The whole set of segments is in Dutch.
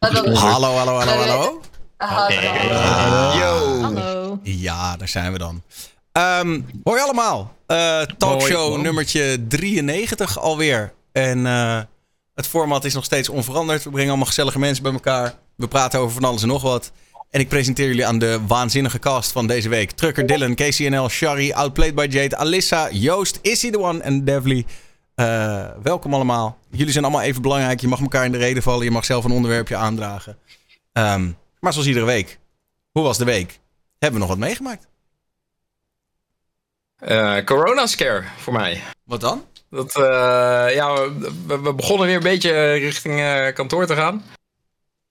Hallo, hallo, hallo, hallo. Yo. Hallo. Ja, daar zijn we dan. Ehm hoi allemaal. Eh, talkshow Hoi. nummertje 93 alweer. En eh, het format is nog steeds onveranderd. We brengen allemaal gezellige mensen bij elkaar. We praten over van alles en nog wat. En ik presenteer jullie aan de waanzinnige cast van deze week. Trucker Dylan, KCNL, Shari, Outplayed by Jade, Alissa, Joost, Issy the One en Devly. Eh, welkom allemaal. Jullie zijn allemaal even belangrijk. Je mag elkaar in de reden vallen. Je mag zelf een onderwerpje aandragen. Ehm, maar zoals iedere week. Hoe was de week? Hebben we nog wat meegemaakt? Eh, corona scare voor mij. Wat dan? Dat, eh, ja, we, we begonnen weer een beetje richting kantoor te gaan.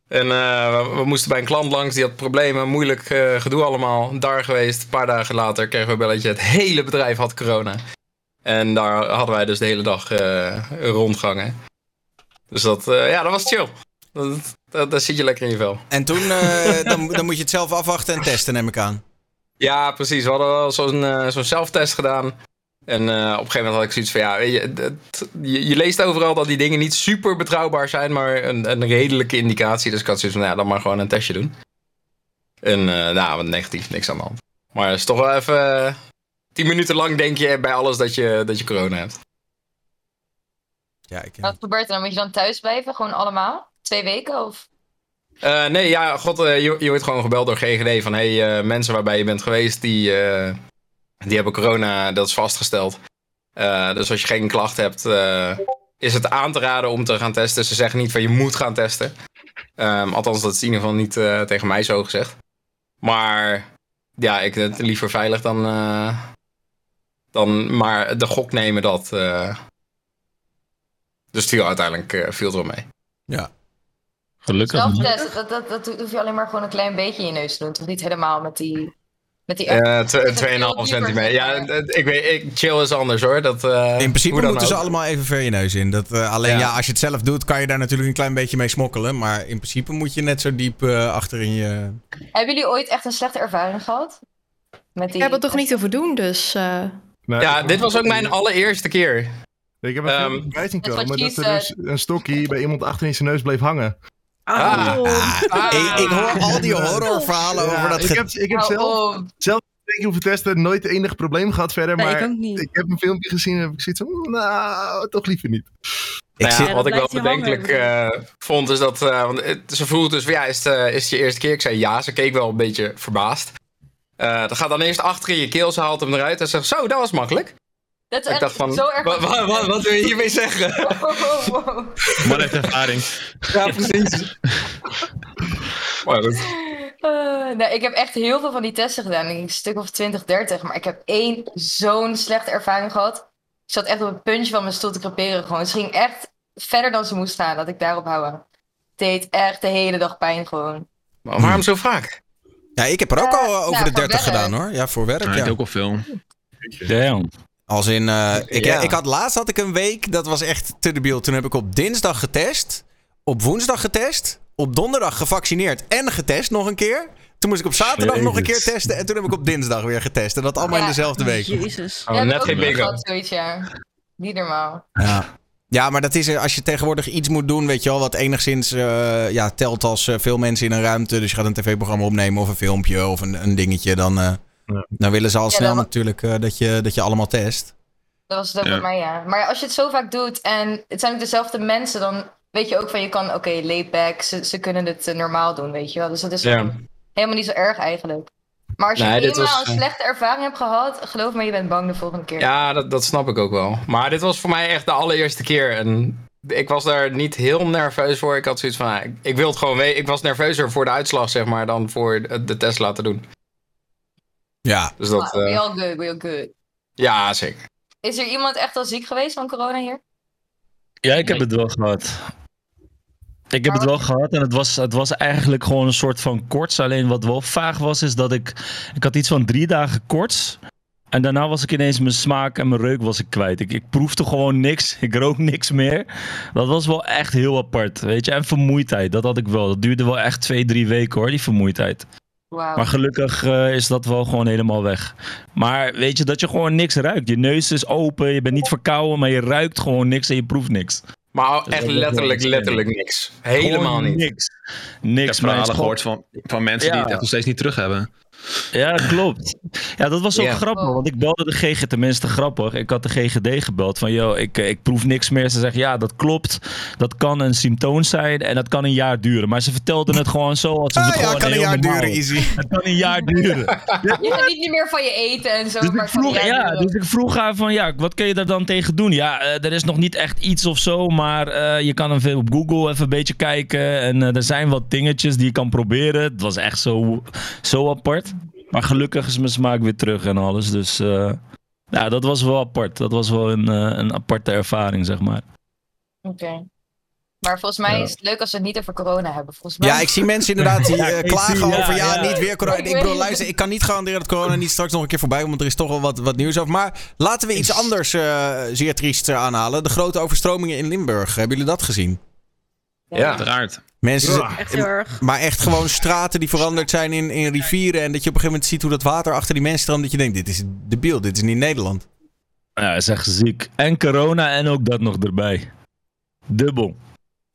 En we, moesten bij een klant langs, die had problemen, moeilijk gedoe allemaal. Daar geweest, een paar dagen later kregen we een belletje, het hele bedrijf had corona. En daar hadden wij dus de hele dag eh, rondgangen. Dus dat, eh, ja, dat was chill. Dat, dat, daar zit je lekker in je vel. En toen eh, dan, dan moet je het zelf afwachten en testen, neem ik aan. Ja, precies. We hadden wel zo'n zelftest gedaan. En op een gegeven moment had ik zoiets van, ja, weet je, je, je leest overal dat die dingen niet super betrouwbaar zijn, maar een, een redelijke indicatie. Dus ik had zoiets van, ja, dan maar gewoon een testje doen. En nou, negatief, niks aan de hand. Maar het is toch wel even, eh, tien minuten lang denk je bij alles dat je, dat je corona hebt. Ja, ik, Wat gebeurt er dan? Moet je dan thuis blijven? Gewoon allemaal? Twee weken? Of? Eh, nee, ja, god, eh, je, je wordt gewoon gebeld door GGD van, hey, eh, mensen waarbij je bent geweest, die, eh, die hebben corona, dat is vastgesteld. Eh, dus als je geen klacht hebt, eh, is het aan te raden om te gaan testen. Ze zeggen niet van je moet gaan testen. Ehm, althans, dat is in ieder geval niet eh, tegen mij zo gezegd. Maar ja, ik het liever veilig dan, eh, dan maar de gok nemen dat. eh. Dus het viel uiteindelijk eh, viel het wel mee. ja. Gelukkig. Dat, dat, dat hoef je alleen maar gewoon een klein beetje in je neus te doen. Toch niet helemaal met die... Met die app. Eh, tw- 2,5 dieper centimeter. Ja, ik weet, ik, chill is anders hoor. Dat, eh, In principe moeten ze allemaal even ver je neus in. Dat, eh, alleen ja. Ja. als je het zelf doet, kan je daar natuurlijk een klein beetje mee smokkelen. Maar in principe moet je net zo diep eh, achter in je... Hebben jullie ooit echt een slechte ervaring gehad? Met die... Ik heb het toch niet over doen, dus... Ja, ik- dit was ook mijn allereerste keer. Ik heb een Ehm, bij zien komen dat er dus een stokje bij iemand achter in zijn neus bleef hangen. Ah. Ah, ik, ik hoor al die horrorverhalen Ja, over dat... ik heb, ik heb zelf op. twee keer hoeven testen, nooit enig probleem gehad verder. Nee, maar ik ook niet. ik heb een filmpje gezien en heb ik zoiets van, "Mm, nou, toch liever niet. Ik Nou ja, zit- Ja, wat ik wel bedenkelijk eh, vond is dat... eh, want het- ze vroeg dus ja, is het, eh, is het je eerste keer? Ik zei ja, ze keek wel een beetje verbaasd. Eh dan gaat dan eerst achter in je keel, ze haalt hem eruit en zegt, zo, dat was makkelijk. Dat is Ik echt dacht van, zo erg... wat, wat, wat, wat wil je hiermee zeggen? Wow, wow. Man heeft ervaring. ja, precies. maar goed. Eh, nee, ik heb echt heel veel van die testen gedaan. Ik denk Een stuk of 20, 30. Maar ik heb één zo'n slechte ervaring gehad. Ik zat echt op het puntje van mijn stoel te creperen. Gewoon. Ze ging echt verder dan ze moest gaan. Dat ik daarop houden. Het deed echt de hele dag pijn gewoon. Maar waarom zo vaak? Ja, ik heb er ook al eh, over nou, de voor 30 werk. gedaan hoor. Ja, voor werk. Ja, ja. ik ook al veel. Damn. Als in, eh, ik, Ja. ik had laatst had ik een week, dat was echt te debiel. Toen heb ik op dinsdag getest, op woensdag getest, op donderdag gevaccineerd en getest nog een keer. Toen moest ik op zaterdag nog een keer testen en toen heb ik op dinsdag weer getest. En dat allemaal in dezelfde week. Jezus. Oh, Ja, net geen gehad, zoiets, ja. Niet normaal. Ja. Ja, maar dat is er, als je tegenwoordig iets moet doen, weet je wel, wat enigszins eh, ja, telt als eh, veel mensen in een ruimte. Dus je gaat een tv-programma opnemen of een filmpje of een, een dingetje. Dan, eh, Ja. dan willen ze al Ja, snel natuurlijk eh, dat, je, dat je allemaal test. Dat was het ook Ja. bij mij, ja. Maar als je het zo vaak doet en het zijn ook dezelfde mensen, dan weet je ook van je kan, oké, laid back, ze, ze kunnen het eh, normaal doen, weet je wel. Dus dat is helemaal niet zo erg eigenlijk. Maar als je Nee, eenmaal was, een eh, slechte ervaring hebt gehad, geloof me, je bent bang de volgende keer. Ja, dat, dat snap ik ook wel. Maar dit was voor mij echt de allereerste keer. En ik was daar niet heel nerveus voor. Ik had zoiets van, ah, ik, ik wil het gewoon weten. Ik was nerveuzer voor de uitslag, zeg maar, dan voor de, de test laten doen. Ja, Dus dat, eh, real good, real good. ja, zeker. Is er iemand echt al ziek geweest van corona hier? Ja, ik heb het wel gehad. Ik heb het wel gehad en het was, het was eigenlijk gewoon een soort van koorts. Alleen wat wel vaag was, is dat ik... Ik had iets van drie dagen koorts. En daarna was ik ineens mijn smaak en mijn reuk was ik kwijt. Ik, ik proefde gewoon niks. Ik rook niks meer. Dat was wel echt heel apart, weet je. En vermoeidheid, dat had ik wel. Dat duurde wel echt twee, drie weken hoor, die vermoeidheid. Maar gelukkig eh, is dat wel gewoon helemaal weg. Maar weet je, dat je gewoon niks ruikt. Je neus is open, je bent niet verkouden, maar je ruikt gewoon niks en je proeft niks. Maar Dus echt letterlijk, letterlijk niks. Helemaal niet. Niks. Ik Niks. heb maar verhalen gehoord van, van mensen die het echt nog steeds niet terug hebben. Ja, klopt. Ja, dat was ook grappig, want ik belde de GG, tenminste grappig. Ik had de GGD gebeld van, yo, ik, eh, ik proef niks meer. Ze zeggen, ja, dat klopt. Dat kan een symptoom zijn en dat kan een jaar duren. Maar ze vertelden het gewoon zo als ze Ah, het ja, gewoon kan een jaar normaal. duren, easy. Het kan een jaar duren. Je gaat niet meer van je eten en zo. Dus maar ik, vroeg, ja, dus ik vroeg haar van, ja, wat kun je daar dan tegen doen? Ja, eh, er is nog niet echt iets of zo, maar eh, je kan even op Google even een beetje kijken. En eh, er zijn wat dingetjes die je kan proberen. Het was echt zo, zo apart. Maar gelukkig is mijn smaak weer terug en alles. Dus eh, ja, dat was wel apart. Dat was wel een, eh, een aparte ervaring, zeg maar. Oké. Maar volgens mij Ja. is het leuk als we het niet over corona hebben. Volgens mij... Ja, ik zie mensen inderdaad die Ja, eh, ik klagen zie- ja, over ja, ja. niet weer corona. Ik bedoel, luister, ik kan niet garanderen dat corona niet straks nog een keer voorbij komt, want er is toch wel wat, wat nieuws over. Maar laten we iets anders eh, zeer triest aanhalen. De grote overstromingen in Limburg. Hebben jullie dat gezien? Ja. Uiteraard. Mensen, Ja. Echt heel erg. maar echt gewoon straten die veranderd zijn in, in rivieren. En dat je op een gegeven moment ziet hoe dat water achter die mensen stroomt. Dat je denkt, dit is debiel, dit is niet Nederland. Ja, is echt ziek. En corona en ook dat nog erbij. Dubbel.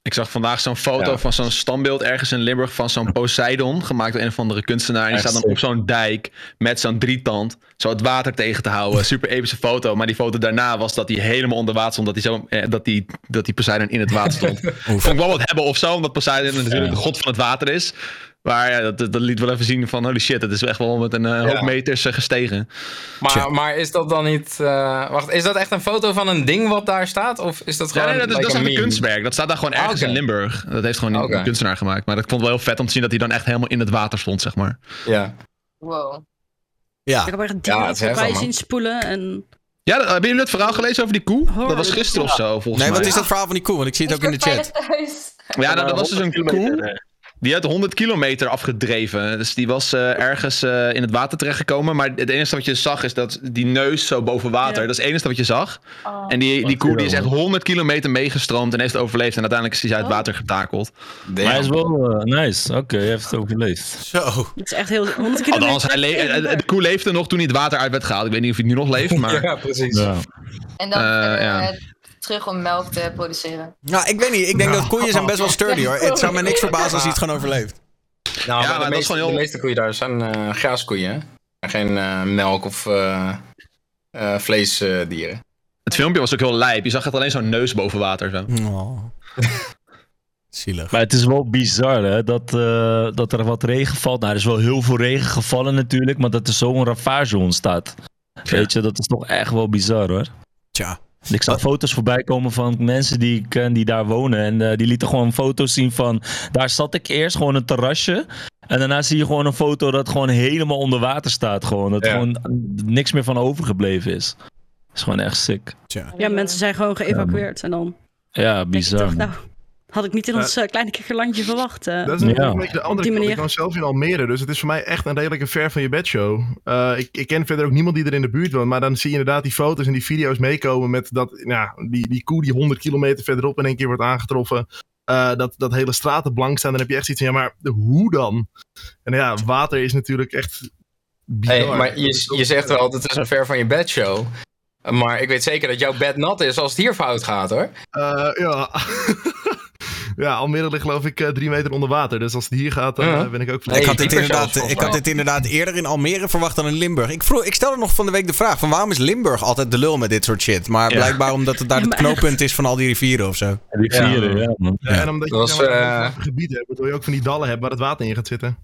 Ik zag vandaag zo'n foto Ja. van zo'n standbeeld ergens in Limburg van zo'n Poseidon, gemaakt door een of andere kunstenaar. En die staat dan op zo'n dijk met zo'n drietand, zo het water tegen te houden. Super epische foto. Maar die foto daarna was dat hij helemaal onder water stond, dat hij, zo, eh, dat die, dat die Poseidon in het water stond. Vond ik wel wat hebben of zo, omdat Poseidon natuurlijk Ja. de god van het water is. Maar ja, dat, dat liet wel even zien van holy shit, het is echt wel met een eh, hoop Ja. meters eh, gestegen. Maar, Tja. maar is dat dan niet... eh, wacht, is dat echt een foto van een ding wat daar staat? Of is dat Ja, gewoon nee, dat is, dat like is echt een kunstwerk. Dat staat daar gewoon ergens in Limburg. Dat heeft gewoon een, Oké. een kunstenaar gemaakt. Maar dat vond ik wel heel vet om te zien dat hij dan echt helemaal in het water stond, zeg maar. Ja. Wow. Ja, Ik heb echt Ja, heftig, voorbij zien spoelen. En Ja, hebben jullie het verhaal gelezen over die koe? Dat was gisteren of zo, volgens nee, mij. wat is dat verhaal van die koe? Want ik zie het ook in de chat. Thuis. Ja, dat, dat was dus een 100 kilometer, koe. Die had 100 kilometer afgedreven. Dus die was eh, ergens eh, in het water terechtgekomen. Maar het enige wat je zag is dat die neus zo boven water. Ja. Dat is het enige wat je zag. Oh. En die, die koe die is echt 100 kilometer meegestroomd en heeft overleefd. En uiteindelijk is hij uit het water getakeld. Damn. Maar hij is wel eh, nice. Oké, hij heeft het overleefd. Zo. het is echt heel... 100 kilometer. Althans, hij le- de koe leefde nog toen hij het water uit werd gehaald. Ik weet niet of hij nu nog leeft, maar... Ja, precies. Ja. En dan Terug om melk te produceren. Nou, ik weet niet. Ik denk dat koeien zijn best wel sturdy hoor. Het zou me niks verbazen als hij het gewoon overleeft. Nou, Ja, de, dat is meeste, gewoon heel- de meeste koeien daar zijn eh graaskoeien. hè? En Geen eh, melk of eh, eh, vleesdieren. Het filmpje was ook heel lijp. Je zag echt alleen zo'n neus boven water. Zo. Oh. Zielig. Maar het is wel bizar hè, dat, eh, dat er wat regen valt. Nou, er is wel heel veel regen gevallen natuurlijk, maar dat er zo'n ravage ontstaat. Weet je, dat is toch echt wel bizar hoor. Tja. Ik zag foto's voorbij komen van mensen die ik ken die daar wonen. En eh, die lieten gewoon foto's zien van... Daar zat ik eerst, gewoon een terrasje. En daarna zie je gewoon een foto dat gewoon helemaal onder water staat. Gewoon. Dat Ja. gewoon niks meer van overgebleven is. Dat is gewoon echt sick. Tja. Ja, mensen zijn gewoon geëvacueerd. En dan Ja, denk je bizar. toch, nou, had ik niet in ons eh, kleine kikkerlandje verwacht. eh. Dat is natuurlijk Ja. een beetje de Op andere die kant. Ik manier. woon zelf in Almere, dus het is voor mij echt een redelijke ver van je bedshow. Eh ik, ik ken verder ook niemand die er in de buurt woont, maar dan zie je inderdaad die foto's en die video's meekomen met dat, nou, die, die koe die 100 kilometer verderop in één keer wordt aangetroffen. Eh, dat, dat hele straten blank staan, dan heb je echt zoiets van, ja, maar hoe dan? En ja, water is natuurlijk echt bizar. Hey, maar je, je zegt wel, het is een ver van je bedshow. Maar ik weet zeker dat jouw bed nat is als het hier fout gaat hoor. Eh, ja. ja, Almere ligt geloof ik eh, drie meter onder water, dus als het hier gaat, dan Ja. eh, ben ik ook Nee, ik, had dit inderdaad, ik had dit inderdaad eerder in Almere verwacht dan in Limburg. Ik, vroeg, ik stelde nog van de week de vraag: van waarom is Limburg altijd de lul met dit soort shit? Maar Ja. blijkbaar omdat het daar het knooppunt is van al die rivieren of zo. Die vieren, ja, man. Ja, en omdat je was, eh, een gebied hebt, waardoor je ook van die dallen hebt waar het water in gaat zitten.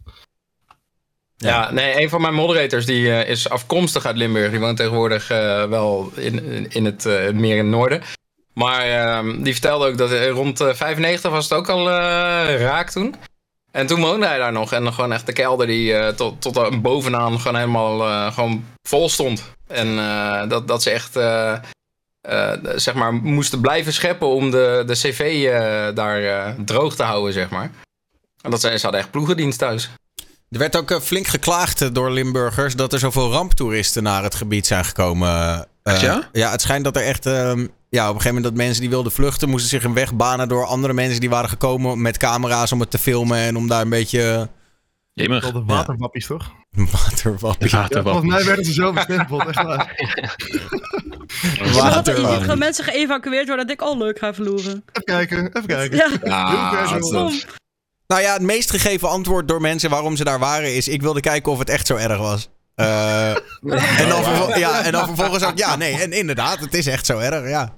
Ja, nee, een van mijn moderators die eh, is afkomstig uit Limburg. Die woont tegenwoordig wel in, in, het eh, meer in het noorden. Maar ehm, die vertelde ook dat eh, rond eh, 95 was het ook al eh, raak toen. En toen woonde hij daar nog. En dan gewoon echt de kelder die eh, tot, tot aan bovenaan gewoon helemaal eh, gewoon vol stond. En eh, dat, dat ze echt eh, eh, zeg maar moesten blijven scheppen om de, de cv eh, daar eh, droog te houden, zeg maar. En dat ze, ze hadden echt ploegendienst thuis. Er werd ook eh, flink geklaagd eh, door Limburgers dat er zoveel ramptoeristen naar het gebied zijn gekomen. Eh, ja? Ja, het schijnt dat er echt. Ja, op een gegeven moment dat mensen die wilden vluchten, moesten zich een weg banen door andere mensen die waren gekomen met camera's om het te filmen en om daar een beetje Jemig. De waterwappies, toch? waterwappie. Ja, volgens mij werden ze zo bestempeld, echt waar. Water. dat mensen geëvacueerd worden. Dat ik, oh leuk, ga verloren. Even kijken, even kijken. Ja. Nou ja, het meest gegeven antwoord door mensen waarom ze daar waren is... ik wilde kijken of het echt zo erg was. Eh, en, dan ja, en dan vervolgens ook... Ja, nee, en inderdaad, het is echt zo erg, ja.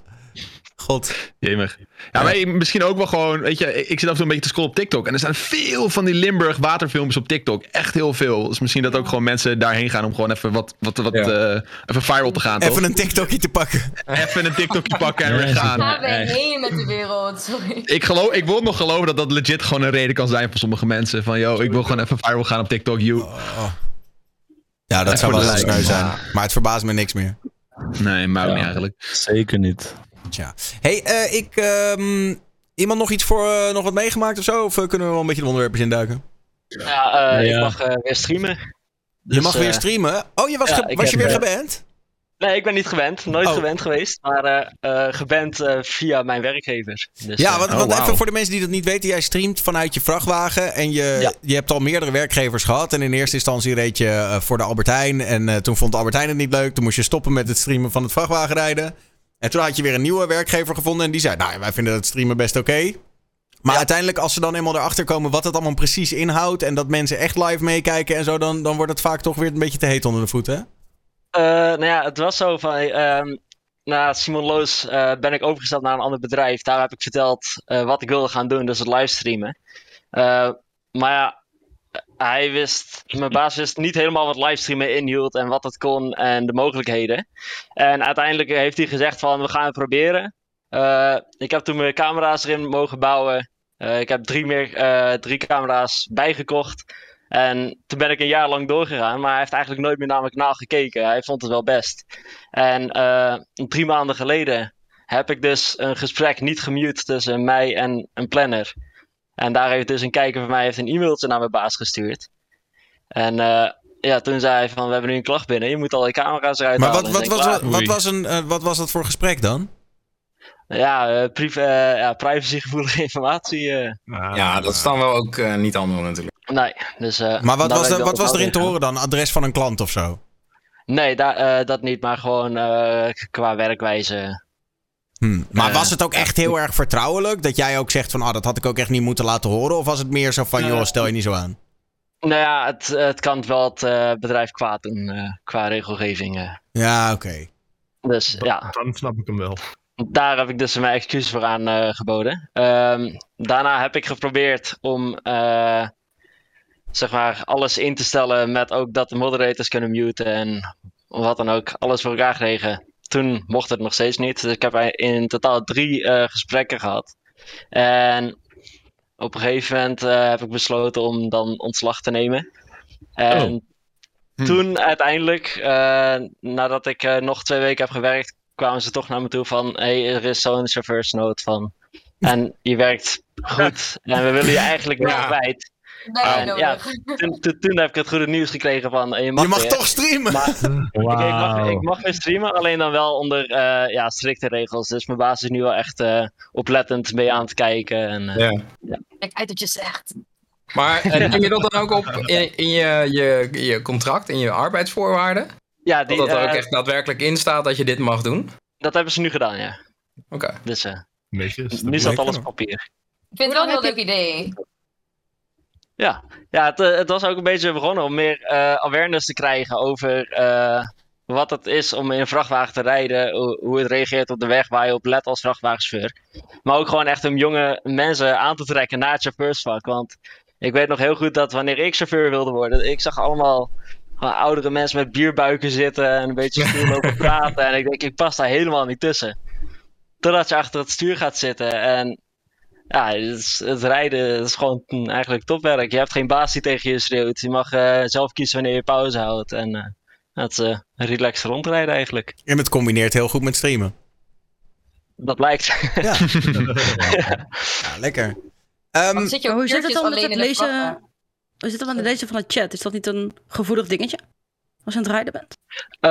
God. Jemig. Ja, maar misschien ook wel gewoon, weet je, ik zit af en toe een beetje te scrollen op TikTok. En er staan veel van die Limburg waterfilmpjes op TikTok. Echt heel veel. Dus misschien dat ook gewoon mensen daarheen gaan om gewoon even wat, wat, wat Ja. eh, even viral te gaan, toch? Even een TikTokje te pakken. Even een TikTokje pakken en weer Ja, gaan. We echt. heen met de wereld, sorry. Ik, geloof, ik wil nog geloven dat dat legit gewoon een reden kan zijn voor sommige mensen. Van, yo, ik wil gewoon even viral gaan op TikTok, you. Ja, dat Ja, zou voor wel heel sneu zijn. Maar het verbaast me niks meer. Nee, maar ook Ja. niet eigenlijk. Zeker niet. Tja. hey, eh, ik... ehm, iemand nog iets voor... eh, nog wat meegemaakt of zo? Of eh, kunnen we wel een beetje de onderwerpjes induiken? Ja, eh, Ja. ik mag eh, weer streamen. je Dus, mag weer streamen. Oh, je was, ja, ge- ik was je weer geband? Nee, ik ben niet gewend. Nooit Oh. gewend geweest. Maar eh, eh, geband eh, via mijn werkgever. Dus, Ja, want, oh, want even voor de mensen die dat niet weten. Jij streamt vanuit je vrachtwagen. En je, Ja. je hebt al meerdere werkgevers gehad. En in eerste instantie reed je eh, voor de Albert Heijn. En eh, toen vond de Albert Heijn het niet leuk. Toen moest je stoppen met het streamen van het vrachtwagenrijden. En toen had je weer een nieuwe werkgever gevonden. En die zei, nou, wij vinden het streamen best oké. Maar uiteindelijk, als ze dan eenmaal erachter komen wat het allemaal precies inhoudt. En dat mensen echt live meekijken en zo. Dan, dan wordt het vaak toch weer een beetje te heet onder de voeten. hè? Eh, nou ja, het was zo van. ehm, na Simon Loos eh, ben ik overgestapt naar een ander bedrijf. Daar heb ik verteld eh, wat ik wilde gaan doen, dus het livestreamen. Maar ja, hij wist, mijn baas wist niet helemaal wat livestreamen inhield en wat het kon en de mogelijkheden. En uiteindelijk heeft hij gezegd van, we gaan het proberen. Eh, ik heb toen mijn camera's erin mogen bouwen. Eh, ik heb drie, meer, eh, drie camera's bijgekocht. En toen ben ik een jaar lang doorgegaan, maar hij heeft eigenlijk nooit meer naar mijn gekeken. Hij vond het wel best. En drie maanden geleden heb ik dus een gesprek niet gemute tussen mij en een planner. En daar heeft dus een kijker van mij heeft een e-mailtje naar mijn baas gestuurd. En eh, ja, toen zei hij van, we hebben nu een klacht binnen, je moet al je camera's eruit Maar halen. wat, En wat, denk, was, "Ah, wat, was een, eh, wat was dat voor gesprek dan? Ja, eh, priv- eh, ja, privacygevoelige informatie. eh, Nou, Ja, dat is dan wel ook eh, niet allemaal natuurlijk. nee, dus... eh, Maar wat was, er, wat was erin te horen dan? Adres van een klant of zo? Nee, daar, eh, dat niet, maar gewoon eh, qua werkwijze. Hm. Maar Eh, was het ook echt heel erg vertrouwelijk? Dat jij ook zegt van, ah, dat had ik ook echt niet moeten laten horen? Of was het meer zo van, Eh, joh, stel je niet zo aan? Nou ja, het, het kan wel het eh, bedrijf kwaad doen eh, qua regelgeving. eh. Ja, oké. Dus ja, Dan snap ik hem wel. daar heb ik dus mijn excuus voor aan eh, geboden. Ehm, daarna heb ik geprobeerd om eh, zeg maar alles in te stellen met ook dat de moderators kunnen muten en wat dan ook. Alles voor elkaar gekregen. Toen mocht het nog steeds niet. Dus ik heb in totaal drie eh, gesprekken gehad. En op een gegeven moment eh, heb ik besloten om dan ontslag te nemen. En Oh. Hm. toen uiteindelijk, eh, nadat ik nog twee weken heb gewerkt, kwamen ze toch naar me toe van: hey, er is zo'n chauffeursnood van. En je werkt goed en we willen je eigenlijk niet Ja. kwijt. Nee, Ah, nodig. ja. Toen, toen, toen heb ik het goede nieuws gekregen van: eh, je mag, je mag weer. toch streamen? Maar ik, ik, mag, ik mag weer streamen, alleen dan wel onder eh, ja, strikte regels. Dus mijn baas is nu wel echt eh, oplettend mee aan het kijken. En, eh, Ja. Kijk uit wat je zegt. Maar neem je dat dan ook op in, in je, je, je contract, in je arbeidsvoorwaarden? ja, die, dat dat er ook echt daadwerkelijk in staat dat je dit mag doen? dat hebben ze nu gedaan, ja. Oké. Dus Netjes. nu staat alles op papier. Ik vind het wel een heel leuk idee. Ja, ja het, eh, het was ook een beetje begonnen om meer eh, awareness te krijgen over eh, wat het is om in een vrachtwagen te rijden, hoe, hoe het reageert op de weg waar je op let als vrachtwagenchauffeur. Maar ook gewoon echt om jonge mensen aan te trekken naar het chauffeursvak. Want ik weet nog heel goed dat wanneer ik chauffeur wilde worden, ik zag allemaal oudere mensen met bierbuiken zitten en een beetje stoer lopen praten. En ik denk, ik pas daar helemaal niet tussen. Totdat je achter het stuur gaat zitten en ja, het, is- het rijden is gewoon eigenlijk topwerk. Je hebt geen baas die tegen je schreeuwt. Je mag eh, zelf kiezen wanneer je pauze houdt. En eh, het is eh, een relaxed rondrijden eigenlijk. En het combineert heel goed met streamen. Dat blijkt. Ja, ja lekker. Ehm, Want zit je Maar ook hoe zit het dan met het lezen? Hoe zit het dan met het lezen van de chat? Is dat niet een gevoelig dingetje? Als je aan het rijden bent? Eh,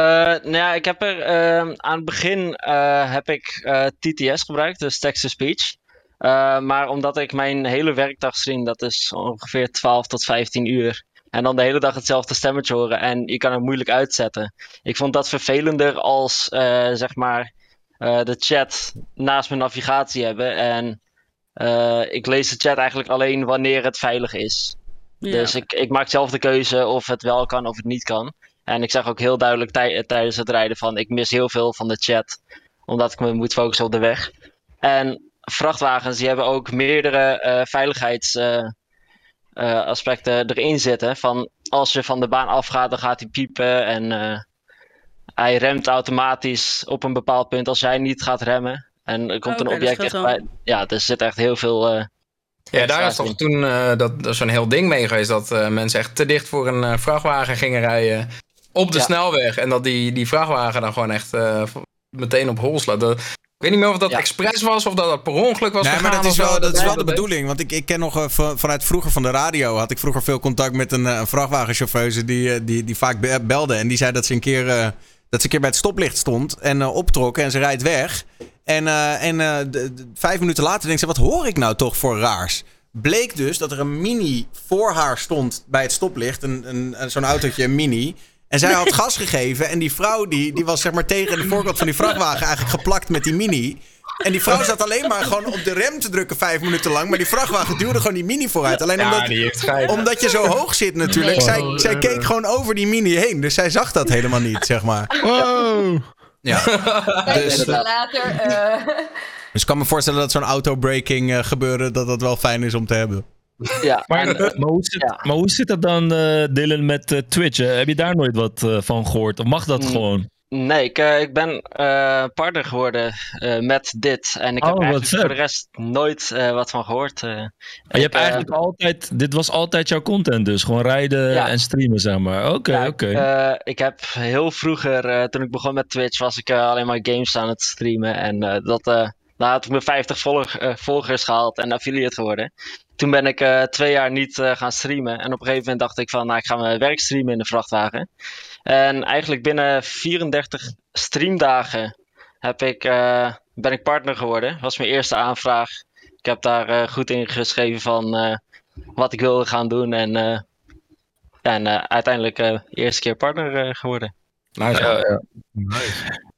nou ja, ik heb er ehm, aan het begin eh, heb ik eh, TTS gebruikt, dus text-to-speech. Eh, maar omdat ik mijn hele werkdag stream, dat is ongeveer 12 tot 15 uur. En dan de hele dag hetzelfde stemmetje horen en je kan het moeilijk uitzetten. Ik vond dat vervelender als eh, zeg maar eh, de chat naast mijn navigatie hebben. En ik lees de chat eigenlijk alleen wanneer het veilig is. Ja. Dus ik, ik maak zelf de keuze of het wel kan of het niet kan. En ik zeg ook heel duidelijk tij- tijdens het rijden van ik mis heel veel van de chat. Omdat ik me moet focussen op de weg. En vrachtwagens die hebben ook meerdere eh veiligheidsaspecten erin zitten. Van als je van de baan afgaat, dan gaat hij piepen. En eh, hij remt automatisch op een bepaald punt als jij niet gaat remmen. En er komt Oké, een object echt bij. Ja, er zit echt heel veel. eh, Ja, daar is toch in. toen eh, dat, dat zo'n heel ding mee geweest dat eh, mensen echt te dicht voor een eh, vrachtwagen gingen rijden op de Ja. snelweg. En dat die, die vrachtwagen dan gewoon echt eh, meteen op hol slaat. Dat- Ik weet niet meer of dat Ja. expres was of dat dat per ongeluk was Nee, maar gegaan dat is wel, dat is wel de bedoeling. Want ik, ik ken nog eh, van- vanuit vroeger van de radio. had ik vroeger veel contact met een, eh, een vrachtwagenchauffeuse. Die, eh, die, die vaak be- belde. En die zei dat ze een keer, eh, dat ze een keer bij het stoplicht stond. En eh, optrok. En ze rijdt weg. En, eh, en eh, de- de- vijf minuten later denkt ze: wat hoor ik nou toch voor raars? Bleek dus dat er een mini voor haar stond bij het stoplicht. Een, een, een- zo'n autootje, een mini. En zij had gas gegeven. En die vrouw die, die was zeg maar tegen de voorkant van die vrachtwagen eigenlijk geplakt met die mini. En die vrouw zat alleen maar gewoon op de rem te drukken vijf minuten lang. Maar die vrachtwagen duwde gewoon die mini vooruit. Alleen Ja, omdat, die heeft geit. omdat je zo hoog zit natuurlijk. Zij, zij keek gewoon over die mini heen. Dus zij zag dat helemaal niet, zeg maar. Wow. Ja. Dus, later. eh, Dus ik kan me voorstellen dat zo'n autobreaking eh gebeuren... dat dat wel fijn is om te hebben. Ja, Maar, en, eh, maar, hoe zit, ja. maar hoe zit het dan, eh Dylan, met eh, Twitch? Eh, heb je daar nooit wat eh, van gehoord? Of mag dat Mm. gewoon? Nee, ik, eh, ik ben eh, partner geworden eh, met dit. En ik heb Oh, eigenlijk voor de rest nooit eh, wat van gehoord. eh. Je hebt eh, eigenlijk altijd, dit was altijd jouw content dus, gewoon rijden Ja. en streamen zeg maar. Oké, Ja, oké. ik, eh, ik heb heel vroeger, eh, toen ik begon met Twitch, was ik eh, alleen maar games aan het streamen. En eh, dat, eh nou had ik mijn 50 volg- eh, volgers gehaald en affiliate geworden. Toen ben ik eh, twee jaar niet eh, gaan streamen. En op een gegeven moment dacht ik van, nou ik ga mijn werk streamen in de vrachtwagen. En eigenlijk binnen 34 streamdagen heb ik, eh, ben ik partner geworden. was mijn eerste aanvraag. Ik heb daar goed in geschreven van wat ik wilde gaan doen. En, en uiteindelijk de eerste keer partner geworden. Nice, Ja, ja. ja.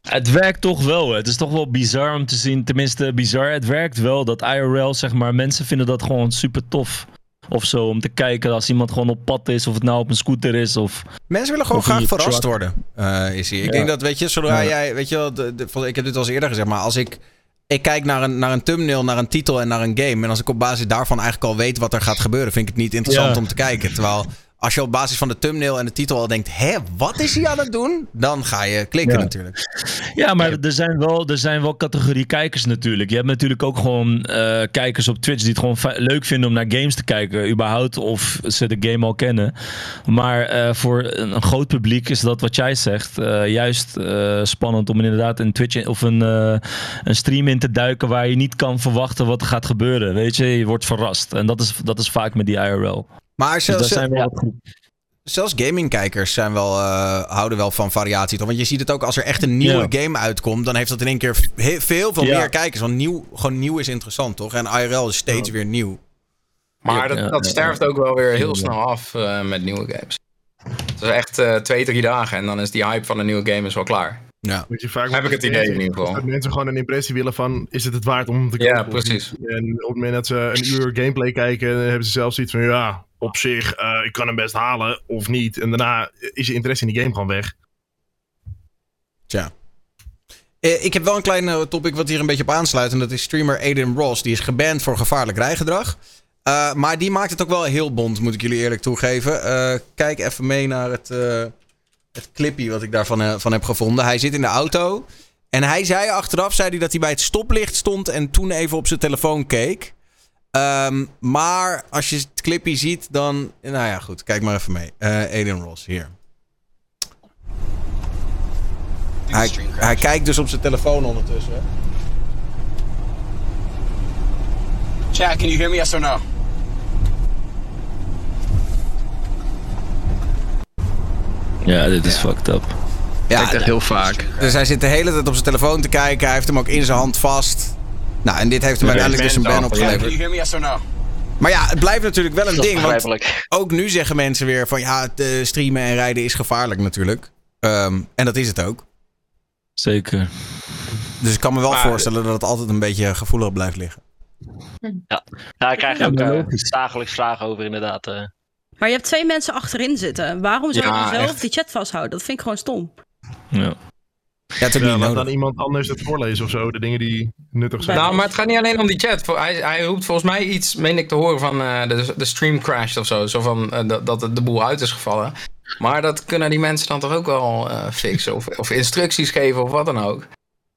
Het werkt toch wel. hè. Het is toch wel bizar om te zien. Tenminste, bizar. Het werkt wel dat IRL, zeg maar, mensen vinden dat gewoon super tof. Of zo, om te kijken als iemand gewoon op pad is. Of het nou op een scooter is. Of... Mensen willen gewoon graag verrast truck. worden, eh, is. Ik Ja. denk dat, weet je, zodra Ja. jij, weet je wel, de, de- ik heb dit al eens eerder gezegd, maar als ik, ik kijk naar een, naar een thumbnail, naar een titel en naar een game, en als ik op basis daarvan eigenlijk al weet wat er gaat gebeuren, vind ik het niet interessant Ja. om te kijken. Terwijl, als je op basis van de thumbnail en de titel al denkt, hè, wat is hij aan het doen? Dan ga je klikken Ja. natuurlijk. Ja, maar er zijn, wel, er zijn wel categorie kijkers natuurlijk. Je hebt natuurlijk ook gewoon eh, kijkers op Twitch die het gewoon leuk vinden om naar games te kijken. Überhaupt of ze de game al kennen. Maar eh, voor een, groot publiek is dat wat jij zegt eh, juist spannend om inderdaad een Twitch in- of een, een stream in te duiken waar je niet kan verwachten wat er gaat gebeuren. Weet je, je wordt verrast. En dat is, dat is vaak met die IRL. Maar Dus zelfs, zijn wel ja. zelfs gamingkijkers zijn wel, eh, houden wel van variatie. Toch? Want je ziet het ook als er echt een nieuwe game uitkomt, dan heeft dat in één keer veel, veel Ja. meer kijkers. Want nieuw, gewoon nieuw is interessant, toch? En IRL is steeds weer nieuw. Maar dat, Ja, dat ja, sterft ook wel weer heel Ja. snel af eh, met nieuwe games. Het is echt eh, twee, drie dagen en dan is die hype van een nieuwe game is wel klaar. Ja. Je, vaak Heb ik het idee in ieder geval. Dat mensen gewoon een impressie willen van, is het het waard om te Ja, kopen of precies. En op het moment dat ze een uur gameplay kijken, dan hebben ze zelf zoiets van, ja, op zich, eh, ik kan hem best halen of niet. En daarna is je interesse in die game gewoon weg. Tja. Eh, ik heb wel een klein eh, topic wat hier een beetje op aansluit. En dat is streamer Aiden Ross. Die is geband voor gevaarlijk rijgedrag. Eh, maar die maakt het ook wel heel bond, moet ik jullie eerlijk toegeven. Kijk even mee naar het, het clipje wat ik daarvan van heb gevonden. Hij zit in de auto. En hij zei achteraf zei hij dat hij bij het stoplicht stond en toen even op zijn telefoon keek. Ehm, maar als je het clipje ziet, dan... Nou ja, goed. Kijk maar even mee. Eh Aiden Ross, hier. Hij, hij kijkt dus op zijn telefoon ondertussen. Chat, can you hear me? Yes or no? Ja, dit is fucked up. Ja, Kijkt echt heel vaak. dus hij zit de hele tijd op zijn telefoon te kijken. Hij heeft hem ook in zijn hand vast. Nou, en dit heeft hem uiteindelijk dus een ban opgeleverd. Maar ja, het blijft natuurlijk wel een ding. Want ook nu zeggen mensen weer van ja, het, eh, streamen en rijden is gevaarlijk natuurlijk. Ehm, en dat is het ook. Zeker. Dus ik kan me wel Maar- voorstellen dat het altijd een beetje gevoelig blijft liggen. Ja, ik krijg Ja, ook eh, dagelijks vragen over inderdaad. eh. Maar je hebt twee mensen achterin zitten. Waarom zou je Ja, dan zelf echt. die chat vasthouden? Dat vind ik gewoon stom. Ja. Ja, het is ook Ja, niet laat nodig. dan iemand anders het voorlezen of zo. De dingen die nuttig zijn. Nou, maar het gaat niet alleen om die chat. Hij, hij roept volgens mij iets, meen ik te horen, van eh, de, de stream crashed of zo. Zo van eh, dat, dat het de boel uit is gevallen. Maar dat kunnen die mensen dan toch ook wel eh, fixen. Of, of instructies geven of wat dan ook.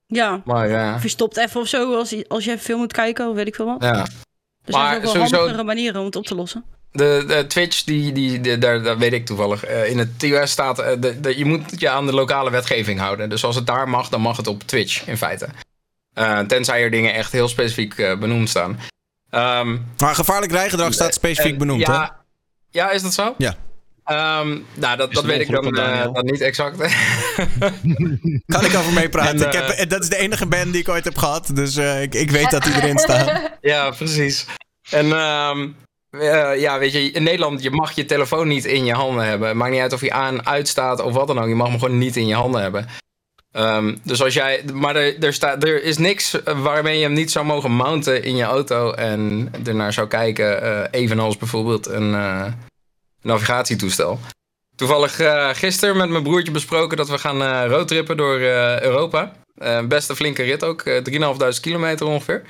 Ja. Maar eh, Of je stopt even of zo als, je- als je even film moet kijken of weet ik veel wat. ja. Er Maar zijn ook wel sowieso- handigere manieren om het op te lossen. De, de Twitch, die, die, die- daar, daar weet ik toevallig. eh, in het TOS staat, eh, de, de- je moet je aan de lokale wetgeving houden. Dus als het daar mag, dan mag het op Twitch in feite. Eh, tenzij er dingen echt heel specifiek eh, benoemd staan. Ehm, Maar gevaarlijk rijgedrag staat specifiek en- benoemd, hè? ja, ja, is dat zo? Ja. Ehm, nou, dat, dat weet ik dan, eh, dan niet exact. Kan ik over meepraten? En, ik heb, dat is de enige band die ik ooit heb gehad. Dus eh, ik, ik weet dat die erin staat. ja, precies. En ehm, eh, ja, weet je, in Nederland, je mag je telefoon niet in je handen hebben. Maakt niet uit of hij aan, uitstaat of wat dan ook. Je mag hem gewoon niet in je handen hebben. Ehm, dus als jij, maar er, staat, er is niks waarmee je hem niet zou mogen mounten in je auto en ernaar zou kijken, eh, evenals bijvoorbeeld een eh, navigatietoestel. Toevallig gisteren met mijn broertje besproken dat we gaan roadtrippen door Europa. Best een flinke rit ook, eh 3.500 kilometer ongeveer.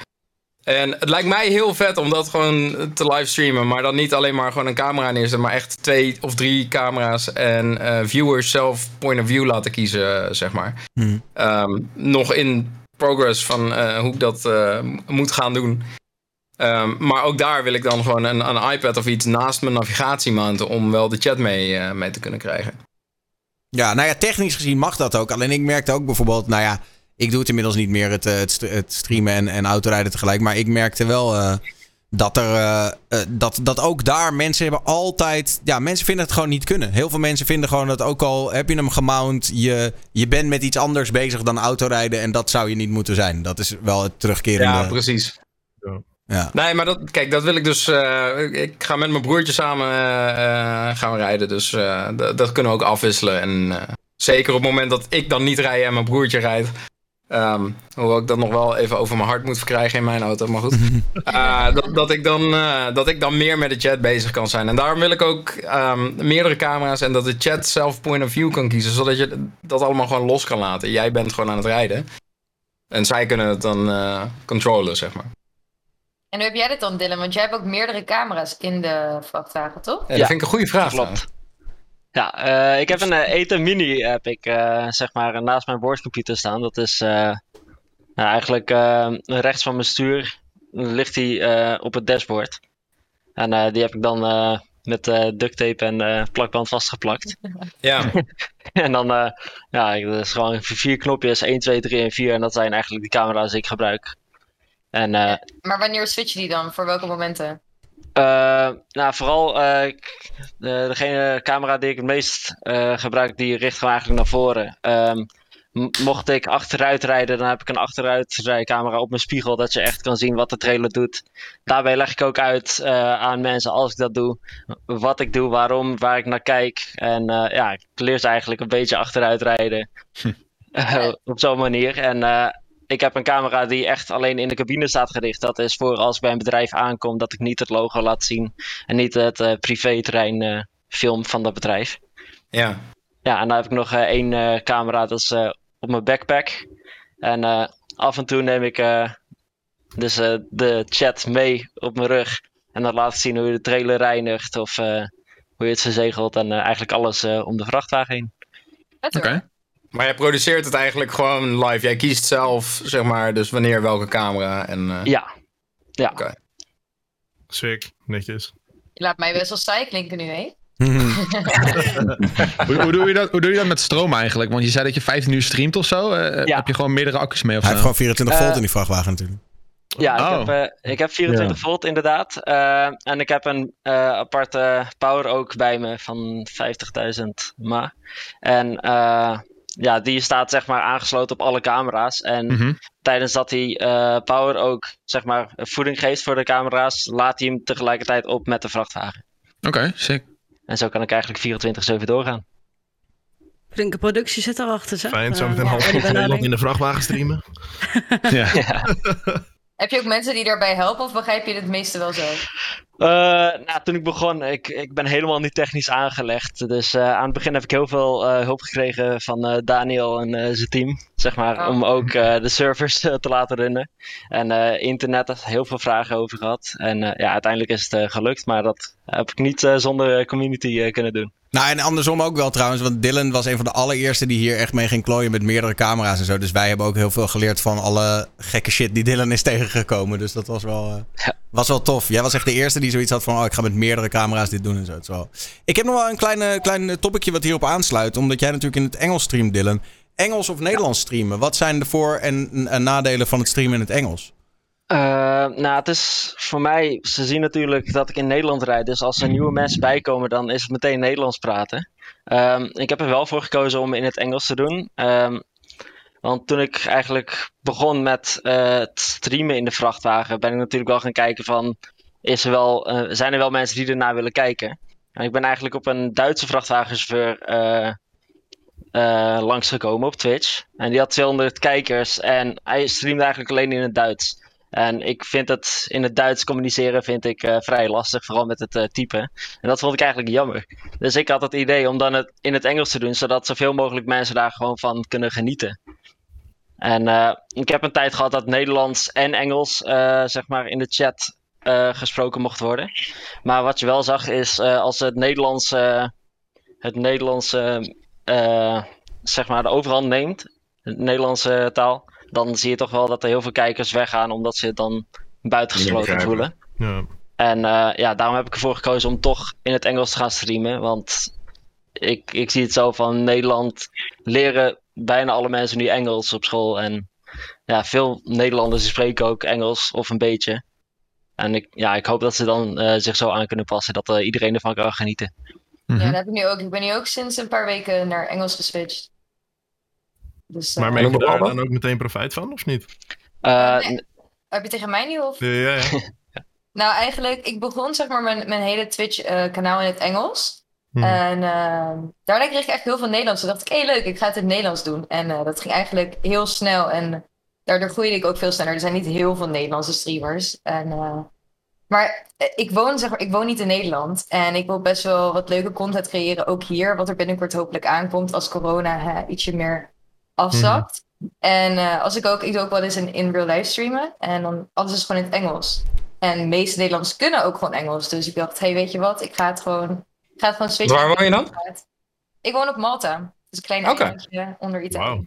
En het lijkt mij heel vet om dat gewoon te livestreamen. Maar dan niet alleen maar gewoon een camera neerzetten. Maar echt twee of drie camera's. En eh, viewers zelf point of view laten kiezen, zeg maar. Mhm. Ehm, nog in progress van eh, hoe ik dat eh, moet gaan doen. Ehm, maar ook daar wil ik dan gewoon een, een iPad of iets naast mijn navigatie mounten. Om wel de chat mee, mee te kunnen krijgen. Ja, nou ja, technisch gezien mag dat ook. Alleen ik merkte ook bijvoorbeeld, nou ja, ik doe het inmiddels niet meer, het, eh, het, st- het streamen en, en autorijden tegelijk. Maar ik merkte wel eh, dat er, eh, dat, dat ook daar mensen hebben altijd, ja, mensen vinden het gewoon niet kunnen. Heel veel mensen vinden gewoon dat ook al heb je hem gemount, je, je bent met iets anders bezig dan autorijden. En dat zou je niet moeten zijn. Dat is wel het terugkerende. Ja, precies. Ja. Nee, maar dat, kijk, dat wil ik dus. eh, ik- ga met mijn broertje samen gaan rijden. Dus eh, dat- dat kunnen we ook afwisselen. En eh, zeker op het moment dat ik dan niet rij en mijn broertje rijdt. Ehm, hoewel ik dat nog wel even over mijn hart moet verkrijgen in mijn auto, maar goed. Eh, dat, dat, ik dan, eh, dat ik dan meer met de chat bezig kan zijn. En daarom wil ik ook ehm, meerdere camera's en dat de chat zelf point of view kan kiezen. Zodat je dat allemaal gewoon los kan laten. Jij bent gewoon aan het rijden. En zij kunnen het dan eh, controlen, zeg maar. En hoe heb jij dit dan, Dylan? Want jij hebt ook meerdere camera's in de vrachtwagen, toch? Ja, dat vind ik een goede vraag. Klopt. Ja, eh, ik heb een Eta Mini heb ik, eh, zeg maar naast mijn boordcomputer staan. Dat is eh, nou, eigenlijk eh, rechts van mijn stuur ligt die eh, op het dashboard. En eh, die heb ik dan eh, met eh duct tape en eh, plakband vastgeplakt. Ja. en dan, eh, ja, dat is gewoon vier knopjes, 1, 2, 3 en 4. En dat zijn eigenlijk de camera's die ik gebruik. En eh, Maar wanneer switch je die dan? Voor welke momenten? Eh, nou, vooral eh, de, degene camera die ik het meest eh, gebruik, die richt gewoon eigenlijk naar voren. Ehm, mocht ik achteruit rijden, dan heb ik een achteruitrijcamera op mijn spiegel, dat je echt kan zien wat de trailer doet. Daarbij leg ik ook uit aan mensen, als ik dat doe, wat ik doe, waarom, waar ik naar kijk. En ja, ik leer ze eigenlijk een beetje achteruit rijden. Eh, op zo'n manier. En ik heb een camera die echt alleen in de cabine staat gericht. Dat is voor als ik bij een bedrijf aankom dat ik niet het logo laat zien. En niet het eh privéterrein eh, film van dat bedrijf. Ja. Ja, en dan heb ik nog eh, één eh, camera, dat is op mijn backpack. En eh, af en toe neem ik eh, dus eh, de chat mee op mijn rug. En dan laat ik zien hoe je de trailer reinigt of eh, hoe je het verzegelt. En eigenlijk alles eh, om de vrachtwagen heen. Oké. Maar jij produceert het eigenlijk gewoon live. Jij kiest zelf, zeg maar, dus wanneer welke camera en... eh, Ja. Ja. Oké. Sick, netjes. Je laat mij best wel saai klinken nu, hè? hoe, hoe, doe je dat, hoe doe je dat met stroom eigenlijk? Want je zei dat je 15 uur streamt of zo. Eh, Heb je gewoon meerdere accu's mee of Hij zo? heeft gewoon 24 volt Eh, in die vrachtwagen natuurlijk. Ja, ik, Oh. heb, eh, ik heb 24 Ja. volt inderdaad. Eh, en ik heb een eh, aparte power ook bij me van 50.000 ma. En eh, ja, die staat zeg maar aangesloten op alle camera's. En Mhm. tijdens dat hij eh, Power ook zeg maar voeding geeft voor de camera's, laat hij hem tegelijkertijd op met de vrachtwagen. Oké, sick. En zo kan ik eigenlijk 24-7 doorgaan. Flinke productie zit erachter, zeg. Fijn, zo Eh, meteen half in de vrachtwagen streamen. Ja. Heb je ook mensen die daarbij helpen of begrijp je het meeste wel zo? Eh, nou, toen ik begon, ik, ik ben helemaal niet technisch aangelegd. Dus eh, aan het begin heb ik heel veel eh, hulp gekregen van Daniel en zijn team. Zeg maar, Oh. om ook de servers te laten runnen. En internet, heel veel vragen over gehad. En ja, uiteindelijk is het gelukt, maar dat heb ik niet zonder community kunnen doen. Nou, en andersom ook wel trouwens. Want Dylan was een van de allereerste die hier echt mee ging klooien met meerdere camera's en zo. Dus wij hebben ook heel veel geleerd van alle gekke shit die Dylan is tegengekomen. Dus dat was wel, eh, Ja. was wel tof. Jij was echt de eerste die zoiets had van, oh, ik ga met meerdere camera's dit doen en zo. Het is wel... Ik heb nog wel een klein, klein topicje wat hierop aansluit. Omdat jij natuurlijk in het Engels streamt, Dylan. Engels of Nederlands streamen? Wat zijn de voor- en, en nadelen van het streamen in het Engels? Eh, nou, het is voor mij, ze zien natuurlijk dat ik in Nederland rijd. Dus als er nieuwe mensen bijkomen, dan is het meteen Nederlands praten. Ehm, ik heb er wel voor gekozen om in het Engels te doen. Ehm, want toen ik eigenlijk begon met eh, het streamen in de vrachtwagen, ben ik natuurlijk wel gaan kijken van, is er wel, eh, zijn er wel mensen die ernaar willen kijken? En ik ben eigenlijk op een Duitse vrachtwagenchauffeur langsgekomen op Twitch. En die had 200 kijkers en hij streamde eigenlijk alleen in het Duits. En ik vind het in het Duits communiceren vind ik eh, vrij lastig, vooral met het eh, typen. En dat vond ik eigenlijk jammer. Dus ik had het idee om dan het in het Engels te doen, zodat zoveel mogelijk mensen daar gewoon van kunnen genieten. En eh, ik heb een tijd gehad dat Nederlands en Engels zeg maar in de chat gesproken mocht worden. Maar wat je wel zag is als het Nederlands, het Nederlandse zeg maar de overhand neemt, de Nederlandse taal, dan zie je toch wel dat er heel veel kijkers weggaan omdat ze het dan buitengesloten voelen. Ja. En eh, ja, daarom heb ik ervoor gekozen om toch in het Engels te gaan streamen. Want ik, ik zie het zo van Nederland leren bijna alle mensen nu Engels op school. En ja, veel Nederlanders spreken ook Engels of een beetje. En ik, ja, ik hoop dat ze dan eh, zich zo aan kunnen passen dat eh, iedereen ervan kan genieten. Mhm. Ja, dat heb ik nu ook. Ik ben nu ook sinds een paar weken naar Engels geswitcht. Dus, eh, Maar merk je daar dan ook meteen profijt van, of niet? Eh, nee. heb je tegen mij nu of? Ja, ja, ja. Nou, eigenlijk, ik begon zeg maar mijn, mijn hele Twitch-kanaal in het Engels. Hmm. En ehm, daarna kreeg ik echt heel veel Nederlands. Toen dacht ik, hé leuk, ik ga het in het Nederlands doen. En eh, dat ging eigenlijk heel snel. En daardoor groeide ik ook veel sneller. Er zijn niet heel veel Nederlandse streamers. En, eh, maar eh, ik woon, zeg maar, ik woon niet in Nederland. En ik wil best wel wat leuke content creëren, ook hier. Wat er binnenkort hopelijk aankomt als corona hè, ietsje meer afzakt. En eh, als ik ook, ik doe ook wel eens in, in real life streamen. En dan alles is gewoon in het Engels. En de meeste Nederlanders kunnen ook gewoon Engels. Dus ik dacht, hey, weet je wat? Ik ga het gewoon, ik ga het gewoon switchen. Waar woon je dan? Ik woon op Malta. Dus een klein Oké. eilandje onder Italië. Wauw.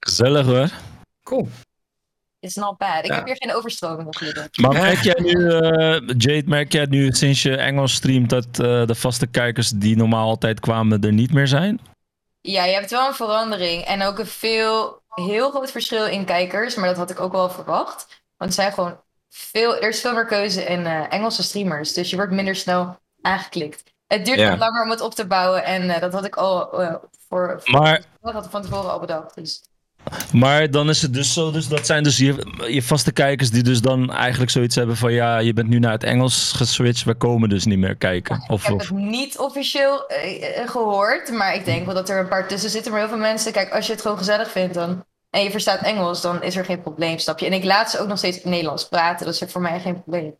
Gezellig hoor. Cool. It's not bad. Ik Ja. heb hier geen overstroming op gelukkig. Maar merk jij nu, eh, Jade, merk jij nu sinds je Engels streamt dat eh, de vaste kijkers die normaal altijd kwamen er niet meer zijn? Ja, je hebt wel een verandering. En ook een veel, heel groot verschil in kijkers. Maar dat had ik ook wel verwacht. Want er zijn gewoon veel, er is veel meer keuze in eh, Engelse streamers. Dus je wordt minder snel aangeklikt. Het duurt Ja. wat langer om het op te bouwen. En eh, dat had ik al eh, voor, voor Maar, dat had ik van tevoren al bedacht. Dus maar dan is het dus zo, dus dat zijn dus je, je vaste kijkers die dus dan eigenlijk zoiets hebben van ja, je bent nu naar het Engels geswitcht, we komen dus niet meer kijken. ik Of, heb of, het niet officieel eh, eh, gehoord. Maar ik denk wel dat er een paar tussen zitten. Maar heel veel mensen, kijk, als je het gewoon gezellig vindt dan, en je verstaat Engels, dan is er geen probleem, snap je? En ik laat ze ook nog steeds Nederlands praten. Dat is voor mij geen probleem.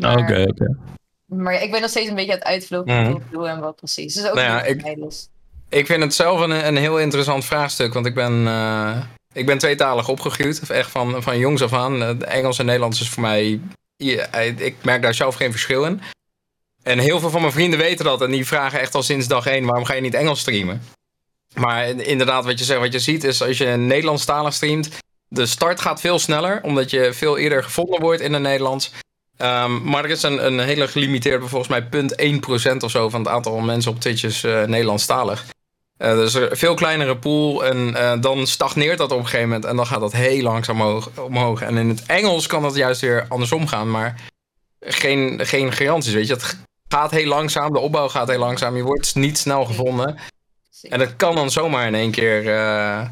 Ah, Oké, oké. Maar ik ben nog steeds een beetje aan het uitvlogen Mhm. wat ik doe en wat precies. Dus ook Nou ja, niet voor ik- dus. Ik vind het zelf een, een heel interessant vraagstuk. Want ik ben, eh, ik ben tweetalig opgegroeid. Echt van, van jongs af aan. Engels en Nederlands is voor mij... eh, ik merk daar zelf geen verschil in. En heel veel van mijn vrienden weten dat. En die vragen echt al sinds dag één... waarom ga je niet Engels streamen? Maar inderdaad, wat je zegt, wat je ziet is... als je Nederlandstalig streamt... de start gaat veel sneller. Omdat je veel eerder gevonden wordt in het Nederlands. Ehm, maar er is een, een hele gelimiteerde... volgens mij 0,1% of zo... van het aantal mensen op Twitch is eh, Nederlandstalig. Dus een veel kleinere pool en eh, dan stagneert dat op een gegeven moment en dan gaat dat heel langzaam omhoog, omhoog. En in het Engels kan dat juist weer andersom gaan, maar geen, geen garanties, weet je. Het gaat heel langzaam, de opbouw gaat heel langzaam, je wordt niet snel gevonden. En dat kan dan zomaar in één keer eh,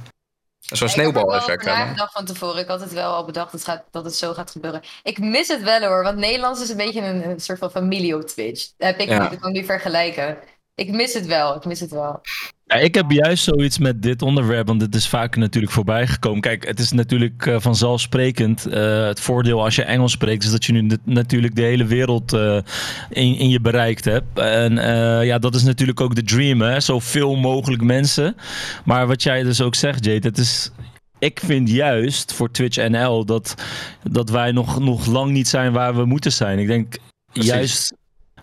zo'n sneeuwbaleffect Ik hebben. nagedacht van tevoren. Ik had het wel al bedacht dat, het gaat, dat het zo gaat gebeuren. Ik mis het wel hoor, want Nederlands is een beetje een, een soort van familie op Twitch. Dat heb ik Ja. niet, ik niet vergelijken. Ik mis het wel, ik mis het wel. Ja, ik heb juist zoiets met dit onderwerp, want het is vaak natuurlijk voorbij gekomen. Kijk, het is natuurlijk eh, vanzelfsprekend. eh, het voordeel als je Engels spreekt, is dat je nu natuurlijk de hele wereld eh, in, in je bereikt hebt. En ja, dat is natuurlijk ook de dream, hè? Zoveel mogelijk mensen. Maar wat jij dus ook zegt, Jade, het is. Ik vind juist voor Twitch NL dat, dat wij nog, nog lang niet zijn waar we moeten zijn. Ik denk Precies. juist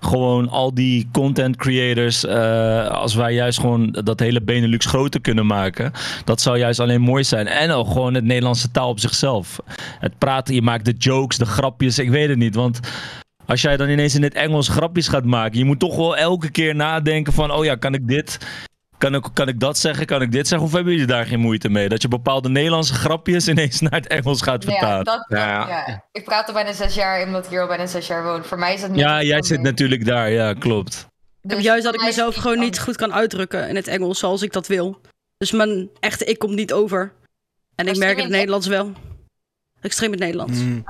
gewoon al die content creators, eh, als wij juist gewoon dat hele Benelux groter kunnen maken, dat zou juist alleen mooi zijn. En ook gewoon het Nederlandse taal op zichzelf. Het praten, je maakt de jokes, de grapjes, ik weet het niet, want als jij dan ineens in het Engels grapjes gaat maken, je moet toch wel elke keer nadenken van, oh ja, kan ik dit, kan ik, kan ik dat zeggen, kan ik dit zeggen, of hebben jullie daar geen moeite mee? Dat je bepaalde Nederlandse grapjes ineens naar het Engels gaat Ja, vertalen. dat, dat- Ja. ja. Ik praat al bijna zes jaar, omdat ik hier al bijna zes jaar woon. Voor mij is dat niet Ja, jij zit natuurlijk daar, ja, klopt. Ik heb Dus juist dat ik mezelf gewoon niet goed kan uitdrukken in het Engels zoals ik dat wil. Dus mijn echte ik komt niet over. En ik merk in het Nederlands wel. Ik stream in het Nederlands. Mm.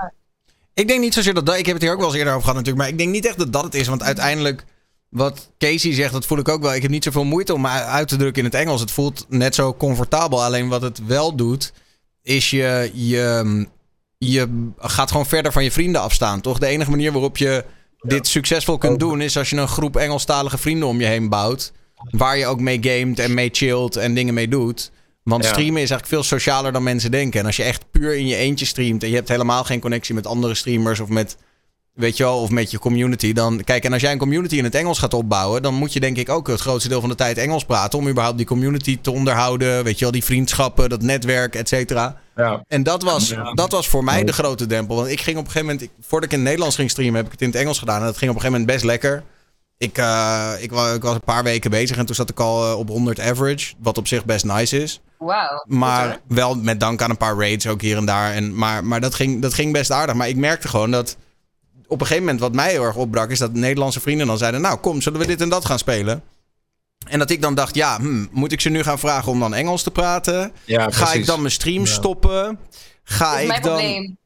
Ik denk niet zozeer dat dat. Ik heb het hier ook wel eens eerder over gehad natuurlijk. Maar ik denk niet echt dat dat het is. Want uiteindelijk, wat Casey zegt, dat voel ik ook wel. Ik heb niet zoveel moeite om me uit te drukken in het Engels. Het voelt net zo comfortabel. Alleen wat het wel doet, is je, je, je gaat gewoon verder van je vrienden afstaan. Toch? De enige manier waarop je dit succesvol kunt doen, is als je een groep Engelstalige vrienden om je heen bouwt. Waar je ook mee gamet en mee chillt en dingen mee doet. Want Ja. streamen is eigenlijk veel socialer dan mensen denken. En als je echt puur in je eentje streamt en je hebt helemaal geen connectie met andere streamers of met, weet je wel, of met je community, dan kijk. En als jij een community in het Engels gaat opbouwen, dan moet je denk ik ook het grootste deel van de tijd Engels praten om überhaupt die community te onderhouden, weet je wel, die vriendschappen, dat netwerk, et cetera. Ja. En dat was, dat was voor mij de grote drempel. Want ik ging op een gegeven moment, ik- voordat ik in het Nederlands ging streamen, heb ik het in het Engels gedaan. En dat ging op een gegeven moment best lekker. Ik, eh, ik, ik was een paar weken bezig en toen zat ik al eh, op 100 average. Wat op zich best nice is. Wauw. Maar wel met dank aan een paar raids ook hier en daar. En, maar maar dat, ging, dat ging best aardig. Maar ik merkte gewoon dat op een gegeven moment wat mij heel erg opbrak... is dat Nederlandse vrienden dan zeiden... nou kom, zullen we dit en dat gaan spelen? En dat ik dan dacht, ja, hm, moet ik ze nu gaan vragen om dan Engels te praten? Ja, Ga ik dan mijn stream stoppen? Ga Dat is mijn ik dan... probleem.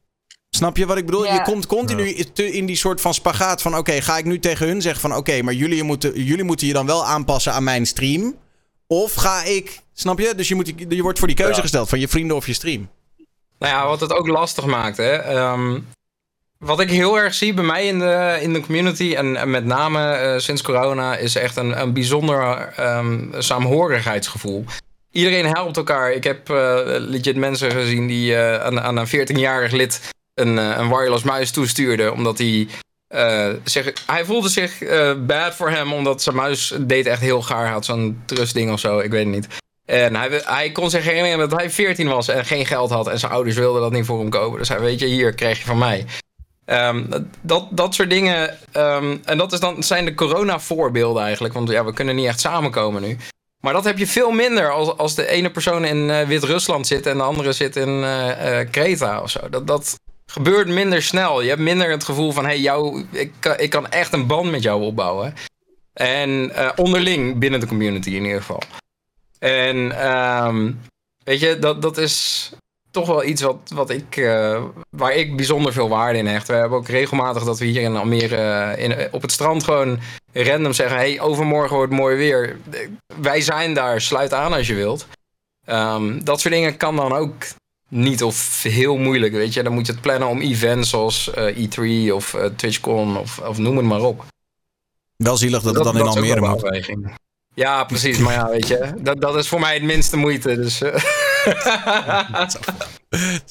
Snap je wat ik bedoel? Ja. Je komt continu in die soort van spagaat van... oké, ga ik nu tegen hun zeggen van... oké, maar jullie moeten, jullie moeten je dan wel aanpassen aan mijn stream? Of ga ik... Snap je? Dus je, moet, je wordt voor die keuze Ja. gesteld van je vrienden of je stream. Nou ja, wat het ook lastig maakt, hè. Ehm, wat ik heel erg zie bij mij in de, in de community, en, met name eh, sinds corona, is echt een, een bijzonder ehm, saamhorigheidsgevoel. Iedereen helpt elkaar. Ik heb eh, legit mensen gezien die eh, aan, aan een 14-jarig lid een, een wireless muis toestuurden, omdat hij... zich, hij voelde zich bad voor hem, omdat zijn muis deed echt heel gaar. Had zo'n trustding of zo, ik weet het niet. En hij, hij kon zich herinneren dat hij 14 was en geen geld had. En zijn ouders wilden dat niet voor hem kopen. Dus hij, weet je, hier krijg je van mij. Ehm, dat, dat soort dingen. ehm, en dat is dan, zijn de corona-voorbeelden eigenlijk. Want ja, we kunnen niet echt samenkomen nu. Maar dat heb je veel minder als, als de ene persoon in eh, Wit-Rusland zit en de andere zit in eh, Kreta of zo. Dat, dat gebeurt minder snel. Je hebt minder het gevoel van: hé, hey, jou, ik, ik kan echt een band met jou opbouwen. En onderling binnen de community in ieder geval. En ehm, weet je, dat, dat is toch wel iets wat, wat ik, eh, waar ik bijzonder veel waarde in hecht. We hebben ook regelmatig dat we hier in Almere eh, in, op het strand gewoon random zeggen... hey, overmorgen wordt mooi weer. Wij zijn daar, sluit aan als je wilt. Ehm, dat soort dingen kan dan ook niet of heel moeilijk, weet je. Dan moet je het plannen om events zoals eh, E3 of TwitchCon of, of noem het maar op. Wel zielig dat het dan in Almere moet. Ja, precies. Maar ja, weet je, dat, dat is voor mij het minste moeite. Dus, eh. Zo flauw.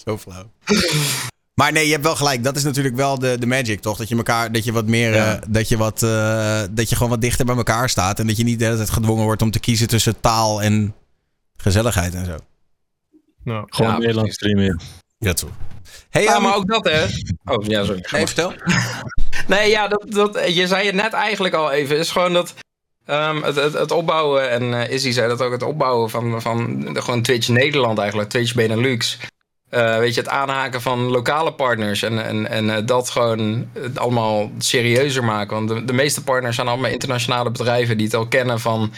Zo flauw. Maar nee, je hebt wel gelijk. Dat is natuurlijk wel de, de magic, toch? Dat je elkaar, dat je wat meer, Ja. eh, dat je wat, eh, dat je gewoon wat dichter bij elkaar staat. En dat je niet de hele tijd gedwongen wordt om te kiezen tussen taal en gezelligheid en zo. Nou, Gewoon Ja, Nederlands streamen. Ja, toch. Hey, ja, maar ook dat, hè? Oh, ja, sorry. nee, vertel. Nee, ja, dat, dat, je zei het net eigenlijk al even. Is gewoon dat ehm, het, het, opbouwen, en eh Izzy zei dat ook, het opbouwen van, van gewoon Twitch Nederland eigenlijk, Twitch Benelux. Eh, weet je, het aanhaken van lokale partners en, en, en eh, dat gewoon allemaal serieuzer maken. Want de, meeste partners zijn allemaal internationale bedrijven die het al kennen van,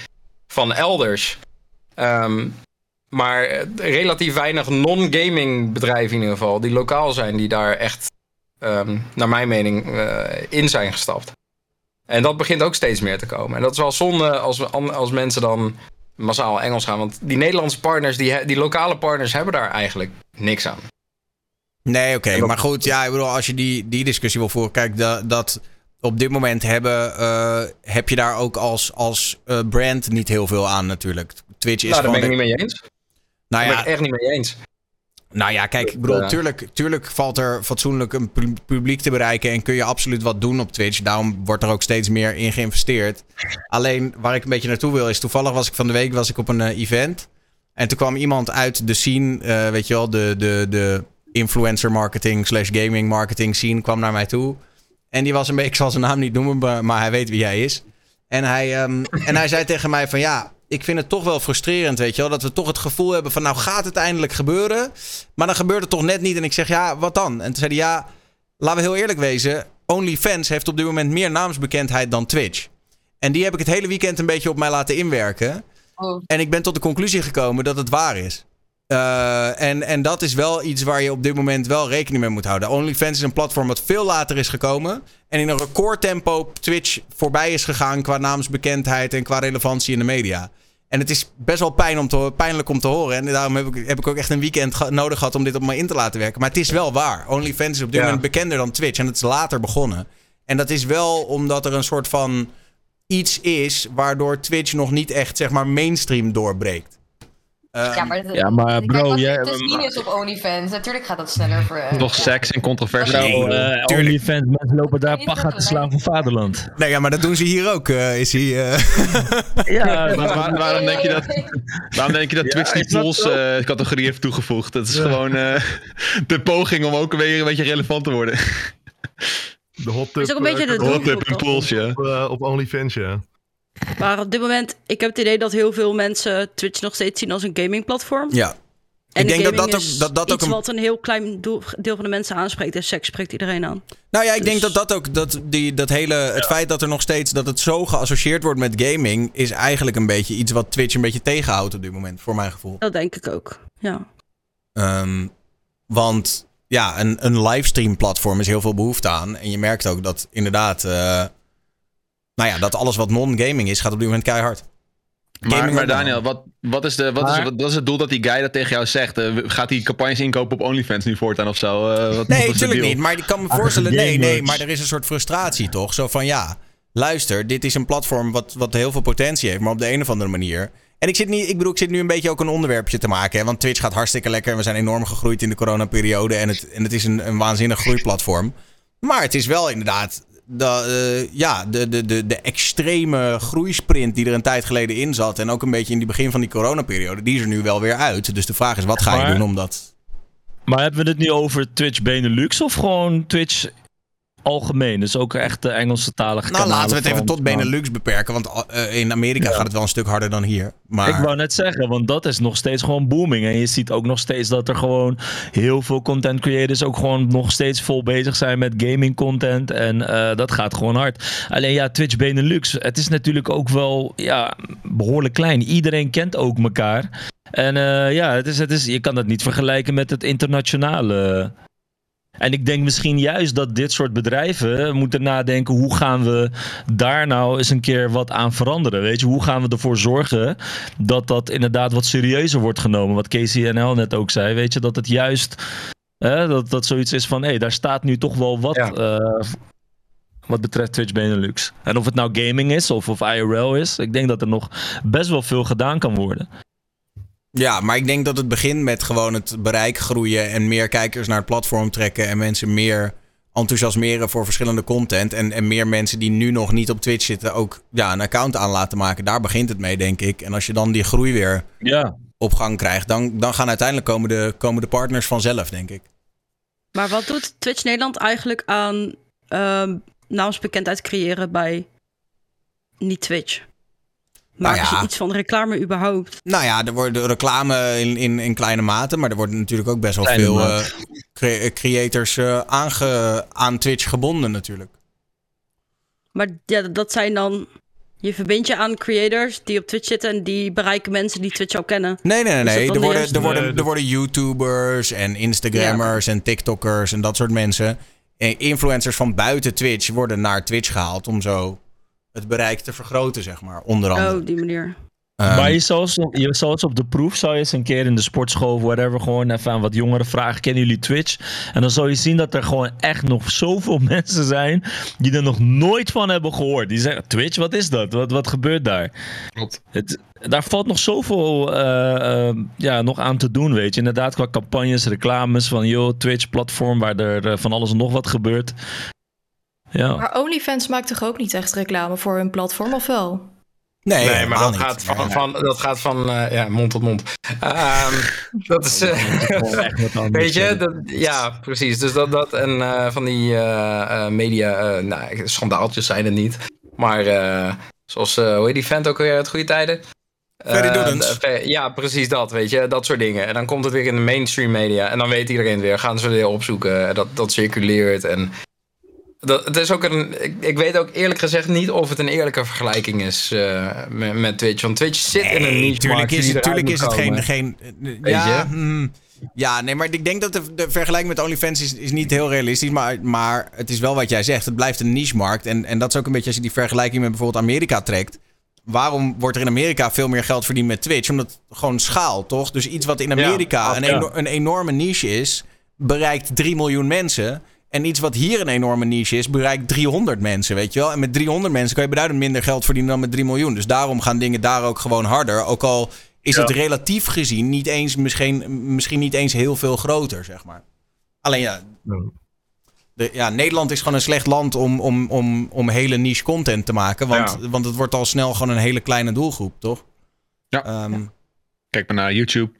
van elders. Ehm, maar relatief weinig non-gaming bedrijven in ieder geval, die lokaal zijn, die daar echt, ehm, naar mijn mening, in zijn gestapt. En dat begint ook steeds meer te komen. En dat is wel zonde als, we, als mensen dan massaal Engels gaan. Want die Nederlandse partners, die, die lokale partners, hebben daar eigenlijk niks aan. Nee, oké. Maar goed, ja, ik bedoel, als je die, die discussie wil voeren. Kijk, dat, dat op dit moment hebben, eh, heb je daar ook als, als eh, brand niet heel veel aan natuurlijk. Twitch is nou, daar gewoon... ben ik de- niet mee eens. nou, Daar ja, ben ik echt niet mee eens. Nou ja, kijk, ik bedoel, tuurlijk, tuurlijk valt er fatsoenlijk een pu- publiek te bereiken. En kun je absoluut wat doen op Twitch. Daarom wordt er ook steeds meer in geïnvesteerd. Alleen waar ik een beetje naartoe wil is, toevallig was ik van de week was ik op een eh, event. En toen kwam iemand uit de scene, eh, weet je wel, de, de, de influencer marketing slash gaming marketing scene kwam naar mij toe. En die was een beetje, ik zal zijn naam niet noemen, maar- maar hij weet wie hij is. En hij, ehm, en hij zei tegen mij van ja, ik vind het toch wel frustrerend, weet je wel. Dat we toch het gevoel hebben van nou gaat het eindelijk gebeuren. Maar dan gebeurt het toch net niet. En ik zeg ja, wat dan? En toen zei hij ja, laten we heel eerlijk wezen. OnlyFans heeft op dit moment meer naamsbekendheid dan Twitch. En die heb ik het hele weekend een beetje op mij laten inwerken. Oh. En ik ben tot de conclusie gekomen dat het waar is. Eh, en, en dat is wel iets waar je op dit moment wel rekening mee moet houden. OnlyFans is een platform wat veel later is gekomen. En in een recordtempo op Twitch voorbij is gegaan qua naamsbekendheid en qua relevantie in de media. En het is best wel pijn om te, pijnlijk om te horen. En daarom heb ik, heb ik ook echt een weekend ge- nodig gehad om dit op me in te laten werken. Maar het is wel waar. OnlyFans is op dit Ja. moment bekender dan Twitch. En het is later begonnen. En dat is wel omdat er een soort van iets is waardoor Twitch nog niet echt, zeg maar, mainstream doorbreekt. Ehm, Ja, maar, dat- ja, maar kijk, bro, als jij- zien is op OnlyFans, natuurlijk gaat dat sneller voor... eh, Nog ja. seks en controversie. Eh, tuurlijk. OnlyFans, mensen lopen daar paga te slaan voor vaderland. Nee, ja, maar dat doen ze hier ook. eh, is hij, eh, Ja, Maar waar- waarom denk je dat, waarom denk je dat Ja, Twitch die zo? Pools-categorie heeft toegevoegd? Dat is gewoon eh, de poging om ook weer een beetje relevant te worden. De hot tub, is ook een beetje de de Hot hot tub en Pools, ja. op, op OnlyFans, ja. Maar op dit moment, ik heb het idee dat heel veel mensen Twitch nog steeds zien als een gamingplatform. ja. En Ik denk dat dat ook- dat dat ook iets een- wat een heel klein doel- deel van de mensen aanspreekt. En seks spreekt iedereen aan. Nou ja, ik denk Dus- dat dat ook, dat, die, dat hele, het feit dat er nog steeds, dat het zo geassocieerd wordt met gaming, is eigenlijk een beetje iets wat Twitch een beetje tegenhoudt op dit moment, voor mijn gevoel. Dat denk ik ook. Ja. Ehm, want ja, een, een livestream platform is heel veel behoefte aan. En je merkt ook dat inderdaad, eh, nou ja, dat alles wat non-gaming is, gaat op dit moment keihard. Maar, Gaming maar. Daniel, wat, wat, is de, wat, Maar- is, wat, wat is het doel dat die guy dat tegen jou zegt? Eh, gaat hij campagnes inkopen op OnlyFans nu voortaan of zo? Eh, wat, Nee, natuurlijk niet. Maar ik kan me Ah, voorstellen, nee, nee, maar er is een soort frustratie toch? Zo van ja, luister, dit is een platform wat, wat heel veel potentie heeft, maar op de een of andere manier. En ik zit, niet, ik bedoel, ik zit nu een beetje ook een onderwerpje te maken. Hè, want Twitch gaat hartstikke lekker. En we zijn enorm gegroeid in de coronaperiode. En het, en het is een, een waanzinnig groeiplatform. Maar het is wel inderdaad. De, eh, ja, de, de, de, de extreme groeisprint die er een tijd geleden in zat. En ook een beetje in die begin van die coronaperiode. Die is er nu wel weer uit. Dus de vraag is: wat ga je Maar- doen om dat. Maar hebben we het nu over Twitch Benelux of gewoon Twitch algemeen? Dus ook echt de Engelse talige Nou, laten we het even tot Benelux beperken. Want eh, in Amerika Ja. gaat het wel een stuk harder dan hier. Maar Ik wou net zeggen, want dat is nog steeds gewoon booming. En je ziet ook nog steeds dat er gewoon heel veel content creators ook gewoon nog steeds vol bezig zijn met gaming content. En eh, dat gaat gewoon hard. Alleen ja, Twitch Benelux, het is natuurlijk ook wel ja, behoorlijk klein. Iedereen kent ook elkaar. En eh, ja, het is, het is, je kan dat niet vergelijken met het internationale. En ik denk misschien juist dat dit soort bedrijven moeten nadenken: hoe gaan we daar nou eens een keer wat aan veranderen? Weet je, hoe gaan we ervoor zorgen dat dat inderdaad wat serieuzer wordt genomen? Wat KCNL net ook zei, weet je, dat het juist hè, dat, dat zoiets is van: hé, hey, daar staat nu toch wel wat. Ja. eh, wat betreft Twitch Benelux. En of het nou gaming is of, of IRL is, ik denk dat er nog best wel veel gedaan kan worden. Ja, maar ik denk dat het begint met gewoon het bereik groeien en meer kijkers naar het platform trekken en mensen meer enthousiasmeren voor verschillende content. En, en meer mensen die nu nog niet op Twitch zitten ook ja, een account aan laten maken. Daar begint het mee, denk ik. En als je dan die groei weer Ja, op gang krijgt, dan, dan gaan uiteindelijk komen de, komen de partners vanzelf, denk ik. Maar wat doet Twitch Nederland eigenlijk aan ehm naamsbekendheid creëren bij niet Maken Nou ja. ze iets van reclame überhaupt? Nou ja, er wordt reclame in, in, in kleine mate, maar er worden natuurlijk ook best wel Kleine veel eh, cre- creators eh, aange, aan Twitch gebonden natuurlijk. Maar ja, dat zijn dan Je verbindt je aan creators die op Twitch zitten en die bereiken mensen die Twitch al kennen. Nee, nee, nee. Is Er, de worden, er, worden, er worden YouTubers en Instagrammers en TikTokkers en dat soort mensen. En influencers van buiten Twitch worden naar Twitch gehaald om zo het bereik te vergroten, zeg maar. Onder andere. Oh, op die manier. Ehm, maar je zou, je zou eens op de proef, zou je eens een keer in de sportschool of whatever, gewoon even aan wat jongeren vragen, kennen jullie Twitch? En dan zal je zien dat er gewoon echt nog zoveel mensen zijn die er nog nooit van hebben gehoord. Die zeggen, Twitch, wat is dat? Wat, wat gebeurt daar? Klopt. Het, daar valt nog zoveel eh, eh, ja, nog aan te doen, weet je. Inderdaad, qua campagnes, reclames van, joh, Twitch-platform waar er eh, van alles en nog wat gebeurt. Ja. Maar OnlyFans maakt toch ook niet echt reclame voor hun platform, of wel? nee, Nee, maar dat gaat van, dat gaat van eh, ja, mond tot mond. Ehm, dat is. eh, Weet je, dat, ja, precies. Dus dat, dat en eh, van die eh, eh, media, nou, schandaaltjes zijn het niet. Maar eh, zoals, eh, hoe heet die vent ook weer uit goede tijden? Eh, Fe- ja, precies dat, weet je. Dat soort dingen. En dan komt het weer in de mainstream media. En dan weet iedereen het weer. Gaan ze weer opzoeken. Dat, dat circuleert. En dat, het is ook een... Ik, ik weet ook eerlijk gezegd niet of het een eerlijke vergelijking is eh, met, met Twitch. Want Twitch zit in een niche Tuurlijk is, het, tuurlijk is het geen... geen geen Weet ja, hmm, ja, nee, maar ik denk dat de, de vergelijking met OnlyFans is, is niet heel realistisch. Maar, maar het is wel wat jij zegt. Het blijft een niche-markt. En, en dat is ook een beetje als je die vergelijking met bijvoorbeeld Amerika trekt. Waarom wordt er in Amerika veel meer geld verdiend met Twitch? Omdat gewoon schaal, toch? Dus iets wat in Amerika een, ja. eno- een enorme niche is, bereikt 3 miljoen mensen. En iets wat hier een enorme niche is, bereikt 300 mensen, weet je wel? En met 300 mensen kan je beduidend minder geld verdienen dan met 3 miljoen. Dus daarom gaan dingen daar ook gewoon harder. Ook al is het relatief gezien niet eens, misschien, misschien niet eens heel veel groter, zeg maar. Alleen ja, de, ja, Nederland is gewoon een slecht land om, om, om, om hele niche content te maken. Want, want het wordt al snel gewoon een hele kleine doelgroep, toch? Ja. Ehm, Kijk maar naar YouTube.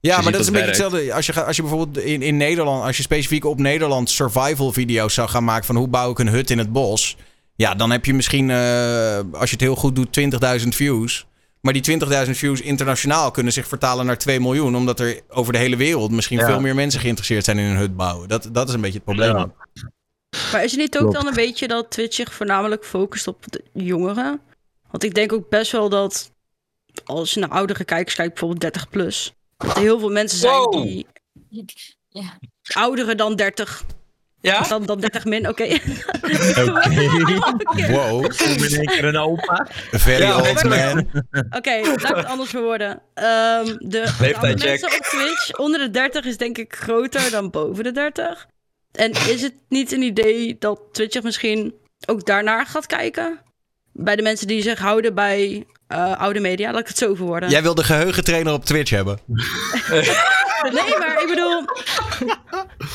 Ja, Je maar dat is een beetje hetzelfde. Als je, als je bijvoorbeeld in, in Nederland, als je specifiek op Nederland survival video's zou gaan maken van hoe bouw ik een hut in het bos. Ja, dan heb je misschien, eh, als je het heel goed doet, 20.000 views. Maar die 20.000 views internationaal kunnen zich vertalen naar 2 miljoen. Omdat er over de hele wereld misschien Ja. veel meer mensen geïnteresseerd zijn in een hut bouwen. Dat, dat is een beetje het probleem. Ja. Maar is het niet ook Klopt. dan een beetje dat Twitch zich voornamelijk focust op de jongeren? Want ik denk ook best wel dat als je naar oudere kijkers kijkt, bijvoorbeeld 30 plus, dat er heel veel mensen zijn Wow. die Ja. ouderen dan 30, Ja? dan, dan 30 min, oké. Oké. Wow, in één keer een opa. very Ja, old man. Oké, laat ik het anders verwoorden. Ehm de mensen op Twitch onder de 30 is denk ik groter dan boven de 30. En is het niet een idee dat Twitch misschien ook daarnaar gaat kijken? Bij de mensen die zich houden bij eh, oude media, laat ik het zo verwoorden. Jij wil de geheugentrainer op Twitch hebben. Nee, maar ik bedoel,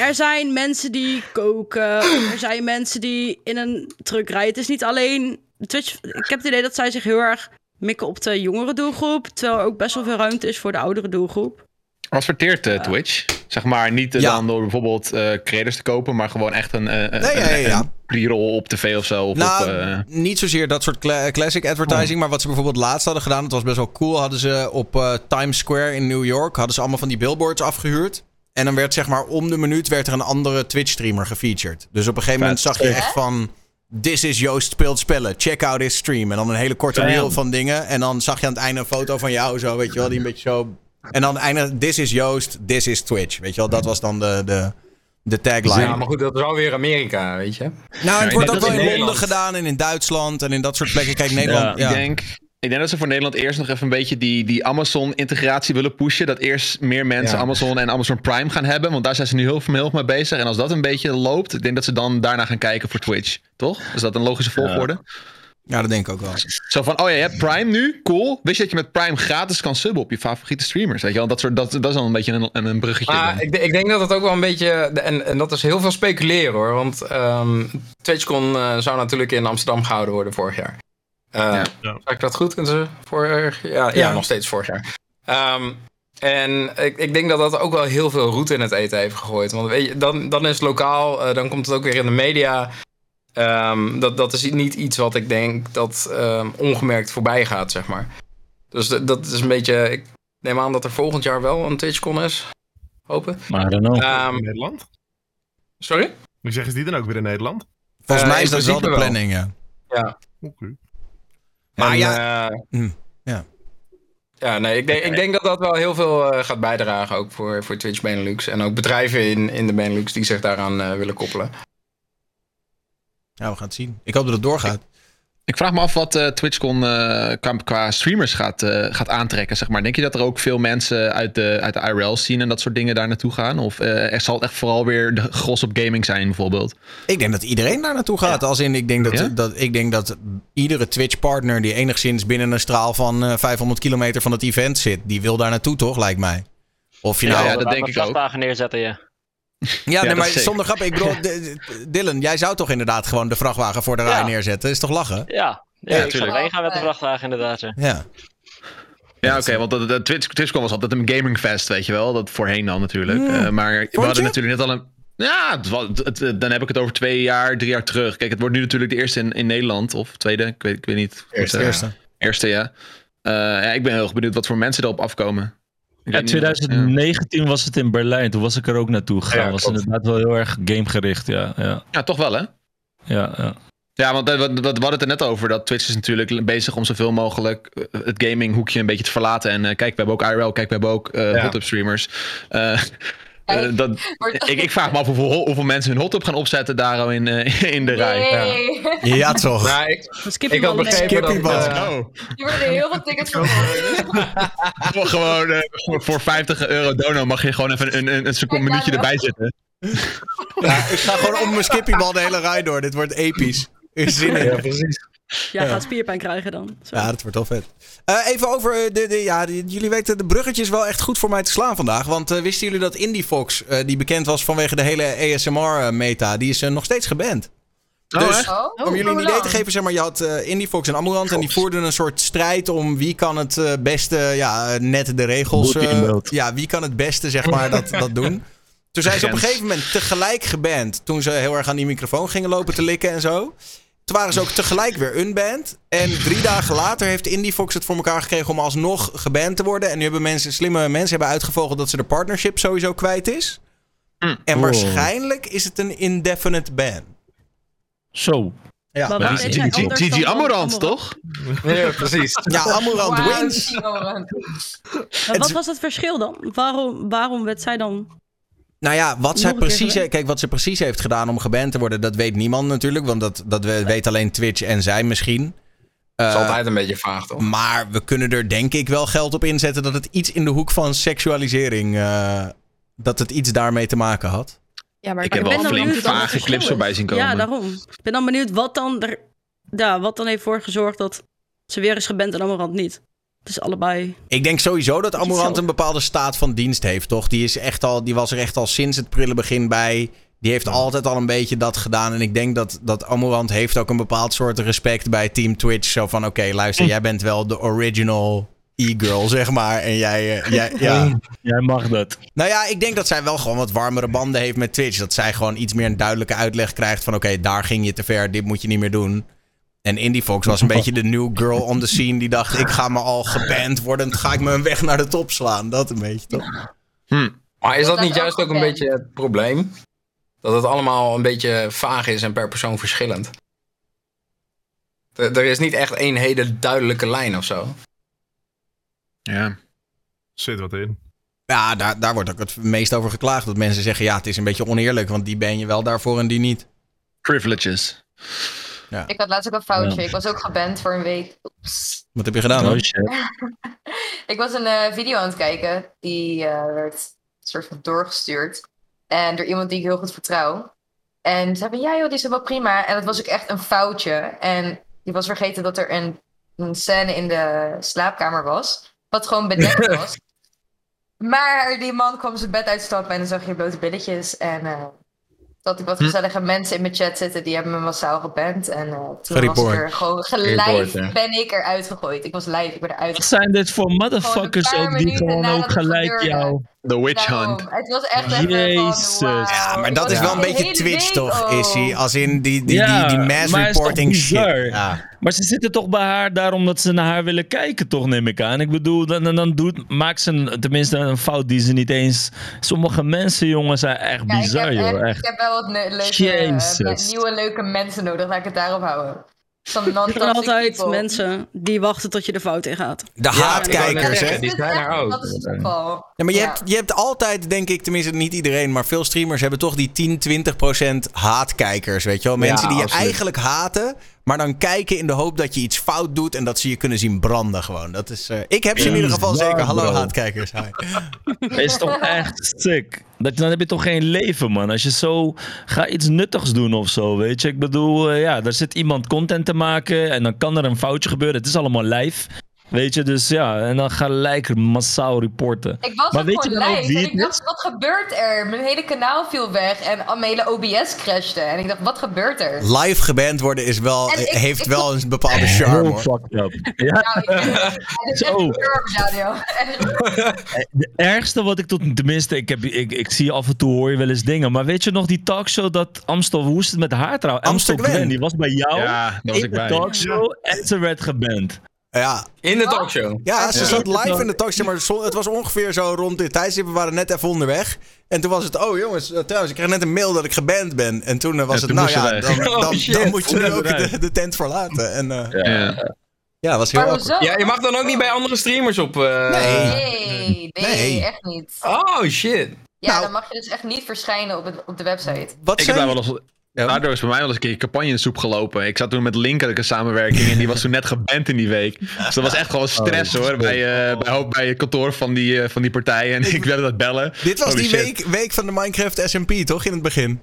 er zijn mensen die koken, er zijn mensen die in een truck rijden. Het is niet alleen Twitch. Ik heb het idee dat zij zich heel erg mikken op de jongere doelgroep, terwijl er ook best wel veel ruimte is voor de oudere doelgroep. Adverteert eh, Twitch. Zeg maar niet Ja. dan door bijvoorbeeld eh creators te kopen, maar gewoon echt een, eh, een, Nee, ja, ja, ja. een pre-roll op tv of zo. Of Nou, op, eh, niet zozeer dat soort cla- classic advertising. Maar wat ze bijvoorbeeld laatst hadden gedaan, dat was best wel cool. Hadden ze op eh, Times Square in New York, hadden ze allemaal van die billboards afgehuurd. En dan werd zeg maar om de minuut werd er een andere Twitch-streamer gefeatured. Dus op een gegeven moment zag je echt van... This is Joost speelt spellen. Check out his stream. En dan een hele korte reel van dingen. En dan zag je aan het einde een foto van jou zo, weet je wel. Die een beetje zo... En dan einde, this is Joost, this is Twitch. Weet je wel, dat was dan de, de, de tagline. Ja, maar goed, dat is wel weer Amerika, weet je. Nou, het wordt ook dat wel in in Londen Nederland- gedaan en in Duitsland en in dat soort plekken. Kijk, Nederland. Ja, Ik, denk, ik denk dat ze voor Nederland eerst nog even een beetje die, die Amazon-integratie willen pushen. Dat eerst meer mensen Ja. Amazon en Amazon Prime gaan hebben. Want daar zijn ze nu heel, heel mee bezig. En als dat een beetje loopt, ik denk dat ze dan daarna gaan kijken voor Twitch. Toch? Is dat een logische volgorde? Ja, dat denk ik ook wel. Zo van, oh ja, je hebt Prime nu, cool. Wist je dat je met Prime gratis kan subben op je favoriete streamers? Weet je wel? Dat, soort, dat, dat is dan een beetje een, een, een bruggetje. Dan. ik, ik denk dat het ook wel een beetje. En, en dat is heel veel speculeren hoor. Want ehm TwitchCon eh, zou natuurlijk in Amsterdam gehouden worden vorig jaar. Eh Ja. Ja. Zeg ik dat goed? Kunnen ze vorig ja, ja, Ja. nog steeds vorig jaar. Ehm, en ik, ik denk dat dat ook wel heel veel roet in het eten heeft gegooid. Want weet je, dan, dan is het lokaal, eh, dan komt het ook weer in de media. Ehm, dat, dat is niet iets wat ik denk dat ehm, ongemerkt voorbij gaat, zeg maar. Dus dat, dat is een beetje. Ik neem aan dat er volgend jaar wel een TwitchCon is. Hopen. Maar I don't know. Ehm, in Nederland? sorry? Wie zeggen ze die dan ook weer in Nederland? Volgens Eh, mij is dat wel de planning, ja. Ja. Oké. Maar En, ja, eh, hm, ja. Ja, nee, ik denk, ik denk dat dat wel heel veel eh, gaat bijdragen ook voor, voor Twitch Benelux. En ook bedrijven in, in de Benelux die zich daaraan willen koppelen. Ja, we gaan het zien. Ik hoop dat het doorgaat. Ik vraag me af wat eh, TwitchCon eh, qua, qua streamers gaat, eh, gaat aantrekken, zeg maar. Denk je dat er ook veel mensen uit de, uit de IRL zien en dat soort dingen daar naartoe gaan? Of eh, er zal het echt vooral weer de gros op gaming zijn, bijvoorbeeld? Ik denk dat iedereen daar naartoe gaat. Als in, ik denk dat, Ja? dat, ik denk dat iedere Twitch-partner die enigszins binnen een straal van eh, 500 kilometer van het event zit, die wil daar naartoe, toch? Lijkt mij. Of je Ja, nou... ja, Ja, dat denk ik ook. neerzetten, ja. Nee, dat maar zonder grap. Ik bedoel, Dylan, jij zou toch inderdaad gewoon de vrachtwagen voor de rij Ja. neerzetten? Is toch lachen? Ja, ja, Ja, ik zou erheen gaan met de vrachtwagen inderdaad. Ja. Ja. Ja, oké, want de, de Twitch, TwitchCon was altijd een gamingfest, weet je wel. Dat voorheen dan natuurlijk. Mm. Eh, maar we je? hadden natuurlijk net al een... Ja, het was- het- het- dan heb ik het over twee jaar, drie jaar terug. Kijk, het wordt nu natuurlijk de eerste in, in Nederland. Of tweede, ik weet, ik weet niet. Eerste. Eh, Eerste. Eerste, ja. Eh, ja. Ik ben heel erg benieuwd wat voor mensen erop afkomen. Ja, weet niet of- 2019 was het in Berlijn. Toen was ik er ook naartoe gegaan. Ja, was inderdaad wel heel erg gamegericht. Ja, ja, Ja, toch wel, hè? ja. ja. Ja, want eh, we, we hadden het er net over. Dat Twitch is natuurlijk bezig om zoveel mogelijk eh, het gaminghoekje een beetje te verlaten. En eh, kijk, we hebben ook IRL, kijk, we hebben ook eh Ja. hot tub streamers. Eh, Eh, dat, ik, ik vraag me af hoeveel, hoeveel mensen hun hot tub gaan opzetten daar al in, eh, in de rij. Nee. Ja, toch? Maar ik, ik had begrepen dat... Oh, Hier worden heel veel tickets voor. gewoon eh, voor- voor 50 euro dono mag je gewoon even een, een, een seconde minuutje erbij zitten. Ja, ik ga gewoon om mijn skippybal de hele rij door. Dit wordt episch. Is zin in. ja, precies. Ja, gaat spierpijn krijgen dan. Zo. Ja, dat wordt wel vet. Eh, even over eh, de, de, ja, de- jullie weten de bruggetjes wel echt goed voor mij te slaan vandaag. Want eh, wisten jullie dat IndieFox, eh die bekend was vanwege de hele ASMR-meta, die is nog steeds geband. Oh, dus? Oh, om jullie een idee te geven, zeg maar, je had eh IndieFox en Amorant en die voerden een soort strijd om wie kan het beste, ja, net de regels, ja, wie kan het beste, zeg maar, dat, dat doen. Toen zijn ze op een gegeven moment tegelijk geband. Toen ze heel erg aan die microfoon gingen lopen te likken en zo. Toen waren ze ook tegelijk weer unband. En drie dagen later heeft IndieFox het voor elkaar gekregen om alsnog geband te worden. En nu hebben mensen, slimme mensen hebben uitgevogeld dat ze de partnership sowieso kwijt is. En Oh. waarschijnlijk is het een indefinite ban. Zo. Ja, Maar Gigi Amorant, toch? Ja, precies. ja Amorant wins. Wat was het verschil dan? Waarom, waarom werd zij dan... Nou ja, wat zij precies, kijk, wat ze precies heeft gedaan om geband te worden, dat weet niemand natuurlijk. Want dat, dat we- weet alleen Twitch en zij misschien. Dat is Eh, altijd een beetje vaag, toch? Maar we kunnen er denk ik wel geld op inzetten dat het iets in de hoek van seksualisering. eh, dat het iets daarmee te maken had. Ja, maar Ik ik heb wel flink vage clips voorbij zien komen. Ja, daarom. Ik ben dan benieuwd wat dan, er, ja, wat dan heeft voor gezorgd dat ze weer is geband en Amorant niet. Is allebei... Ik denk sowieso dat Amorant een bepaalde staat van dienst heeft, toch? Die, is echt al, die was er echt al sinds het prille begin bij. Die heeft altijd al een beetje dat gedaan. En ik denk dat, dat Amorant heeft ook een bepaald soort respect bij Team Twitch. Zo van, oké, luister, jij bent wel de original e-girl, zeg maar. En jij, eh, jij ja. Jij mag dat. Nou ja, ik denk dat zij wel gewoon wat warmere banden heeft met Twitch. Dat zij gewoon iets meer een duidelijke uitleg krijgt van... oké, daar ging je te ver, dit moet je niet meer doen. En IndieFox was een beetje de new girl on the scene... die dacht, ik ga me al geband worden... ga ik me een weg naar de top slaan. Dat een beetje, toch? Hm. Maar is dat Dat niet is juist ook een beetje het probleem? Dat het allemaal een beetje vaag is en per persoon verschillend. Er er is niet echt één hele duidelijke lijn of zo. Ja. Zit wat in. Ja, daar, daar wordt ook het meest over geklaagd. Dat mensen zeggen, ja, het is een beetje oneerlijk... want die ben je wel daarvoor en die niet. Privileges. Ik had laatst ook een foutje. Ja. Ik was ook geband voor een week. Oeps. Wat heb je gedaan Oh. Ik was een eh, video aan het kijken. Die eh, werd een soort van doorgestuurd. En door iemand die ik heel goed vertrouw. En ze hebben, ja joh, die is wel prima. En dat was ook echt een foutje. En die was vergeten dat er een, een scène in de slaapkamer was. Wat gewoon bedekt was. Maar die man kwam zijn bed uitstappen en dan zag je blote billetjes. En eh dat ik wat Hm. gezellige mensen in mijn chat zitten, die hebben me massaal geband. En eh, toen was er gewoon gelijk, ben ik eruit gegooid. Ik was live, ik ben eruit Wat zijn dit voor motherfuckers ook die gewoon ook gelijk jou... The Witch Daarom. Hunt. Het was echt even Jezus. van. Ja, maar dat is wel een beetje Twitch, toch. Issy? Als in die, die, Ja, die, die mass reporting shit. Ja. Maar ze zitten toch bij haar daarom dat ze naar haar willen kijken, toch, neem ik aan. Ik bedoel, dan, dan, dan doet, maakt ze een, tenminste een fout die ze niet eens... Sommige mensen, jongen, zijn echt Ja, ik, bizar, heb joh. echt, ik heb wel wat ne- leuke, eh, nieuwe leuke mensen nodig. Laat ik het daarop houden. Er zijn altijd people. mensen die wachten tot je de fout in gaat. De haatkijkers, hè? Die zijn er ook. Dat is het geval. Ja, maar je, Ja. Hebt, je hebt altijd, denk ik, tenminste niet iedereen, maar veel streamers hebben toch die 10, 20 procent haatkijkers, weet je wel? Mensen die je absoluut. eigenlijk haten, maar dan kijken in de hoop dat je iets fout doet en dat ze je kunnen zien branden gewoon. Dat is, eh, ik heb ze in ieder geval zeker. Hallo haatkijkers. Hi. Is toch echt sick? Dat, dan heb je toch geen leven, man. Als je zo... Ga iets nuttigs doen of zo, weet je. Ik bedoel, eh, ja, er zit iemand content te maken... en dan kan er een foutje gebeuren. Het is allemaal live. Weet je, dus ja. En dan gelijk massaal reporten. Ik was Maar weet je gewoon dan ook live wie en ik dacht, wat gebeurt er? Mijn hele kanaal viel weg en mijn hele OBS crashte. En ik dacht, wat gebeurt er? Live geband worden is wel, ik- heeft ik- wel een bepaalde charme. Heel hoor. fucked up. Ja, Nou, ik- Zo. de ergste wat ik tot... Tenminste, ik, heb, ik, ik zie af en toe hoor je wel eens dingen. Maar weet je nog die talkshow dat Amstel... Hoe is het met haar trouwens? Amstel Gwen. Die was bij jou Ja, was in ik de bij. talkshow en ze werd geband. Ja, In de talkshow. ja, ze Ja. zat live in de talkshow, maar het was ongeveer zo rond dit tijdstip. We waren net even onderweg. En toen was het, oh jongens, eh, trouwens, ik kreeg net een mail dat ik geband ben. En toen eh, was het, toen nou ja, dan, Oh, dan, dan moet je nu ook de, de tent verlaten. En eh, Ja. ja, was heel awkward. Ja, je mag dan ook niet bij andere streamers op. eh, Nee. Nee, nee, Nee. echt niet. Oh shit. Ja, Nou. dan mag je dus echt niet verschijnen op, het, op de website. Wat Ik heb zijn- daar wel eens... Ja. Daardoor is bij mij wel eens een keer campagne in de soep gelopen. Ik zat toen met Link had ik een samenwerking en die was toen net geband in die week. Dus dat was echt gewoon stress hoor, bij, eh, bij, bij het kantoor van die, eh, van die partij. En ik wilde dat bellen. Dit was Holy die shit. week, week van de Minecraft SMP, toch? In het begin.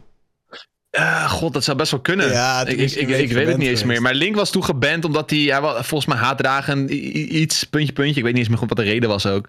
Eh, God, dat zou best wel kunnen. Ja, ik, ik, ik, weet het niet eens meer. Maar Link was toen geband omdat hij, hij was volgens mij haatdragen iets, puntje, puntje. Ik weet niet eens meer goed wat de reden was ook.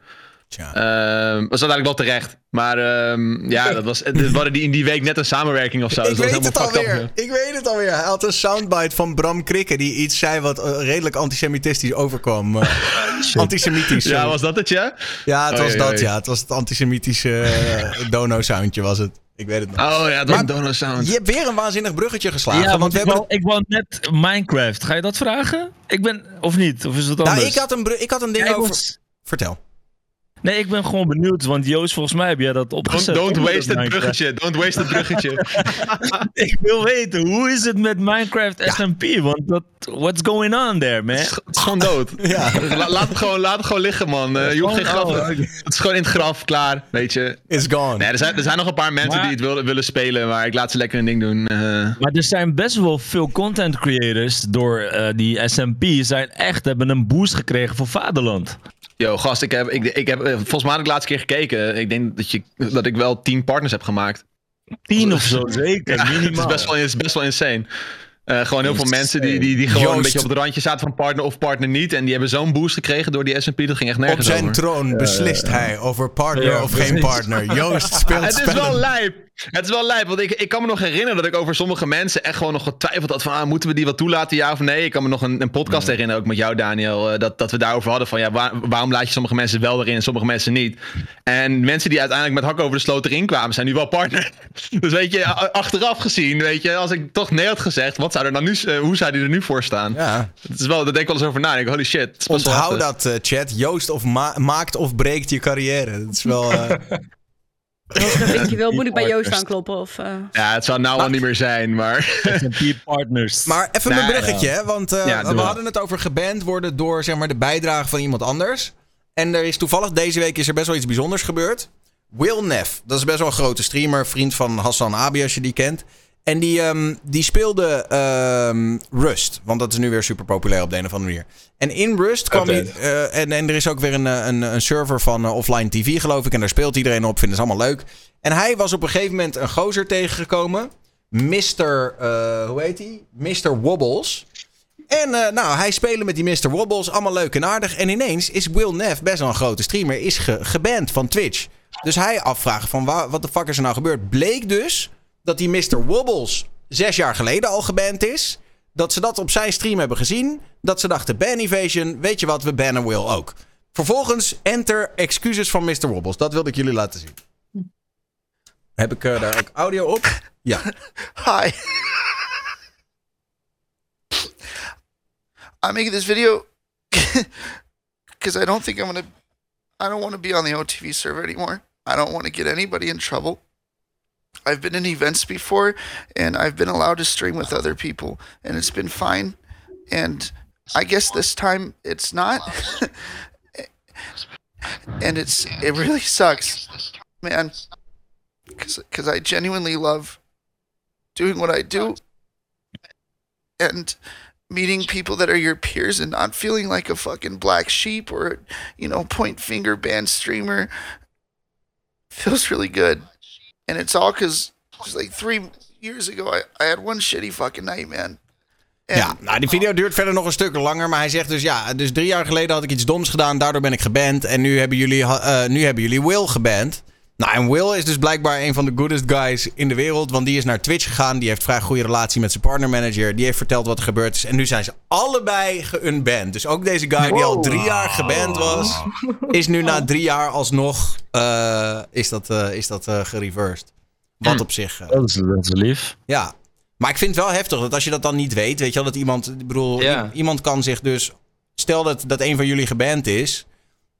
Tja. Ehm was uiteindelijk wel terecht. Maar ehm, ja, dat was, we hadden die in die week net een samenwerking of zo. ik dus dat was weet het alweer. up. Ik weet het alweer. Hij had een soundbite van Bram Krikke die iets zei wat eh, redelijk antisemitistisch overkwam. Eh, antisemitisch. Ja, was dat het, ja? Ja, het was dat, oei. ja. Het was het antisemitische eh, dono-soundje was het. Ik weet het nog. Oh ja, dat was donor sound. Je hebt weer een waanzinnig bruggetje geslagen. Ja, want want we ik hebben wou, ik wou net Minecraft. Ga je dat vragen? Ik ben... Of niet? Of is het het- anders? nou, ik had een, ik had een ding Ja, ik over... was- Vertel. Nee, ik ben gewoon benieuwd. Want Joost, volgens mij heb jij dat opgezet. don't waste het bruggetje. Don't waste het bruggetje. Ik wil weten, hoe is het met Minecraft SMP? Want dat, what's going on there, man? Het is, het is gewoon dood. Ja. La- laat, het gewoon, laat het gewoon liggen, man. Eh, je hoeft geen graf. Het is gewoon in het graf, klaar. Weet je. It's gone. Nee, er, zijn, er zijn nog een paar mensen Maar- die het willen, willen spelen, maar ik laat ze lekker hun ding doen. eh. Maar er zijn best wel veel content creators door eh, die SMP zijn echt hebben een boost gekregen voor Vaderland. Yo, gast, ik heb, ik, ik heb eh, volgens mij had ik de laatste keer gekeken. Ik denk dat, je, dat ik wel tien partners heb gemaakt. Tien of zo, zeker. Ja, het, is minimaal. best wel, het is best wel insane. Eh, gewoon heel veel mensen die, die, die gewoon een beetje op het randje zaten van partner of partner niet. En die hebben zo'n boost gekregen door die S&P. Dat ging echt Op nergens zijn over. troon beslist hij over partner Ja, of geen partner. Joost speelt het is wel lijp. Het is wel lijp, want ik, ik kan me nog herinneren dat ik over sommige mensen echt gewoon nog getwijfeld had van, ah, moeten we die wat toelaten, ja of nee? Ik kan me nog een, een podcast herinneren, ook met jou Daniel, eh, dat, dat we daarover hadden van, ja, waar- waarom laat je sommige mensen wel erin en sommige mensen niet? En mensen die uiteindelijk met hakken over de sloot erin kwamen, zijn nu wel partner. Dus weet je, achteraf gezien, weet je, als ik toch nee had gezegd, wat zou er dan nu, eh, hoe zou die er nu voor staan? Ja. Het is wel, daar denk ik wel eens over na. Denk, holy shit. Onthoud dat, eh, chat. Joost of ma- maakt of breekt je carrière. Dat is wel... Als ik een vinkje wil, moet ik bij Joost aankloppen. Of, eh, Ja, het zou nou al niet meer zijn, maar... SMP partners. Maar even Nee, mijn bruggetje, hè? want eh, Ja, we hadden het over geband worden door zeg maar, de bijdrage van iemand anders. En er is toevallig deze week is er best wel iets bijzonders gebeurd. Will Neff, dat is best wel een grote streamer, vriend van Hassan Abi als je die kent. En die, ehm, die speelde ehm, Rust, want dat is nu weer super populair op de een of andere manier. En in Rust kwam hij, eh, en, en er is ook weer een, eh, een, een server van eh, offline TV geloof ik. En daar speelt iedereen op, vinden ze allemaal leuk. En hij was op een gegeven moment een gozer tegengekomen. Mr. eh, hoe heet hij? Mr. Wobbles. En nou, hij speelde met die Mr. Wobbles, allemaal leuk en aardig. En ineens is Will Neff, best wel een grote streamer, is ge geband van Twitch. Dus hij afvragen van wa- wat de fuck is er nou gebeurd. Bleek dus dat die Mr. Wobbles zes jaar geleden al geband is. Dat ze dat op zijn stream hebben gezien. Dat ze dachten, ban evasion, weet je wat, we bannen Will ook. Vervolgens, enter excuses van Mr. Wobbles. Dat wilde ik jullie laten zien. Heb ik eh, daar ook audio op? Ja. Hi. I'm making this video because I don't think I'm gonna. I don't want to be on the OTV server anymore. I don't want to get anybody in trouble. I've been in events before, and I've been allowed to stream with other people, and it's been fine. and I guess this time it's not. and it's it really sucks, man. Because I genuinely love doing what I do, and meeting people that are your peers and not feeling like a fucking black sheep or you know point finger band streamer feels really good and it's all because like three years ago I, I had one shitty fucking night man Ja, nou, die video duurt verder nog een stuk langer. Maar hij zegt dus ja, dus drie jaar geleden had ik iets doms gedaan. Daardoor ben ik geband. En nu hebben jullie, eh, nu hebben jullie Will geband. Nou, en Will is dus blijkbaar een van de goodest guys in de wereld. Want die is naar Twitch gegaan. Die heeft vrij goede relatie met zijn partnermanager. Die heeft verteld wat er gebeurd is. En nu zijn ze allebei geunband. Dus ook deze guy die al drie jaar geband was, is nu na drie jaar alsnog eh, is dat, eh, is dat eh, gereversed. Wat op zich. eh, Dat is, dat is lief. ja. Maar ik vind het wel heftig dat als je dat dan niet weet, weet je wel, dat iemand, ik bedoel, iemand kan zich dus, stel dat, dat een van jullie geband is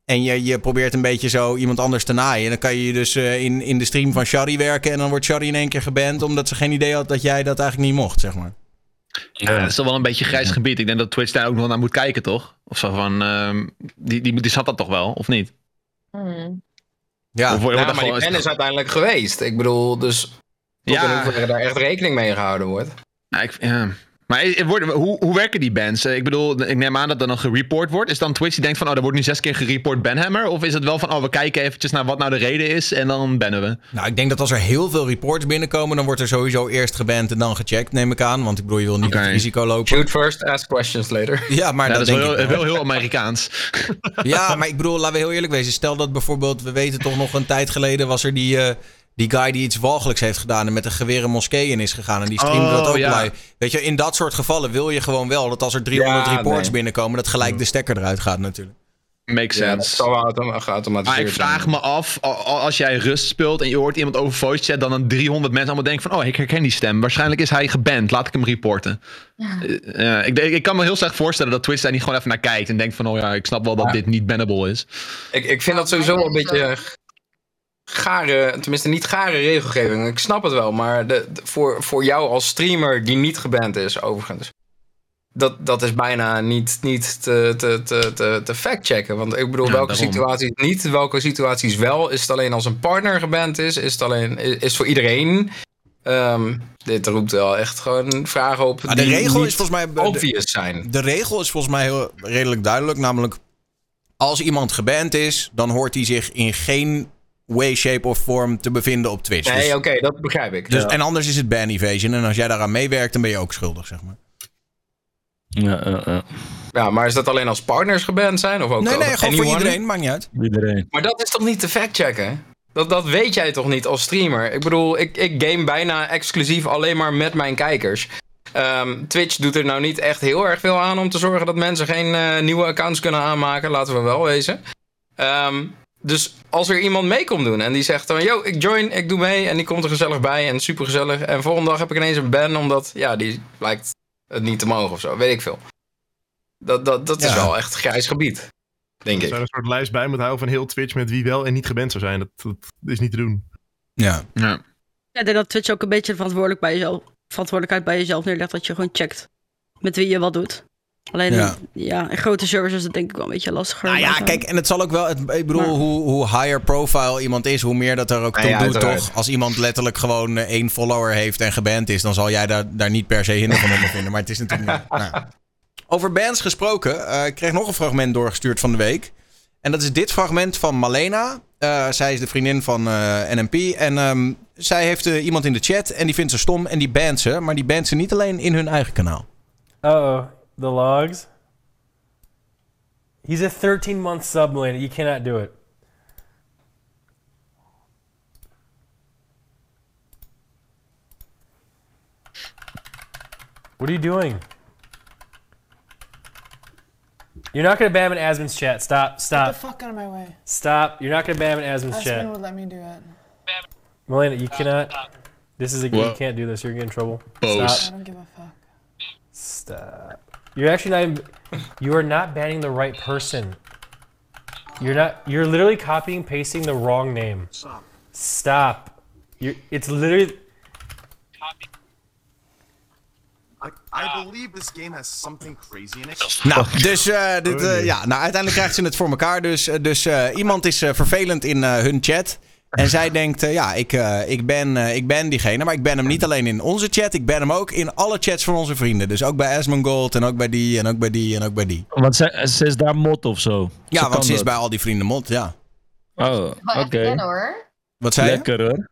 en je, je probeert een beetje zo iemand anders te naaien, dan kan je dus eh, in, in de stream van Shari werken en dan wordt Shari in één keer geband omdat ze geen idee had dat jij dat eigenlijk niet mocht, zeg maar. Ja, dat is toch wel een beetje grijs gebied. Ik denk dat Twitch daar ook nog naar moet kijken, toch? Of zo van, ehm, die, die, die zat dat toch wel, of niet? Ja, Of wordt Nou, dat maar die pen is uiteindelijk geweest. Ik bedoel, dus tot Ja. in hoeverre daar echt rekening mee gehouden wordt. Ja, ik, ja. Maar worden- hoe, hoe werken die bands? Eh, Ik bedoel, ik neem aan dat er dan gereport wordt. Is dan Twitch die denkt van, oh, er wordt nu zes keer gereport Banhammer? Of is het wel van, oh, we kijken eventjes naar wat nou de reden is en dan bannen we? Nou, ik denk dat als er heel veel reports binnenkomen, dan wordt er sowieso eerst geband en dan gecheckt, neem ik aan. Want ik bedoel, je wil niet het risico lopen. Shoot first, ask questions later. Ja, maar Ja, dat, dat is denk wel, ik heel- wel. wel heel Amerikaans. Ja, maar ik bedoel, laten we heel eerlijk wezen. Stel dat bijvoorbeeld, we weten toch nog een tijd geleden was er die, eh, die guy die iets walgelijks heeft gedaan en met een geweer een moskee in is gegaan en die streamde Oh, dat ook ja. live. Weet je, in dat soort gevallen wil je gewoon wel dat als er 300 Ja, reports nee. binnenkomen, dat gelijk de stekker eruit gaat natuurlijk. Makes Ja, dat sense. Maar ik vraag zijn. me af, als jij rust speelt en je hoort iemand over voice chat, dan dan 300 mensen allemaal denken van, oh, ik herken die stem. Waarschijnlijk is hij geband, laat ik hem reporten. Eh, eh, ik, ik kan me heel slecht voorstellen dat Twitch daar niet gewoon even naar kijkt en denkt van, oh ja, ik snap wel dat Ja. dit niet bannable is. Ik, ik vind dat sowieso wel een beetje gare, tenminste niet gare regelgeving. Ik snap het wel, maar de, de- voor, voor jou als streamer die niet geband is, overigens. Dat, dat is bijna niet, niet te, te, te, te, factchecken. Want ik bedoel, Ja, welke daarom. situaties niet, welke situaties wel. Is het alleen als een partner geband is? Is het alleen, is, voor iedereen? Ehm, dit roept wel echt gewoon vragen op. De die regel is volgens mij... de- obvious zijn. De regel is volgens mij heel redelijk duidelijk. Namelijk, als iemand geband is, dan hoort hij zich in geen way, shape of form te bevinden op Twitch. Nee, Dus- oké, dat begrijp ik. dus, Ja. En anders is het ban evasion. En als jij daaraan meewerkt, dan ben je ook schuldig, zeg maar. Ja, ja, ja. Ja, maar is dat alleen als partners geband zijn? Of ook Nee, nee, gewoon voor iedereen. Maakt niet uit. Iedereen. Maar dat is toch niet te factchecken? Dat, dat weet jij toch niet als streamer? Ik bedoel, ik, ik game bijna exclusief alleen maar met mijn kijkers. Ehm, Twitch doet er nou niet echt heel erg veel aan om te zorgen dat mensen geen eh, nieuwe accounts kunnen aanmaken. Laten we wel wezen. Ehm, dus als er iemand mee komt doen en die zegt dan... Yo, ik join, ik doe mee en die komt er gezellig bij en super gezellig. En volgende dag heb ik ineens een ban omdat... Ja, die lijkt het niet te mogen of zo, weet ik veel. Dat, dat, dat is wel echt grijs gebied, denk Er ik. zou een soort lijst bij moeten houden van heel Twitch met wie wel en niet geband zou zijn. Dat, dat is niet te doen. Ja. Ja. Ja, ik denk dat Twitch ook een beetje verantwoordelijk bij jezelf, verantwoordelijkheid bij jezelf neerlegt. Dat je gewoon checkt met wie je wat doet. Alleen Ja. ja. grote servers is dat denk ik wel een beetje lastiger. Nou ja, Maar, kijk, en het zal ook wel. Het, ik bedoel, Maar- hoe, hoe higher profile iemand is, hoe meer dat er ook toe ja, doet, uiteraard. toch? Als iemand letterlijk gewoon eh, één follower heeft en geband is, dan zal jij daar, daar niet per se hinder van ondervinden. Maar het is natuurlijk niet. nou. Over bands gesproken, eh, ik kreeg nog een fragment doorgestuurd van de week. En dat is dit fragment van Malena. Eh, zij is de vriendin van eh, NMP. En ehm, zij heeft eh, iemand in de chat en die vindt ze stom en die band ze. Maar die band ze niet alleen in hun eigen kanaal. Uh-oh. The logs. He's a 13 month sub millennial. You cannot do it. What are you doing? You're not gonna bam in Asmon's chat. Stop. Stop. Get Stop. the fuck out of my way. Stop. You're not gonna bam in Asmon's Aspen chat. would let me do it. Melena, you cannot. This is a you can't do this. You're gonna get in trouble. Bose. I don't give a fuck. Stop. You're actually not. Even, you are not banning the right person. You're not. You're literally copying pasting the wrong name. Stop. Stop. You're. It's literally. I, I believe this game has something crazy in it. Nou, dus eh, dit, eh, ja, nou, uiteindelijk krijgt ze het voor elkaar. Dus, eh, dus eh, iemand is eh, vervelend in eh, hun chat. En zij denkt, eh, ja, ik, eh, ik, ben, eh, ik ben diegene. Maar ik ben hem niet alleen in onze chat. Ik ben hem ook in alle chats van onze vrienden. Dus ook bij Asmongold en ook bij die en ook bij die en ook bij die. Want ze, ze is daar mot of zo. Ja, Zo want ze is dat. bij al die vrienden mot, ja. Oh, oké. Hoor. Wat zei je? Lekker hoor.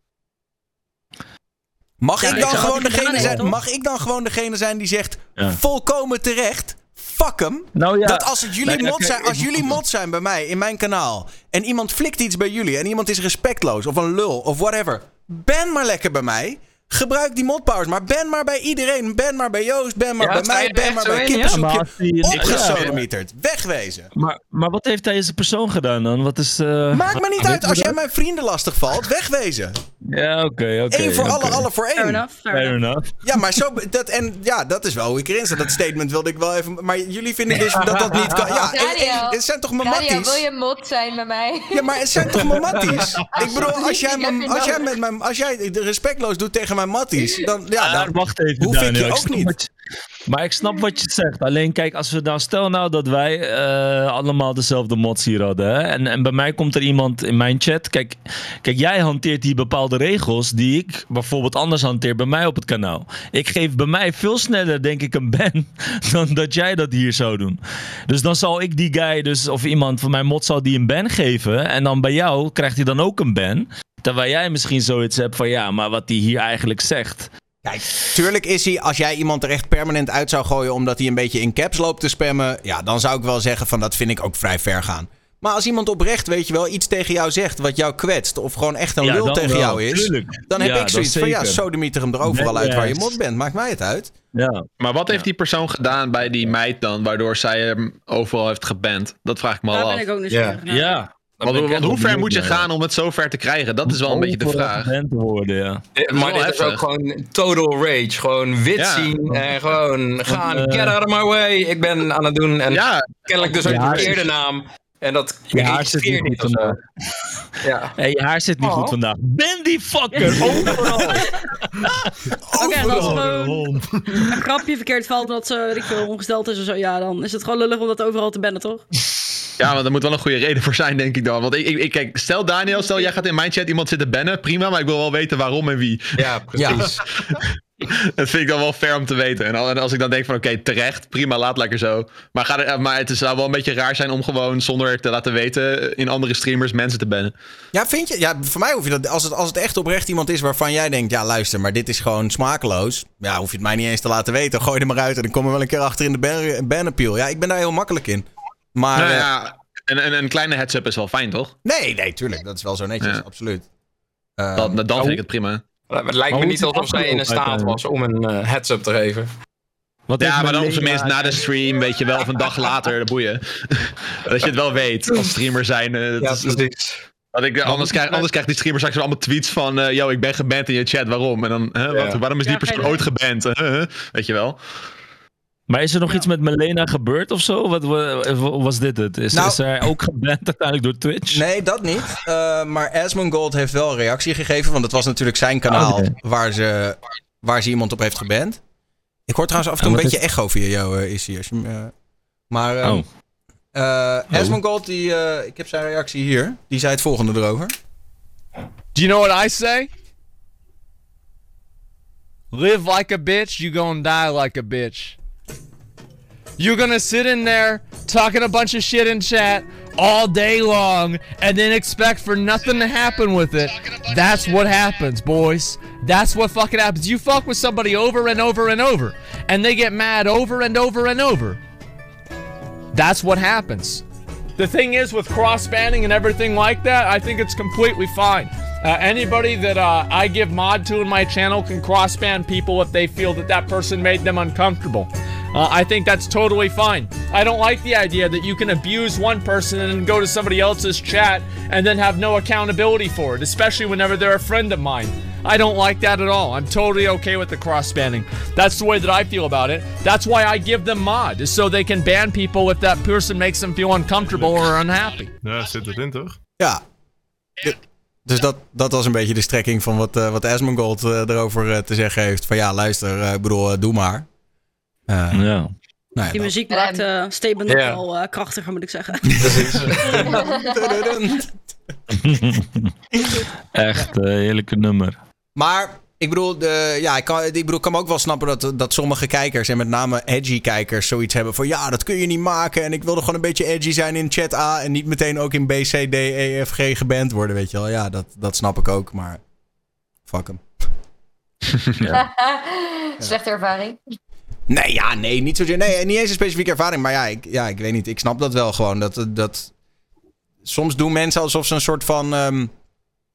Mag, Ja, ik dan gewoon degene zijn, mag ik dan gewoon degene zijn die zegt, Ja. volkomen terecht, fuck hem. Nou ja. Dat als het jullie, kijk, zijn, als jullie mod zijn bij mij, in mijn kanaal, en iemand flikt iets bij jullie, en iemand is respectloos, of een lul, of whatever, ben maar lekker bij mij. Gebruik die modpowers, maar ben maar bij iedereen. Ben maar bij Joost, ben maar Ja, bij mij, ben maar bij ja? kippensoepje. Als die- Opgesodemieterd. Wegwezen. Maar, maar wat heeft deze persoon gedaan dan? Wat is, eh, Maakt me niet uit als jij mijn vrienden lastig valt. Wegwezen. Ja, oké, oké. Eén voor alle, alle voor één. Fair enough, fair Fair enough. enough. Ja, maar zo, dat, en ja, dat is wel hoe ik erin sta. Dat statement wilde ik wel even. Maar jullie vinden dus dat dat niet kan. Ja, en- en- Daniel, het zijn toch mijn Daniel, matties? wil je mod zijn bij mij? Ja, maar het zijn toch mijn matties? Ik bedoel, als jij, als jij, met mijn, als jij het respectloos doet tegen mijn matties, dan, ja, dan wacht even, hoef ik je ook niet. je- maar ik snap wat je zegt. Alleen kijk, als we dan stel nou dat wij eh, allemaal dezelfde mods hier hadden. Hè? En, en bij mij komt er iemand in mijn chat. Kijk, kijk, jij hanteert die bepaalde regels die ik bijvoorbeeld anders hanteer bij mij op het kanaal. Ik geef bij mij veel sneller, denk ik, een ban dan dat jij dat hier zou doen. Dus dan zal ik die guy, dus, of iemand van mijn mod, zal die een ban geven. En dan bij jou krijgt hij dan ook een ban. Terwijl jij misschien zoiets hebt van ja, maar wat hij hier eigenlijk zegt. Kijk, tuurlijk is hij, als jij iemand er echt permanent uit zou gooien omdat hij een beetje in caps loopt te spammen, ja, dan zou ik wel zeggen van dat vind ik ook vrij ver gaan. Maar als iemand oprecht, weet je wel, iets tegen jou zegt wat jou kwetst, of gewoon echt een Ja, lul tegen wel, jou is, tuurlijk. dan heb Ja, ik zoiets van ja, sodemieter hem er overal Nee, uit waar je mod bent. Maakt mij het uit. Ja. Maar wat heeft die persoon gedaan bij die meid dan, waardoor zij hem overal heeft geband? Dat vraag ik me Daar al ben af. ik ook nieuwsgierig naar. Ja. Want, want hoe ver moet je gaan om het zo ver te krijgen? Dat is wel een beetje de vraag. worden, ja. is Maar dit is ook gewoon total rage. Gewoon wit Ja. zien en gewoon gaan. eh, Get out of my way. Ik ben aan het doen. En Ja, kennelijk dus ook Ja, de verkeerde naam. En dat Je haar zit niet goed vandaag. Ja. Hey, je haar zit niet Oh. goed vandaag. Ben die fucker overal. Oké, als Oh, gewoon een grapje verkeerd valt omdat ze weet ik veel, ongesteld is of zo, ja, dan is het gewoon lullig om dat overal te bannen, toch? Ja, maar er moet wel een goede reden voor zijn, denk ik dan. Want ik, ik, ik- kijk, stel Daniel, stel jij gaat in mijn chat iemand zitten bannen, prima, maar ik wil wel weten waarom en wie. ja, precies. Dat vind ik dan wel fair om te weten. En al- en als ik dan denk van, oké, terecht, prima, laat lekker zo. Maar, ga er, maar het zou wel een beetje raar zijn om gewoon zonder te laten weten in andere streamers mensen te bannen. Ja, vind je? Ja, voor mij hoef je dat. Als het, als het echt oprecht iemand is waarvan jij denkt, ja, luister, maar dit is gewoon smakeloos. Ja, hoef je het mij niet eens te laten weten. Gooi er maar uit en dan kom er wel een keer achter in de ban, ban appeal. Ja, ik ben daar heel makkelijk in. Maar. nou eh, ja, een, een, een kleine heads-up is wel fijn, toch? nee, nee, tuurlijk. Dat is wel zo netjes, Ja. absoluut. Ehm, Dan, dan vind ik het prima. Het lijkt me niet alsof zij in een staat was om een eh, heads-up te geven. Wat Ja, maar dan op zijn minst na de stream, weet je wel, of een dag later, de boeien. dat je het wel weet, als streamer zijn. eh, dat Ja, is- precies. Want ik, anders, krijg, anders krijgt die streamer straks allemaal tweets van... eh, yo, ik ben geband in je chat, waarom? En dan, hè, wat, waarom is die Ja, persoon ooit geband? Weet je wel? Maar is er nog iets met Melena gebeurd of zo? Wat, wa- was dit het? Is, Nou- is zij ook geband uiteindelijk door Twitch? Nee, dat niet. Eh, maar Asmongold heeft wel een reactie gegeven. Want het was natuurlijk zijn kanaal Oké. waar, ze, waar ze iemand op heeft geband. Ik hoor trouwens af en toe En een beetje echo via jou, uh, Issy. Eh, maar eh Oh. Asmongold, die, eh, ik heb zijn reactie hier. Die zei het volgende erover. Do you know what I say? Live like a bitch, you gonna die like a bitch. You're gonna sit in there talking a bunch of shit in chat all day long and then expect for nothing to happen with it. That's what happens, boys. That's what fucking happens. You fuck with somebody over and over and over, and they get mad over and over and over. That's what happens. The thing is, with cross banning and everything like that, I think it's completely fine. Uh, anybody that uh, I give mod to in my channel can cross ban people if they feel that that person made them uncomfortable. Uh, I think that's totally fine. I don't like the idea that you can abuse one person and go to somebody else's chat and then have no accountability for it, especially whenever they're a friend of mine. I don't like that at all. I'm totally okay with the cross banning. That's the way that I feel about it. That's why I give them mod, is so they can ban people if that person makes them feel uncomfortable or unhappy. Ja, zit het in toch? Ja. De- dus dat, dat was een beetje de strekking van wat, eh wat Asmongold eh, erover eh, te zeggen heeft. Van ja, luister, eh, ik bedoel, doe maar. Eh, ja. Nou ja, Die dat- muziek maakt eh statement nog wel eh, krachtiger, moet ik zeggen. Echt een heerlijke nummer. Maar ik bedoel, de, ja, ik, kan, ik bedoel, ik kan me ook wel snappen dat, dat sommige kijkers, en met name edgy kijkers, zoiets hebben van ja, dat kun je niet maken. En ik wilde gewoon een beetje edgy zijn in chat A en niet meteen ook in B, C, D, E, F, G geband worden, weet je wel. Ja, dat, dat snap ik ook, maar fuck hem. Slechte ervaring. Nee, ja, nee, niet zozeer. Nee, niet eens een specifieke ervaring. Maar ja ik, ja, ik weet niet. Ik snap dat wel gewoon. Dat, dat, soms doen mensen alsof ze een soort van. ehm,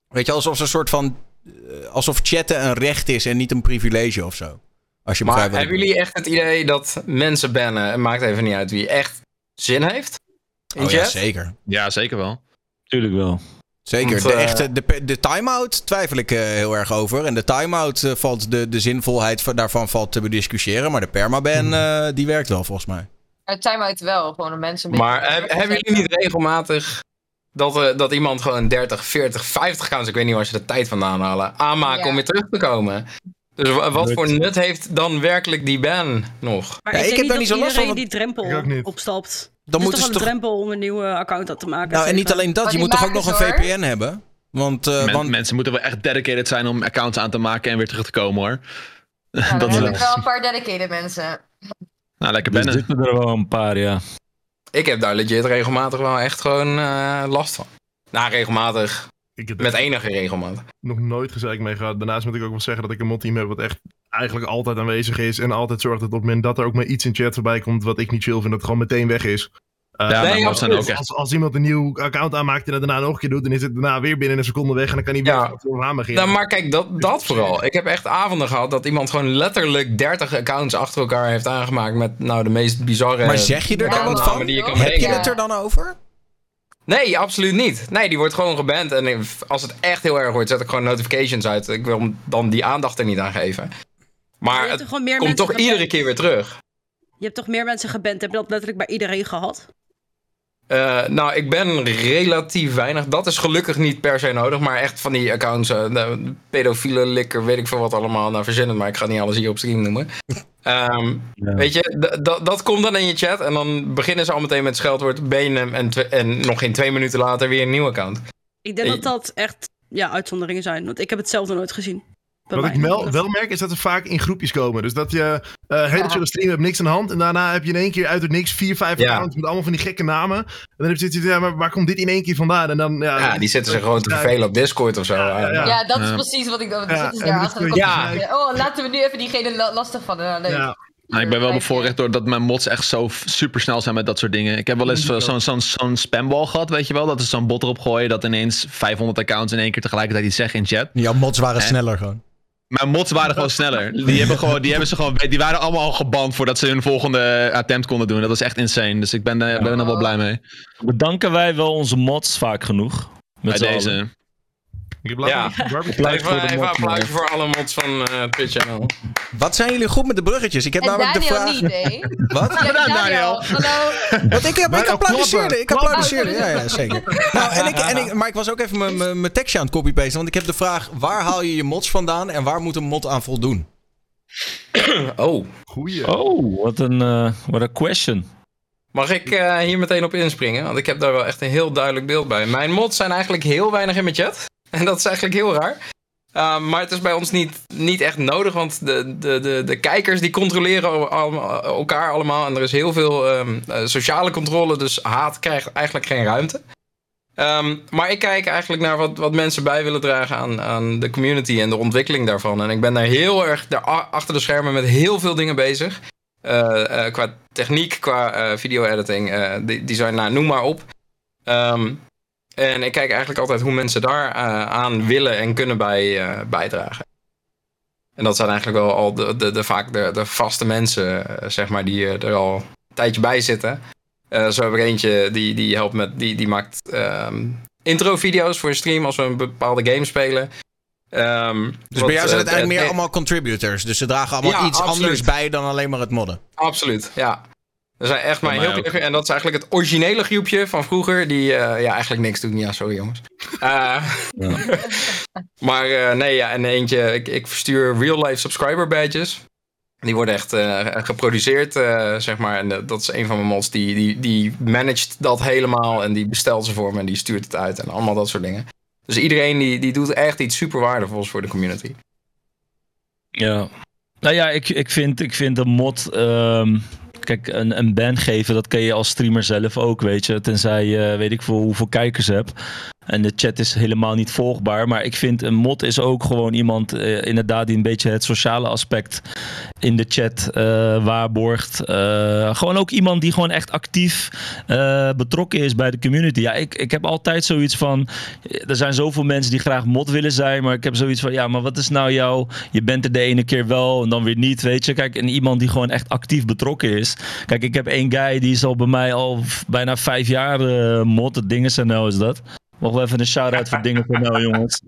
weet je, alsof ze een soort van. eh, alsof chatten een recht is en niet een privilege of zo. Als je Maar begrijpt wat ik hebben jullie echt het idee dat mensen bannen, het maakt even niet uit wie, echt zin heeft? In Oh ja, zeker. Ja, zeker wel. Tuurlijk wel. Zeker. Want, de, eh, echte, de, de time-out twijfel ik eh, heel erg over. En de time-out eh, valt de, de zinvolheid van, daarvan valt te bediscussiëren. Maar de permaban, eh, die werkt wel volgens mij. Uit time-out wel, gewoon de mensen een beetje... Maar heb- hebben jullie niet regelmatig dat, eh, dat iemand gewoon 30, 40, 50 accounts, ik weet niet waar ze de tijd vandaan halen, aanmaken Ja. om weer terug te komen? Dus wa- wat voor nut heeft dan werkelijk die ban nog? Maar Ja, ik, heb daar niet zo last van, die drempel opstapt. Dan moeten is ze toch een drempel om een nieuwe account aan te maken. Nou, en niet alleen dat. Je moet toch ook nog een. VPN hebben? Want, eh, Men- want mensen moeten wel echt dedicated zijn om accounts aan te maken en weer terug te komen hoor. Ja, dat is heb ik wel een paar dedicated mensen. nou, lekker Dus bannen. zitten er wel een paar, ja. Ik heb daar legit regelmatig wel echt gewoon eh, last van. Nou, regelmatig. Ik heb Met enige regelmaat. nog nooit gezeik mee gehad. Daarnaast moet ik ook wel zeggen dat ik een modteam heb wat echt eigenlijk altijd aanwezig is. En altijd zorgt dat op het moment dat er ook maar iets in chat voorbij komt wat ik niet chill vind, dat het gewoon meteen weg is. Uh, Ja, Nee, maar mods zijn ook als, echt. als, als iemand een nieuw account aanmaakt en het daarna nog een keer doet, dan is het daarna weer binnen een seconde weg en dan kan hij weer Ja. voor aan beginnen. Nou, maar kijk, dat, dat vooral. Ik heb echt avonden gehad dat iemand gewoon letterlijk 30 accounts achter elkaar heeft aangemaakt met nou de meest bizarre. Maar zeg je er dan wat van? Die je kan Heb je het er dan over? Nee, absoluut niet. Nee, die wordt gewoon geband. En als het echt heel erg wordt, zet ik gewoon notifications uit. Ik wil hem dan die aandacht er niet aan geven. Je Maar hebt het komt toch geband? iedere keer weer terug. Je hebt toch meer mensen geband? Heb je dat letterlijk bij iedereen gehad? Eh, nou, ik ben relatief weinig. Dat is gelukkig niet per se nodig. Maar echt van die accounts, eh, de pedofiele likker, weet ik veel wat allemaal. Nou, verzinnen, maar ik ga niet alles hier op stream noemen. Ehm, Ja. Weet je, dat komt dan in je chat. En dan beginnen ze al meteen met scheldwoord, benen. En, en nog geen twee minuten later weer een nieuw account. Ik denk dat dat echt ja, uitzonderingen zijn. Want ik heb het zelf nog nooit gezien. Bij Wat ik wel, wel merk is dat ze vaak in groepjes komen. Dus dat je eh hele Ja. chille stream hebt, niks aan de hand. En daarna heb je in één keer uit het niks vier, vijf Ja. accounts met allemaal van die gekke namen. En dan heb je zoiets van, ja, maar waar komt dit in één keer vandaan? En dan, ja, Ja, die zitten zich gewoon te vervelen op Discord of zo. Ja, ja, ja. Ja, dat is Ja. precies wat ik dan. Ja, ze daar. Ja. Oh, laten we nu even diegene la- lastig van. Uh, leuk. Ja. Nou, ik ben wel bevoorrecht door dat mijn mods echt zo super snel zijn met dat soort dingen. Ik heb wel eens eh, zo'n zo'n zo'n spambal gehad, weet je wel. Dat is zo'n bot erop gooien dat ineens 500 accounts in één keer tegelijkertijd iets zeggen in chat. Ja, mods waren Eh. sneller gewoon. Mijn mods waren gewoon sneller. Die, hebben gewoon, die, hebben ze gewoon, die waren allemaal al geband voordat ze hun volgende attempt konden doen. Dat is echt insane. Dus ik ben, eh, ben er wel blij mee. Bedanken wij wel onze mods vaak genoeg? Met Bij allen. Ik heb Ja. een Applaus Even, de even mods, applaus man. voor alle mods van eh Twitch channel. Wat zijn jullie goed met de bruggetjes? Ik heb En namelijk de vraag... niet, hè? Wat? Ja, Daniel. Hallo. Want ik, heb, ik Bijna applaudisseerde, ik applaudisseerde. Ja, ja, zeker. Nou, en ik, en ik, maar ik was ook even mijn- tekstje aan het copy-pasten. Want ik heb de vraag, waar haal je je mods vandaan en waar moet een mod aan voldoen? Oh, Goeie. Oh, wat een, eh wat een question. mag ik eh, hier meteen op inspringen? Want ik heb daar wel echt een heel duidelijk beeld bij. Mijn mods zijn eigenlijk heel weinig in mijn chat. En dat is eigenlijk heel raar. Uh, maar het is bij ons niet, niet echt nodig, want de, de, de, de kijkers die controleren allemaal, elkaar allemaal. En er is heel veel um, uh, sociale controle, dus haat krijgt eigenlijk geen ruimte. Um, maar ik kijk eigenlijk naar wat, wat mensen bij willen dragen aan, aan de community en de ontwikkeling daarvan. En ik ben daar heel erg daar achter de schermen met heel veel dingen bezig. Uh, qua techniek, qua video-editing, design, nou, noem maar op. Um, en ik kijk eigenlijk altijd hoe mensen daar uh, aan willen en kunnen bij, uh, bijdragen. En dat zijn eigenlijk wel al de, de, de vaak de, de, vaste mensen, uh, zeg maar, die er al een tijdje bij zitten. Uh, zo heb ik eentje die, die helpt met, die, die maakt um, intro-video's voor een stream als we een bepaalde game spelen. Um, dus bij jou zijn het eigenlijk meer allemaal contributors. Dus ze dragen allemaal ja, iets absoluut. anders bij dan alleen maar het modden. Absoluut, ja. Er zijn echt maar heel. En dat is eigenlijk het originele groepje van vroeger. Die uh, ja, eigenlijk niks doet. Ja, sorry jongens. Uh, ja. maar uh, nee, ja, en eentje. Ik, ik verstuur real life subscriber badges. Die worden echt eh, geproduceerd, eh, zeg maar. En eh, dat is een van mijn mods. Die, die, die managt dat helemaal. En die bestelt ze voor me en die stuurt het uit. En allemaal dat soort dingen. Dus iedereen die, die doet echt iets super waardevols voor de community. Ja. Nou ja, ik, ik, vind, ik vind een mod. ehm, kijk, een, een ban geven, dat kan je als streamer zelf ook, weet je. Tenzij je weet ik veel hoeveel kijkers hebt. En de chat is helemaal niet volgbaar. Maar ik vind een mod is ook gewoon iemand, eh, inderdaad, die een beetje het sociale aspect in de chat eh, waarborgt. Eh, gewoon ook iemand die gewoon echt actief eh, betrokken is bij de community. Ja, ik, ik heb altijd zoiets van. Er zijn zoveel mensen die graag mod willen zijn. Maar ik heb zoiets van. Ja, maar wat is nou jouw. Je bent er de ene keer wel en dan weer niet. Weet je. Kijk, en iemand die gewoon echt actief betrokken is. Kijk, ik heb één guy die is al bij mij al bijna vijf jaar mod. Het dingen SNL is dat. Mogen we even een shout-out voor dingen van nou, jongens.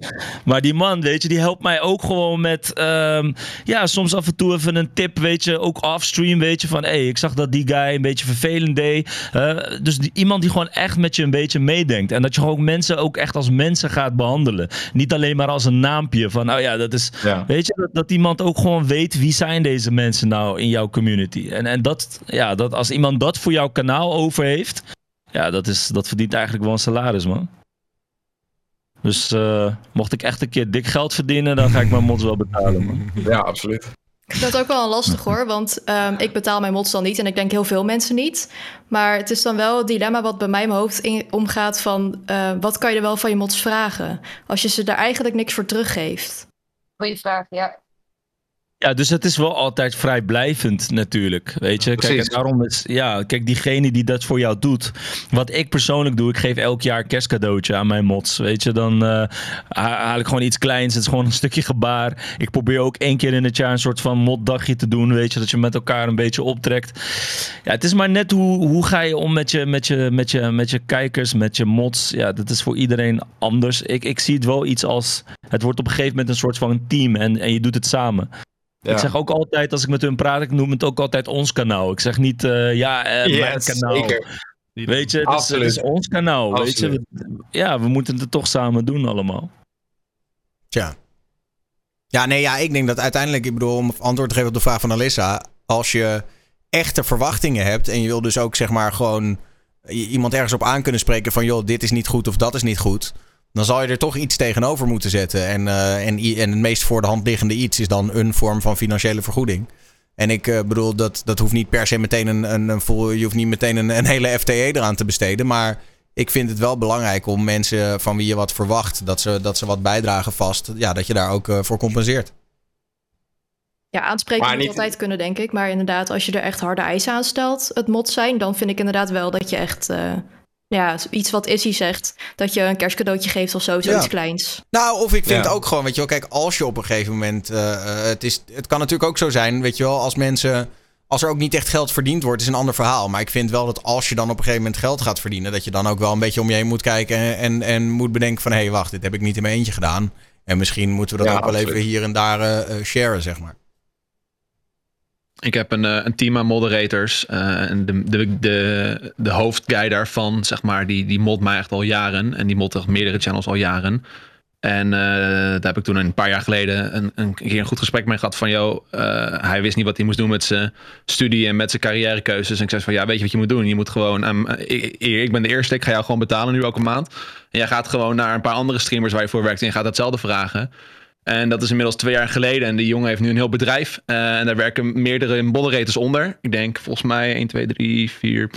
Maar die man, weet je, die helpt mij ook gewoon met... ehm, ja, soms af en toe even een tip, weet je. Ook offstream, weet je. Van, hé, hey, ik zag dat die guy een beetje vervelend deed. Dus die, iemand die gewoon echt met je een beetje meedenkt. En dat je gewoon mensen ook echt als mensen gaat behandelen. Niet alleen maar als een naampje. Van, nou ja, dat is... Weet je, dat, dat iemand ook gewoon weet... wie zijn deze mensen nou in jouw community. En, en dat, ja, dat als iemand dat voor jouw kanaal over heeft... Ja, dat, is, dat verdient eigenlijk wel een salaris, man. Dus eh, mocht ik echt een keer dik geld verdienen, dan ga ik mijn mods wel betalen. Man. Ja, absoluut. Ik vind dat ook wel lastig hoor, want ehm, ik betaal mijn mods dan niet en ik denk heel veel mensen niet. Maar het is dan wel het dilemma wat bij mij in mijn hoofd in, omgaat van eh, wat kan je er wel van je mods vragen als je ze daar eigenlijk niks voor teruggeeft. Goeie vraag, ja. Ja, dus het is wel altijd vrijblijvend natuurlijk. Weet je, kijk, precies. daarom is, ja, kijk, diegene die dat voor jou doet. Wat ik persoonlijk doe, ik geef elk jaar een kerstcadeautje aan mijn mods. Weet je, dan eh, ha- haal ik gewoon iets kleins. Het is gewoon een stukje gebaar. Ik probeer ook één keer in het jaar een soort van moddagje te doen. Weet je, dat je met elkaar een beetje optrekt. Ja, het is maar net hoe, hoe ga je om met je, met, je, met, je, met je kijkers, met je mods. Ja, dat is voor iedereen anders. Ik, ik zie het wel iets als, het wordt op een gegeven moment een soort van team en, en je doet het samen. Ja. Ik zeg ook altijd, als ik met hun praat, ik noem het ook altijd ons kanaal. Ik zeg niet, eh, ja, eh, mijn kanaal. zeker. Weet je, het is, het Absoluut. is ons kanaal. Weet je? We- Ja, we moeten het toch samen doen allemaal. Tja. Ja, nee, ja, ik denk dat uiteindelijk, ik bedoel, om antwoord te geven op de vraag van Alissa. Als je echte verwachtingen hebt en je wil dus ook zeg maar gewoon iemand ergens op aan kunnen spreken van joh, dit is niet goed of dat is niet goed. Dan zal je er toch iets tegenover moeten zetten. En, eh, en, en het meest voor de hand liggende iets is dan een vorm van financiële vergoeding. En ik eh, bedoel, dat, dat hoeft niet per se meteen een, een, een vol, je hoeft niet meteen een, een hele FTE eraan te besteden. Maar ik vind het wel belangrijk om mensen van wie je wat verwacht, dat ze, dat ze wat bijdragen vast, ja, dat je daar ook eh, voor compenseert. Ja, aanspreken moet niet- altijd kunnen, denk ik. Maar inderdaad, als je er echt harde eisen aan stelt, het mod zijn, dan vind ik inderdaad wel dat je echt, eh, ja, iets wat Issy zegt, dat je een kerstcadeautje geeft of zo, zoiets Ja. kleins. Nou, of ik vind Ja. ook gewoon, weet je wel, kijk, als je op een gegeven moment, eh, eh, het, is, het kan natuurlijk ook zo zijn, weet je wel, als mensen, als er ook niet echt geld verdiend wordt, is een ander verhaal. Maar ik vind wel dat als je dan op een gegeven moment geld gaat verdienen, dat je dan ook wel een beetje om je heen moet kijken en, en, en moet bedenken van, hé, hey, wacht, dit heb ik niet in mijn eentje gedaan. En misschien moeten we dat Ja, ook wel even hier en daar eh, eh, sharen, zeg maar. Ik heb een, eh, een team aan moderators. eh, en de, de, de, de hoofdguy daarvan, zeg maar, die, die mod mij echt al jaren. En die mod echt meerdere channels al jaren. En eh, daar heb ik toen een paar jaar geleden een, een keer een goed gesprek mee gehad van... joh, hij wist niet wat hij moest doen met zijn studie en met zijn carrièrekeuzes. En ik zei van, ja, weet je wat je moet doen? Je moet gewoon... ehm, ik, ik ben de eerste, ik ga jou gewoon betalen nu elke maand. En jij gaat gewoon naar een paar andere streamers waar je voor werkt... en je gaat datzelfde vragen. En dat is inmiddels twee jaar geleden. En die jongen heeft nu een heel bedrijf. eh, en daar werken meerdere moderators onder. Ik denk volgens mij 1, 2, 3, 4,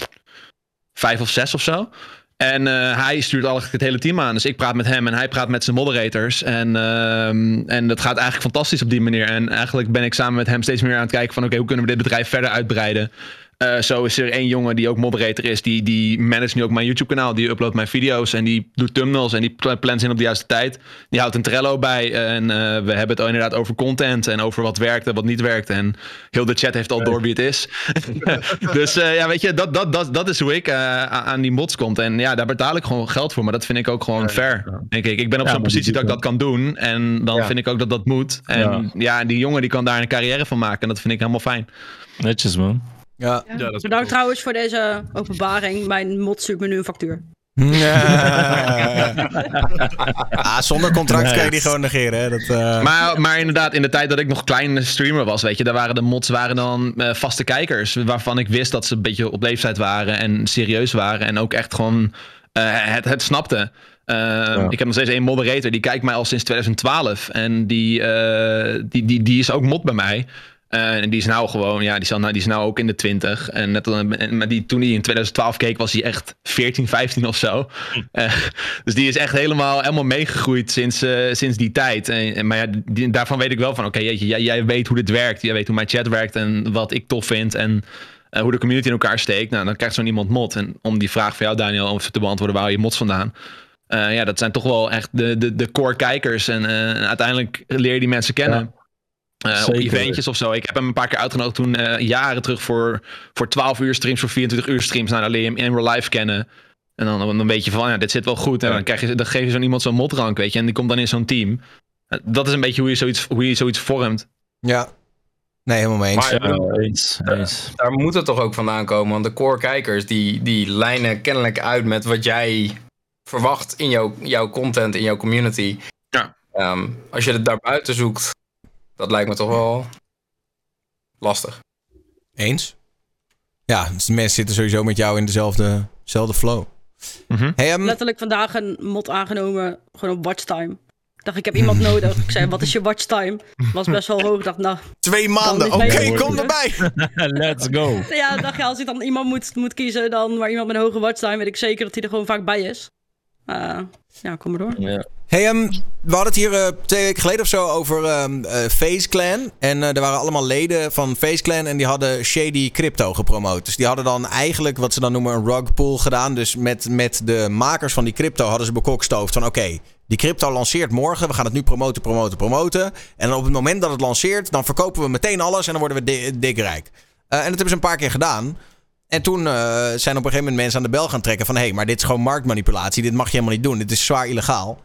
5 of 6 of zo. En eh, hij stuurt eigenlijk het hele team aan. Dus ik praat met hem en hij praat met zijn moderators. En, ehm, en dat gaat eigenlijk fantastisch op die manier. En eigenlijk ben ik samen met hem steeds meer aan het kijken van... oké, hoe kunnen we dit bedrijf verder uitbreiden? Eh, zo is er één jongen die ook moderator is. Die, die managt nu ook mijn YouTube kanaal. Die uploadt mijn video's en die doet thumbnails. En die pla- plant in op de juiste tijd. Die houdt een Trello bij. En eh, we hebben het inderdaad over content. En over wat werkt en wat niet werkt. En heel de chat heeft al door wie het is. dus eh, ja, weet je, dat, dat, dat, dat is hoe ik aan die mods komt. En ja, daar betaal ik gewoon geld voor. Maar dat vind ik ook gewoon fair. Denk ik. Ik ben op Ja, zo'n positie dat ik dat kan doen. En dan vind ik ook dat dat moet. En ja. die jongen die kan daar een carrière van maken. En dat vind ik helemaal fijn. Netjes, man. Ja. Ja, dat is Bedankt trouwens voor deze openbaring. Mijn mod stuurt me nu een factuur. ah, zonder contract kan je die gewoon negeren. Hè? Dat, eh, Maar, maar inderdaad, in de tijd dat ik nog klein streamer was, weet je, daar waren de mods waren dan eh, vaste kijkers. Waarvan ik wist dat ze een beetje op leeftijd waren en serieus waren. En ook echt gewoon eh, het, het snapten. Eh, Ik heb nog steeds één moderator, die kijkt mij al sinds 2012. En die, eh, die, die, die is ook mod bij mij. Eh, en die is nou gewoon, ja, die is, nou, die is nou ook in de 20. En net, en, maar die, toen hij in 2012 keek, was hij echt 14, 15 of zo. Eh, dus die is echt helemaal, helemaal meegegroeid sinds, eh, sinds die tijd. En, en- maar ja, die- daarvan weet ik wel van, oké, jeetje, jij, jij weet hoe dit werkt. Jij weet hoe mijn chat werkt en wat ik tof vind. En hoe de community in elkaar steekt. Nou, dan krijgt zo'n iemand mod. En om die vraag van jou, Daniel, om te beantwoorden, waar je mods vandaan? Ja, dat zijn toch wel echt de, de, de core kijkers. En uiteindelijk leer je die mensen kennen. Eh, op eventjes of zo. Ik heb hem een paar keer uitgenodigd toen eh, jaren terug voor, voor 12 uur streams, voor 24 uur streams. Nou, dan leer je hem in real life kennen. En dan, dan weet je van, ja, dit zit wel goed. En dan, krijg je, dan geef je zo'n iemand zo'n modrank, weet je. En die komt dan in zo'n team. Eh, Dat is een beetje hoe je zoiets, hoe je zoiets vormt. Ja. Nee, helemaal mee eens. Maar, Ja, eens, eens. Daar moet het toch ook vandaan komen. Want de core kijkers die, die lijnen kennelijk uit met wat jij verwacht in jouw, jouw content, in jouw community. Ja. Ehm, als je het daarbuiten zoekt, dat lijkt me toch wel lastig. Eens? Ja, dus die mensen zitten sowieso met jou in dezelfde, dezelfde flow. Hey, ehm, Letterlijk vandaag een mod aangenomen, gewoon op watchtime. Ik dacht, ik heb iemand nodig. Ik zei, wat is je watchtime? Was best wel hoog. Ik dacht, nou... Twee maanden, oké, kom erbij. Let's go. Ja, dacht, ja, als ik dan iemand moet, moet kiezen, dan maar iemand met een hoge watchtime, weet ik zeker dat hij er gewoon vaak bij is. Eh, ja, kom maar door. Hey, ehm, we hadden het hier eh, twee weken geleden of zo over ehm eh, Face Clan. En er waren allemaal leden van Face Clan en die hadden Shady Crypto gepromoot. Dus die hadden dan eigenlijk wat ze dan noemen een rug pull gedaan. Dus met, met de makers van die crypto hadden ze bekokstoofd van oké, die crypto lanceert morgen. We gaan het nu promoten, promoten, promoten. En op het moment dat het lanceert, dan verkopen we meteen alles en dan worden we di- dik rijk. Eh, en dat hebben ze een paar keer gedaan. En toen eh, zijn op een gegeven moment mensen aan de bel gaan trekken van... hé, hey, maar dit is gewoon marktmanipulatie. Dit mag je helemaal niet doen. Dit is zwaar illegaal.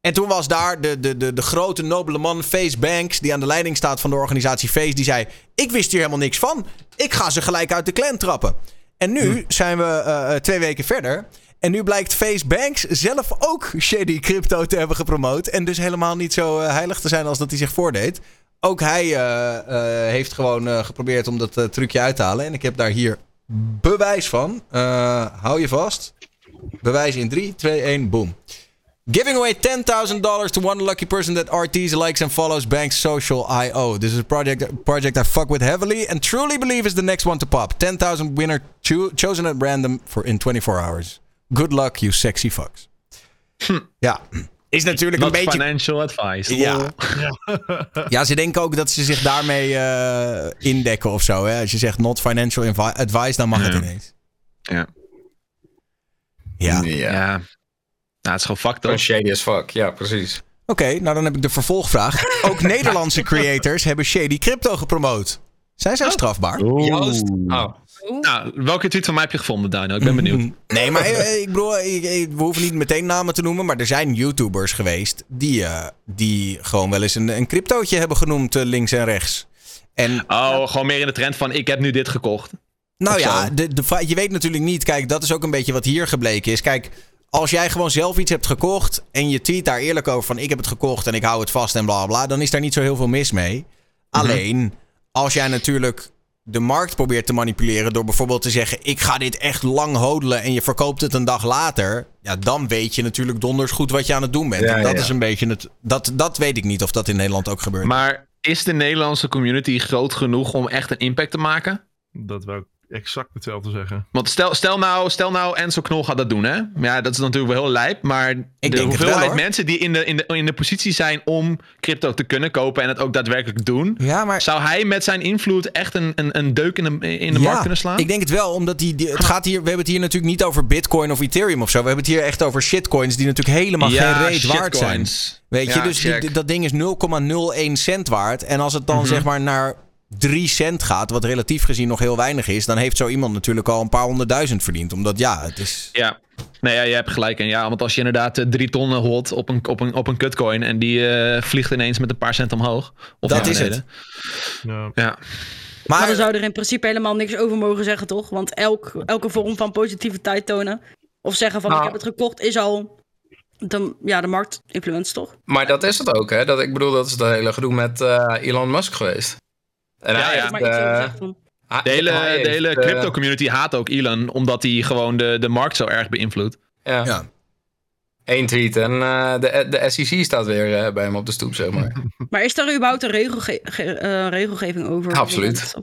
En toen was daar de, de, de, de grote nobele man Face Banks... die aan de leiding staat van de organisatie Face... die zei, ik wist hier helemaal niks van. Ik ga ze gelijk uit de clan trappen. En nu zijn we eh, twee weken verder... En nu blijkt Face Banks zelf ook Shady Crypto te hebben gepromoot. En dus helemaal niet zo eh, heilig te zijn als dat hij zich voordeed. Ook hij eh, eh, heeft gewoon eh, geprobeerd om dat eh, trucje uit te halen. En ik heb daar hier bewijs van. Eh, hou je vast. Bewijs in 3, 2, 1, boom. Giving away $10,000 to one lucky person that RTs, likes and follows Banks Social IO. This is a project, project I fuck with heavily and truly believe is the next one to pop. 10,000 winner cho- chosen at random for in 24 hours. Good luck, you sexy fucks. Ja, is natuurlijk Not een beetje... financial advice. Ja. Ja, ze denken ook dat ze zich daarmee eh, indekken of zo. Hè? Als je zegt not financial advice, dan mag het ineens. Ja. Ja. Ja. Nou, het is gewoon fucked up. shady as fuck, ja, precies. Oké, nou dan heb ik de vervolgvraag. Ook Nederlandse creators hebben Shady Crypto gepromoot. Zijn zij strafbaar? Joost. Oh. Nou, welke tweet van mij heb je gevonden, Daniel? Ik ben benieuwd. Nee, maar eh, ik bedoel, ik- ik- we hoeven niet meteen namen te noemen. Maar er zijn YouTubers geweest die, eh, die gewoon wel eens een, een cryptootje hebben genoemd eh, links en rechts. En Oh, gewoon meer in de trend van ik heb nu dit gekocht. Nou ja, de, de, je weet natuurlijk niet. Kijk, dat is ook een beetje wat hier gebleken is. Kijk, als jij gewoon zelf iets hebt gekocht. en je tweet daar eerlijk over van: ik heb het gekocht en ik hou het vast en bla bla. dan is daar niet zo heel veel mis mee. Alleen, als jij natuurlijk de markt probeert te manipuleren. door bijvoorbeeld te zeggen: ik ga dit echt lang hodelen. en je verkoopt het een dag later. ja, dan weet je natuurlijk donders goed wat je aan het doen bent. Ja, en dat ja. is een beetje het. Dat, dat weet ik niet of dat in Nederland ook gebeurt. Maar is de Nederlandse community groot genoeg om echt een impact te maken? Dat wil ik exact hetzelfde zeggen. Want stel, stel, nou, stel nou Enzo Knol gaat dat doen, hè? Maar Ja, dat is natuurlijk wel heel lijp. Maar de denk wel, hoeveelheid mensen die in de, in, de, in de positie zijn om crypto te kunnen kopen en het ook daadwerkelijk doen. Ja, maar... Zou hij met zijn invloed echt een, een, een deuk in de, in de markt kunnen slaan? Ik denk het wel, omdat die, die, het gaat hier, we hebben het hier natuurlijk niet over Bitcoin of Ethereum of zo. We hebben het hier echt over shitcoins die natuurlijk helemaal Ja, geen reet waard zijn. Weet je, Ja, dus die- dat ding is 0,01 cent waard. En als het dan Mhm. zeg maar naar 3 cent gaat, wat relatief gezien nog heel weinig is, dan heeft zo iemand natuurlijk al een paar honderdduizend verdiend. Omdat ja, het is. Ja, nee, ja, je hebt gelijk. En ja, want als je inderdaad eh, drie ton hot op een, op een, op een kutcoin en die eh, vliegt ineens met een paar cent omhoog. Of Dat is beneden. Ja. Ja. Maar, Maar we zouden er in principe helemaal niks over mogen zeggen, toch? Want elk, elke vorm van positiviteit tonen Of zeggen van Nou. ik heb het gekocht is al de, ja, de marktinfluence, toch? Maar dat is het ook, hè? Dat, ik bedoel, dat is het hele gedoe met eh, Elon Musk geweest. En hij ja. heeft, Maar iets over eh, van. hij- De hele, de hele eh, crypto community haat ook Elon, omdat hij gewoon de, de markt zo erg beïnvloedt. Ja. Ja. Eén tweet en eh, de, de SEC staat weer bij hem op de stoep, zeg maar. Maar is daar überhaupt een regelge ge- eh, regelgeving over? Absoluut.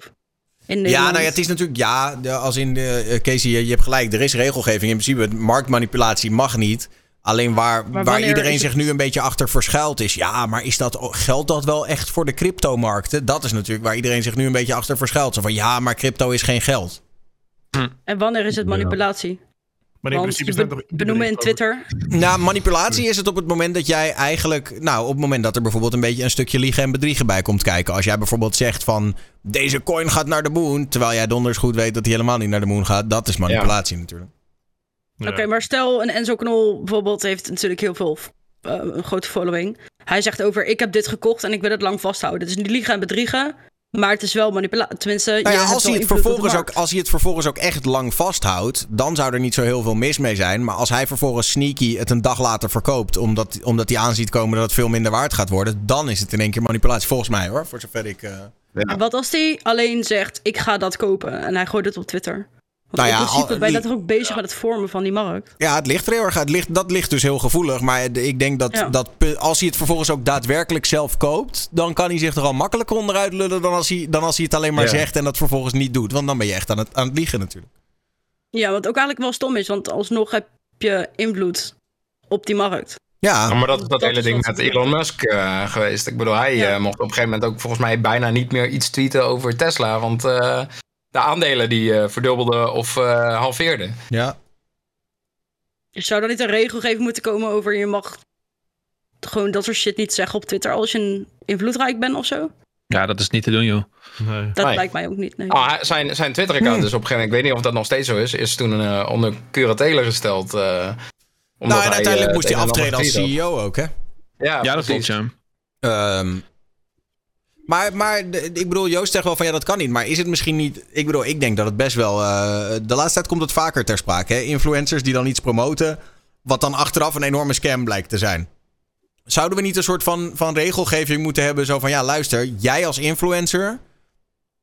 Ja, nou ja, het is natuurlijk, ja, de- als in de, Casey, je, je hebt gelijk, er is regelgeving. In principe, marktmanipulatie mag niet. Alleen waar, waar iedereen zich nu een beetje achter verschuilt is... ja, maar is dat, geldt dat wel echt voor de cryptomarkten? Dat is natuurlijk waar iedereen zich nu een beetje achter verschuilt. Zo van, ja, maar crypto is geen geld. En wanneer is het manipulatie? Maar in principe zijn toch benoemen in Twitter. Nou, manipulatie is het op het moment dat jij eigenlijk... Nou, op het moment dat er bijvoorbeeld een beetje een stukje liegen en bedriegen bij komt kijken. Als jij bijvoorbeeld zegt van... deze coin gaat naar de moon... terwijl jij donders goed weet dat hij helemaal niet naar de moon gaat. Dat is manipulatie natuurlijk. Ja. Oké, maar stel een Enzo Knol bijvoorbeeld heeft natuurlijk heel veel eh, een grote following. Hij zegt over ik heb dit gekocht en ik wil het lang vasthouden. Het is niet liegen en bedriegen, maar het is wel manipulatie. Tenminste, Nou ja, als, hij het vervolgens ook, als hij het vervolgens ook echt lang vasthoudt, dan zou er niet zo heel veel mis mee zijn. Maar als hij vervolgens sneaky het een dag later verkoopt, omdat, omdat hij aanziet komen dat het veel minder waard gaat worden, dan is het in één keer manipulatie. Volgens mij hoor, voor zover ik. eh, En wat als hij alleen zegt ik ga dat kopen en hij gooit het op Twitter? Want Nou ja, in principe al- ben je dat ook bezig met het vormen van die markt. Ja, het ligt er heel erg. Het ligt, dat ligt dus heel gevoelig. Maar ik denk dat, Ja. dat als hij het vervolgens ook daadwerkelijk zelf koopt, dan kan hij zich er al makkelijker onderuit lullen dan als hij, dan als hij het alleen maar Ja. zegt en dat vervolgens niet doet. Want dan ben je echt aan het, aan het liegen natuurlijk. Ja, wat ook eigenlijk wel stom is, want alsnog heb je invloed op die markt. Ja, Ja, maar dat is dat, Dat hele is ding met Elon Musk eh, geweest. Ik bedoel, hij Ja. eh, mocht op een gegeven moment ook volgens mij bijna niet meer iets tweeten over Tesla. Want eh, de aandelen die eh, verdubbelden of eh, halveerden. ja. Zou er niet een regelgeving moeten komen over je mag gewoon dat soort shit niet zeggen op Twitter als je een invloedrijk bent of zo? Ja, dat is niet te doen, joh. Nee. Dat Nee. lijkt mij ook niet. Nee. Ah, zijn zijn Twitter-account Hmm. is op een gegeven moment, ik weet niet of dat nog steeds zo is, is toen eh, onder curatele gesteld. eh, omdat Nou, en hij, uiteindelijk moest hij aftreden als CEO ook, hè? Ja, Ja, dat klopt, ja. Ehm, maar, maar ik bedoel, Joost zegt wel van ja, dat kan niet. Maar is het misschien niet. Ik bedoel, ik denk dat het best wel. eh, de laatste tijd komt het vaker ter sprake. Hè? Influencers die dan iets promoten. Wat dan achteraf een enorme scam blijkt te zijn. Zouden we niet een soort van, van regelgeving moeten hebben? Zo van ja, luister, jij als influencer.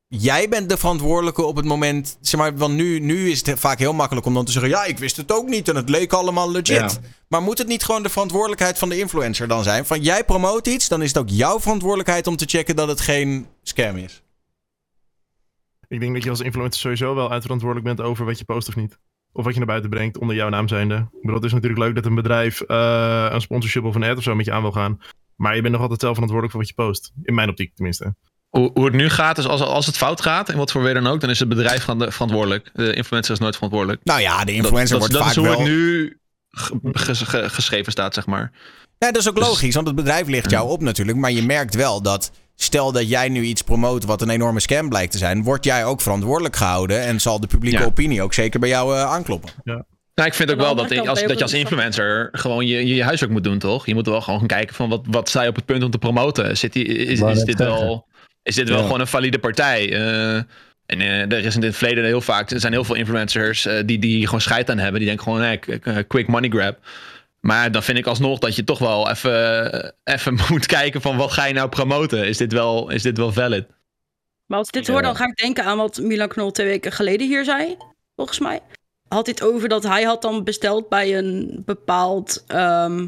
Jij bent de verantwoordelijke op het moment. Zeg maar, want nu, nu is het vaak heel makkelijk om dan te zeggen: Ja, ik wist het ook niet en het leek allemaal legit. Ja. Maar moet het niet gewoon de verantwoordelijkheid van de influencer dan zijn? Van jij promoot iets, dan is het ook jouw verantwoordelijkheid om te checken dat het geen scam is. Ik denk dat je als influencer sowieso wel uitverantwoordelijk bent over wat je post of niet. Of wat je naar buiten brengt onder jouw naam zijnde. Ik bedoel, het is natuurlijk leuk dat een bedrijf eh, een sponsorship of een ad of zo met je aan wil gaan. Maar je bent nog altijd zelf verantwoordelijk voor wat je post. In mijn optiek tenminste. Hoe, hoe het nu gaat, is als, als het fout gaat, in wat voor weer dan ook, dan is het bedrijf van de, verantwoordelijk. De influencer is nooit verantwoordelijk. Nou ja, de influencer dat, wordt dat vaak is hoe wel... het nu ge- ges- ge- geschreven staat, zeg maar. Ja, dat is ook Dus- logisch, want het bedrijf ligt jou op natuurlijk. Maar je merkt wel dat, stel dat jij nu iets promoot wat een enorme scam blijkt te zijn, word jij ook verantwoordelijk gehouden en zal de publieke Ja. opinie ook zeker bij jou eh, aankloppen. Nou, ik vind ook wel dat, ik, als, dat je als influencer gewoon je, je huiswerk moet doen, toch? Je moet wel gewoon gaan kijken van wat, wat sta je op het punt om te promoten. Zit die, is, dit wel, is dit wel Ja. gewoon een valide partij? Eh, en eh, er is in het verleden heel vaak, er zijn heel veel influencers eh, die, die gewoon scheid aan hebben. Die denken gewoon, k- quick money grab. Maar dan vind ik alsnog dat je toch wel even, even moet kijken van wat ga je nou promoten? Is dit wel, is dit wel valid? Maar als ik dit hoor, dan ga ik denken aan wat Milan Knol twee weken geleden hier zei. Volgens mij. Had dit over dat hij had dan besteld bij een bepaald ehm,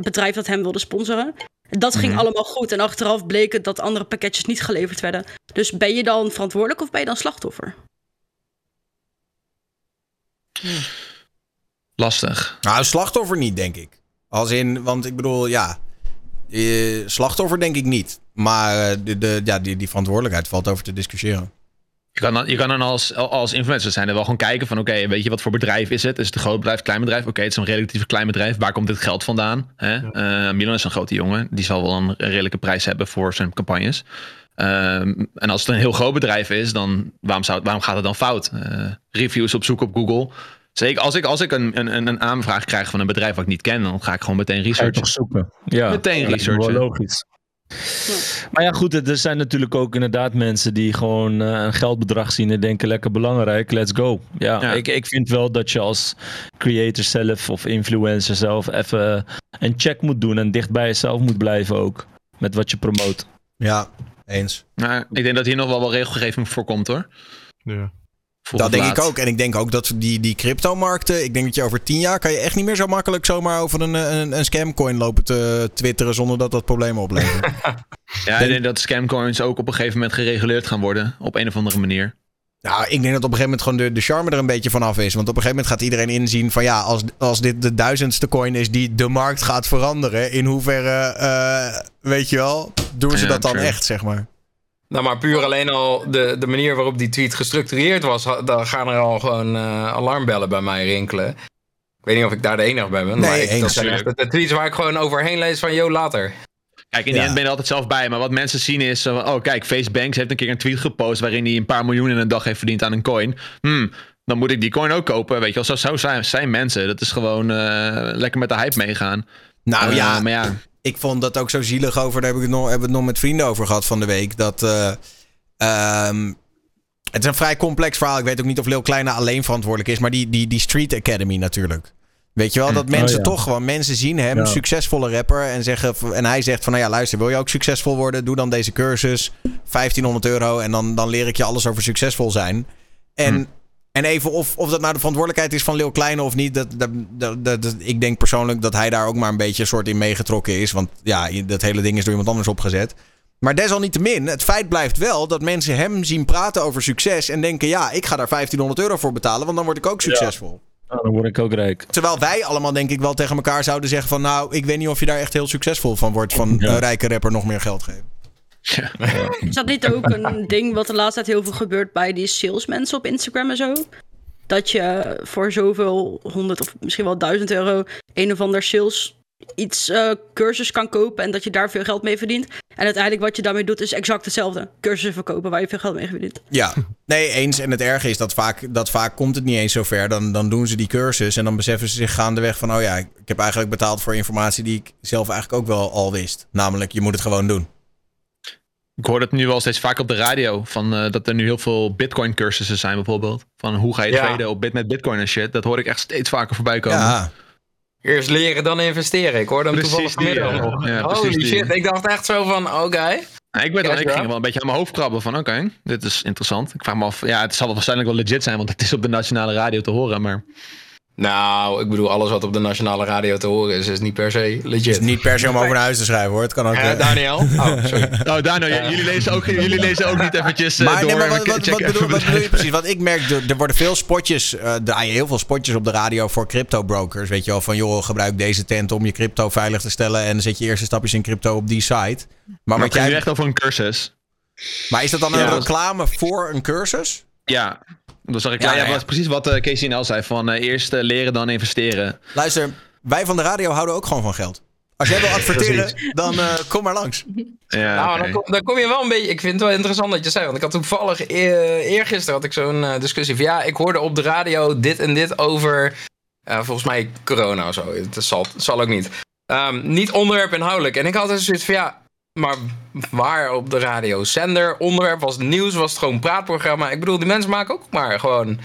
bedrijf dat hem wilde sponsoren. Dat ging Mhm. allemaal goed. En achteraf bleek het dat andere pakketjes niet geleverd werden. Dus ben je dan verantwoordelijk of ben je dan slachtoffer? Lastig. Nou, slachtoffer niet, denk ik. Als in, want ik bedoel, ja, eh, slachtoffer denk ik niet. Maar eh, de, de, ja, die, die verantwoordelijkheid valt over te discussiëren. Je kan dan, je kan dan als, als influencer zijn er wel gewoon kijken van... oké, weet je wat voor bedrijf is het? Is het een groot bedrijf, klein bedrijf? Oké, het is een relatief klein bedrijf. Waar komt dit geld vandaan? Hè? Eh, Milan is een grote jongen. Die zal wel een redelijke prijs hebben voor zijn campagnes. Ehm, en als het een heel groot bedrijf is, dan waarom, zou, waarom gaat het dan fout? Eh, reviews op zoek op Google. Zeker als ik, als ik een, een, een aanvraag krijg van een bedrijf wat ik niet ken... dan ga ik gewoon meteen researchen. toch zoeken? Ja, Meteen me wel researchen. Maar ja, goed, er zijn natuurlijk ook inderdaad mensen die gewoon eh, een geldbedrag zien en denken lekker belangrijk, let's go. Ja, Ja. Ik, ik vind wel dat je als creator zelf of influencer zelf even een check moet doen en dicht bij jezelf moet blijven ook. Met wat je promoot. Ja, eens. Maar ik denk dat hier nog wel wel regelgeving voor komt hoor. Ja. Dat denk laat. ik ook. En ik denk ook dat die, die cryptomarkten. Ik denk dat je over tien jaar kan je echt niet meer zo makkelijk zomaar over een, een, een scamcoin lopen te twitteren zonder dat dat problemen oplevert. Ja, ik denk dat scamcoins ook op een gegeven moment gereguleerd gaan worden. Op een of andere manier. Nou, ik denk dat op een gegeven moment gewoon de, de charme er een beetje vanaf is. Want op een gegeven moment gaat iedereen inzien van ja, als, als dit de duizendste coin is die de markt gaat veranderen, in hoeverre, eh, weet je wel, doen ze Ja, dat dan true. echt, zeg maar. Nou, maar puur alleen al de, de manier waarop die tweet gestructureerd was, dan gaan er al gewoon eh, alarmbellen bij mij rinkelen. Ik weet niet of ik daar de enige bij ben. Nee, maar ik, dat zijn echt de tweets waar ik gewoon overheen lees van, yo, later. Kijk, in Ja. die end ben je er altijd zelf bij. Maar wat mensen zien is... van, oh, kijk, Facebanks heeft een keer een tweet gepost... waarin hij een paar miljoen in een dag heeft verdiend aan een coin. Hmm, dan moet ik die coin ook kopen. Weet je wel, zo, zo zijn, zijn mensen. Dat is gewoon eh, lekker met de hype meegaan. Nou Eh, ja, maar ja... ik vond dat ook zo zielig over. Daar heb ik het nog, hebben we het nog met vrienden over gehad van de week. Dat. eh, ehm, het is een vrij complex verhaal. Ik weet ook niet of Lil Kleine alleen verantwoordelijk is. Maar die, die, die Street Academy natuurlijk. Weet je wel, dat Hm. mensen Oh, ja. toch gewoon... Mensen zien hem, Ja. succesvolle rapper. En, zeggen, en hij zegt van, nou ja, luister, wil je ook succesvol worden? Doe dan deze cursus. 1500 euro. En dan, dan leer ik je alles over succesvol zijn. En... En even of, of dat nou de verantwoordelijkheid is van Lil Kleine of niet. Dat, dat, dat, ik denk persoonlijk dat hij daar ook maar een beetje een soort in meegetrokken is. Want ja, dat hele ding is door iemand anders opgezet. Maar desalniettemin, het feit blijft wel dat mensen hem zien praten over succes. En denken, ja, ik ga daar 1500 euro voor betalen, want dan word ik ook succesvol. Nou, dan word ik ook rijk. Terwijl wij allemaal denk ik wel tegen elkaar zouden zeggen van... nou, ik weet niet of je daar echt heel succesvol van wordt... van een rijke rapper nog meer geld geven. Is dat niet ook een ding wat de laatste tijd heel veel gebeurt bij die salesmensen op Instagram en zo? Dat je voor zoveel honderd of misschien wel duizend euro een of ander sales iets eh, cursus kan kopen en dat je daar veel geld mee verdient. En uiteindelijk wat je daarmee doet is exact hetzelfde. Cursussen verkopen waar je veel geld mee verdient. Ja, nee, eens. En het erge is dat vaak, dat vaak komt het niet eens zover. Dan, dan doen ze die cursus en dan beseffen ze zich gaandeweg van... oh ja, ik heb eigenlijk betaald voor informatie die ik zelf eigenlijk ook wel al wist. Namelijk, je moet het gewoon doen. Ik hoor het nu wel steeds vaak op de radio. Van, eh, dat er nu heel veel bitcoin cursussen zijn bijvoorbeeld. Van hoe ga je Ja. traden op bit met bitcoin en shit. Dat hoor ik echt steeds vaker voorbij komen. Ja. Eerst leren, dan investeren. Ik hoorde hem Precies toevallig die, vanmiddag ja. Holy die. shit, ik dacht echt zo van, oké. Ja, ik, ben dan, ik ging wel een beetje aan mijn hoofd krabben van oké, dit is interessant. Ik vraag me af, ja, het zal waarschijnlijk wel legit zijn, want het is op de nationale radio te horen. Maar Nou, ik bedoel, alles wat op de nationale radio te horen is, is niet per se legit. Het is niet per se om over naar huis te schrijven hoor. Het kan ook... Eh, Daniel. Oh, sorry. Oh, Daniel, j- jullie, lezen ook, jullie lezen ook niet eventjes eh, Maar, door. nee, maar wat, wat, bedoel, even wat bedoel je precies? Want ik merk, er, er worden veel spotjes, eh draaien heel veel spotjes op de radio voor crypto brokers. Weet je wel, van joh, gebruik deze tent om je crypto veilig te stellen en zet je eerste stapjes in crypto op die site. Maar, Maar wat jij, echt over een cursus. maar is dat dan een reclame voor een cursus? Ja, dan zag ik, Ja, ja, ja, precies wat eh, Casey Nel zei. Van eh, eerst eh, leren, dan investeren. Luister, wij van de radio houden ook gewoon van geld. Als jij wil adverteren, dan eh, kom maar langs. Ja, nou, dan, kom, dan kom je wel een beetje. Ik vind het wel interessant dat je zei. Want ik had toevallig eh, eergisteren had ik zo'n discussie van ja, ik hoorde op de radio dit en dit over. eh, volgens mij corona of zo. Het zal, zal ook niet. Ehm, niet onderwerp inhoudelijk. En ik had dus zoiets van ja. Maar waar op de radio? Zender, onderwerp, was nieuws, was het gewoon een praatprogramma. Ik bedoel, die mensen maken ook maar gewoon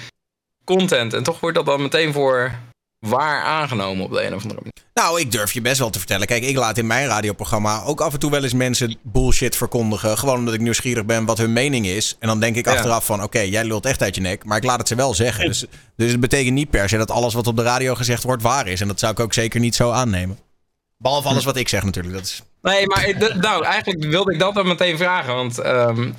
content. En toch wordt dat dan meteen voor waar aangenomen op de een of andere manier. Nou, ik durf je best wel te vertellen. Kijk, ik laat in mijn radioprogramma ook af en toe wel eens mensen bullshit verkondigen. Gewoon omdat ik nieuwsgierig ben wat hun mening is. En dan denk ik Ja. achteraf van, oké, jij lult echt uit je nek. Maar ik laat het ze wel zeggen. Dus, dus het betekent niet per se dat alles wat op de radio gezegd wordt waar is. En dat zou ik ook zeker niet zo aannemen. Behalve alles wat ik zeg natuurlijk. Dat is... Nee, maar nou, eigenlijk wilde ik dat dan meteen vragen. Want ehm,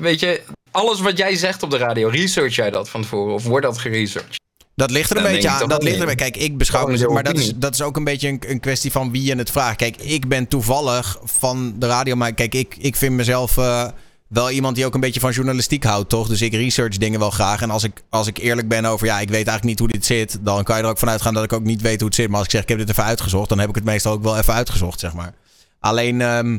weet je, alles wat jij zegt op de radio, research jij dat van tevoren? Of wordt dat geresearched? Dat ligt er een Dan beetje aan. Dat ligt er, kijk, ik beschouw mezelf. je Maar dat is, dat is ook een beetje een, een kwestie van wie je het vraagt. Kijk, ik ben toevallig van de radio. Maar kijk, ik, ik vind mezelf eh, wel iemand die ook een beetje van journalistiek houdt, toch? Dus ik research dingen wel graag. En als ik, als ik eerlijk ben over, ja, ik weet eigenlijk niet hoe dit zit. Dan kan je er ook vanuit gaan dat ik ook niet weet hoe het zit. Maar als ik zeg, ik heb dit even uitgezocht, dan heb ik het meestal ook wel even uitgezocht, zeg maar. Alleen. ehm,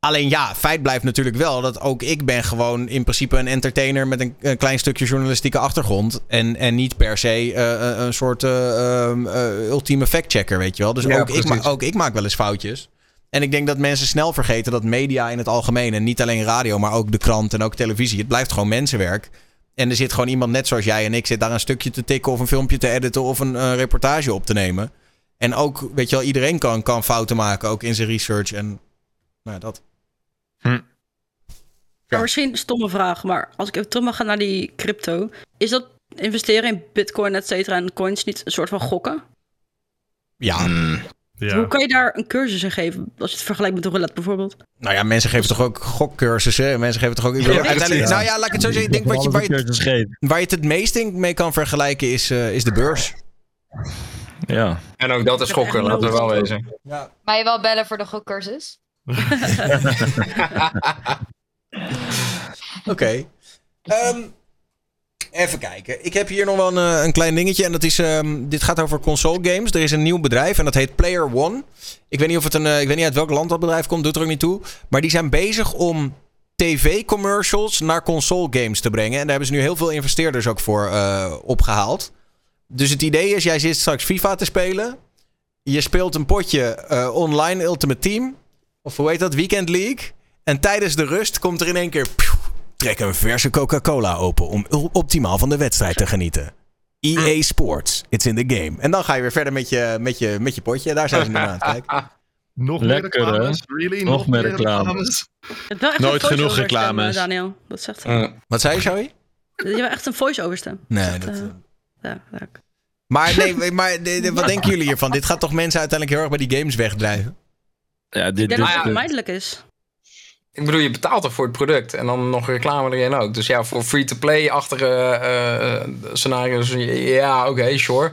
Alleen ja, feit blijft natuurlijk wel dat ook ik ben gewoon in principe een entertainer met een, een klein stukje journalistieke achtergrond. En, en niet per se eh, eh, een soort ehm, eh, ultieme factchecker, weet je wel. Dus Ja, ook, ik ook ik maak wel eens foutjes. En ik denk dat mensen snel vergeten dat media in het algemeen, en niet alleen radio, maar ook de krant en ook televisie, het blijft gewoon mensenwerk. En er zit gewoon iemand net zoals jij en ik, zit daar een stukje te tikken of een filmpje te editen of een reportage op te nemen. En ook, weet je wel, iedereen kan, kan fouten maken, ook in zijn research en nou ja, dat. Maar misschien een stomme vraag, maar als ik even terug mag gaan naar die crypto. Is dat investeren in bitcoin, et cetera, en coins niet een soort van gokken? Ja. Hoe kan je daar een cursus in geven? Als je het vergelijkt met de roulette bijvoorbeeld. Nou ja, mensen geven toch ook gokcursussen. Mensen geven toch ook... Ja, uiteindelijk, ja. nou ja, laat ik het zo zeggen. Ik denk wat je, waar, je, waar je het het meest mee kan vergelijken is, eh, is de beurs. Ja. En ook dat is schokken, laten we wel wezen. Maar je wel bellen voor de gokcursus? Oké. Ehm, even kijken. Ik heb hier nog wel een, eh, een klein dingetje. En dat is. ehm, dit gaat over console games. Er is een nieuw bedrijf en dat heet Player One. Ik weet niet of het een. eh, ik weet niet uit welk land dat bedrijf komt. Doet er ook niet toe. Maar die zijn bezig om tv-commercials naar console games te brengen. En daar hebben ze nu heel veel investeerders ook voor eh, opgehaald. Dus het idee is: jij zit straks FIFA te spelen. Je speelt een potje online Ultimate Team. Of hoe heet dat? Weekend League. En tijdens de rust komt er in één keer. Trek een verse Coca-Cola open om optimaal van de wedstrijd te genieten. EA Sports, it's in the game. En dan ga je weer verder met je, met je, met je potje. Daar zijn ze nu naar aan het kijken. Nog Lekker, meer reclames? Really? Nog meer reclames. Nooit genoeg stem, reclames. eh, Daniel, dat zegt hij. Wat zei je, Joey? Je hebt echt een voice-over stem. Nee, dat... dat, eh, ja. Maar, nee, maar de- de- wat denken jullie hiervan? Dit gaat toch mensen uiteindelijk heel erg bij die games wegdrijven? Ja, Ik dit, denk dat ja. het vermijdelijk is. Ik bedoel, je betaalt toch voor het product en dan nog reclame erin ook. Dus ja, voor free-to-play-achtige eh, scenario's, ja, oké, sure.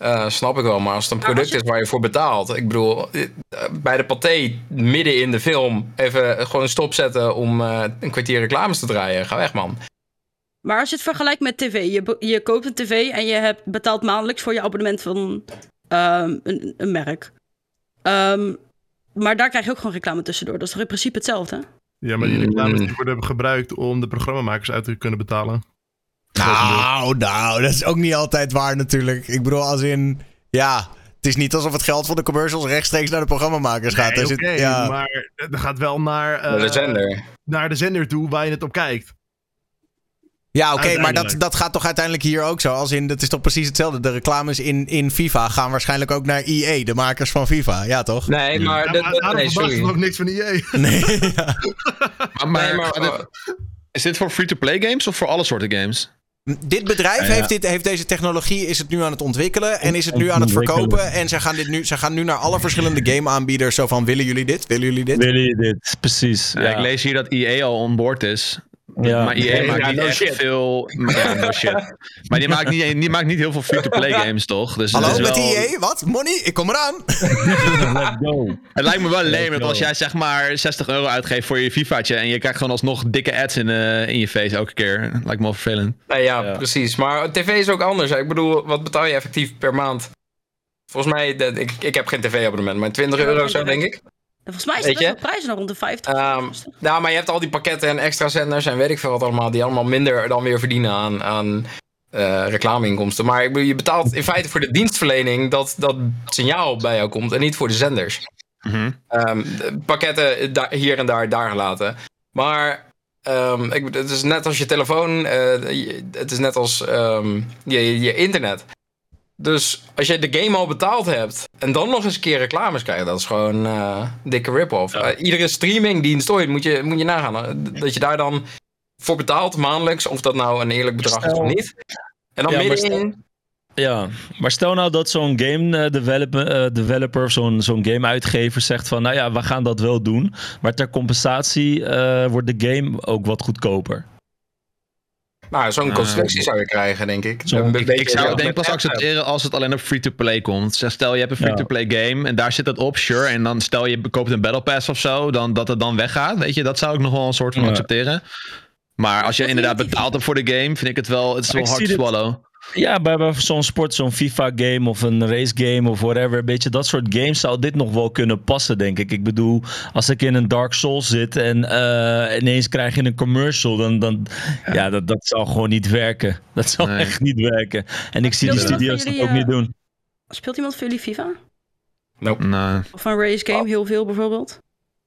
Eh, snap ik wel, maar als het een product is waar je voor betaalt. Ik bedoel, eh, bij de paté, midden in de film, even gewoon een stop zetten om eh, een kwartier reclames te draaien. Ga weg, man. Maar als je het vergelijkt met tv, je, je koopt een tv en je hebt betaalt maandelijks voor je abonnement van ehm, een, een merk. Ehm, maar daar krijg je ook gewoon reclame tussendoor. Dat is toch in principe hetzelfde? Ja, maar die reclames Mm. die worden gebruikt om de programmamakers uit te kunnen betalen. Nou, nou, dat is ook niet altijd waar natuurlijk. Ik bedoel, als in... Ja, het is niet alsof het geld van de commercials rechtstreeks naar de programmamakers gaat. Nee, Er oké, ja. maar dat gaat wel naar, eh, Naar de zender. naar de zender toe waar je het op kijkt. Ja, oké, maar dat, dat gaat toch uiteindelijk hier ook zo? Als in, dat is toch precies hetzelfde. De reclames in, in FIFA gaan waarschijnlijk ook naar EA, de makers van FIFA. Ja, toch? Nee, maar... Ja, dat- maar dat- daarom nee, sorry. ook niks van EA. Nee, Maar, maar, Nee, is dit voor free-to-play games of voor alle soorten games? Dit bedrijf Ja, ja. Heeft, dit, heeft deze technologie, is het nu aan het ontwikkelen en is het nu aan het verkopen. En ze gaan, dit nu, ze gaan nu naar alle verschillende gameaanbieders zo van, willen jullie dit? Willen jullie dit? Willen je dit? Precies. Ja, Ja. ik lees hier dat EA al on board is. Ja. Maar EA maakt niet no echt shit. veel... Ja, no shit. Maar die maakt niet, die maakt niet heel veel free-to-play games, toch? Dus het Hallo, is met wel- EA? Wat? Money? Ik kom eraan. Let's go. Het lijkt me wel leem dat als jij zeg maar 60 euro uitgeeft voor je FIFA'tje en je krijgt gewoon alsnog dikke ads in, eh, in je face elke keer. Lijkt me wel vervelend. Nee, ja, Ja. precies. Maar tv is ook anders. hè. Ik bedoel, wat betaal je effectief per maand? Volgens mij, dat- ik, ik heb geen tv-abonnement, maar 20 euro zo, denk ik. Volgens mij is het best wel prijzen nog rond de 50. Ehm, nou, maar je hebt al die pakketten en extra zenders en weet ik veel wat allemaal, die allemaal minder dan weer verdienen aan, aan eh, reclameinkomsten. Maar ik bedoel, je betaalt in feite voor de dienstverlening dat dat signaal bij jou komt en niet voor de zenders. Ehm, de pakketten da- hier en daar, daar gelaten. Maar ehm, ik, het is net als je telefoon, eh, het is net als ehm, je, je internet. Dus als je de game al betaald hebt en dan nog eens een keer reclames krijgt, dat is gewoon eh dikke rip-off. Eh, iedere streamingdienst ooit moet je, moet je nagaan. Dat je daar dan voor betaalt maandelijks, of dat nou een eerlijk bedrag is of niet. En dan Ja, maar middenin. Ja, maar stel nou dat zo'n game eh, developer, developer zo'n zo'n game-uitgever zegt van... nou ja, we gaan dat wel doen, maar ter compensatie wordt de game ook wat goedkoper. Nou, zo'n Ah, constructie zou je krijgen, denk ik. Een Ik, zou het denk ik pas accepteren als het alleen op free-to-play komt. Stel je hebt een free-to-play game en daar zit het op, sure. En dan stel je koopt een Battle Pass of zo, dan, dat het dan weggaat. Weet je, dat zou ik nog wel een soort van Ja. accepteren. Maar als je inderdaad betaalt hebt voor de game, vind ik het wel, het is wel hard to dit- swallow. Ja, bij, bij zo'n sport, zo'n FIFA-game of een race-game of whatever. Een beetje dat soort games zou dit nog wel kunnen passen, denk ik. Ik bedoel, als ik in een Dark Souls zit en eh, ineens krijg je een commercial, dan, dan ja, dat, dat zou gewoon niet werken. Dat zou Nee. echt niet werken. En ik zie die studio's dat ook niet doen. Speelt iemand voor jullie FIFA? Nope. Nee. Of een race game, heel veel bijvoorbeeld.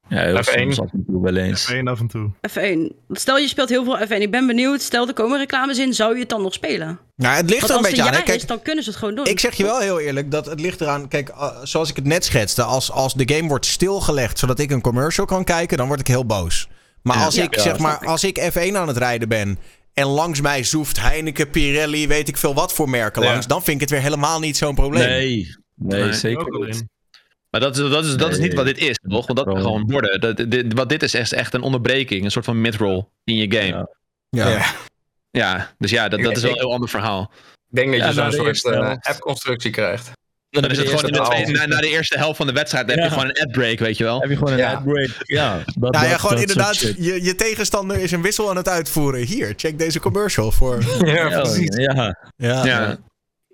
Ja, heel F1. soms af en toe wel eens. Eén af en toe. F1. Stel je speelt heel veel F1. Ik ben benieuwd, stel er komen reclames in, zou je het dan nog spelen? Nou, het ligt Want er een beetje aan. Kijk, is, dan kunnen ze het gewoon doen. Ik zeg je wel heel eerlijk dat het ligt eraan. Kijk, uh, zoals ik het net schetste. Als, als de game wordt stilgelegd zodat ik een commercial kan kijken, dan word ik heel boos. Maar Ja. als Ja, ik ja, zeg maar, ik. als ik F1 aan het rijden ben. En langs mij zoeft Heineken, Pirelli, weet ik veel wat voor merken Ja. langs. Dan vind ik het weer helemaal niet zo'n probleem. Nee, nee, Nee, zeker niet. Maar dat, is- dat, is, dat is Nee. niet wat dit is, toch? Want dat kan Bro. gewoon worden. Dat, dit, wat dit is echt, echt een onderbreking. Een soort van midroll in je game. Ja. Ja, Ja. Dus ja, dat, dat is wel een heel ander verhaal. Ik denk dat je zo'n soort eh, app-constructie krijgt. Dan is het gewoon in de eerste tweede, na, de eerste helft van de wedstrijd heb Ja. je gewoon een ad-break, weet je wel. Heb je gewoon een Ja. ad-break? Ja, dat, Nou dat, ja, gewoon dat inderdaad, je, je tegenstander is een wissel aan het uitvoeren. Hier, check deze commercial voor. Ja, Ja, precies. ja. Ja.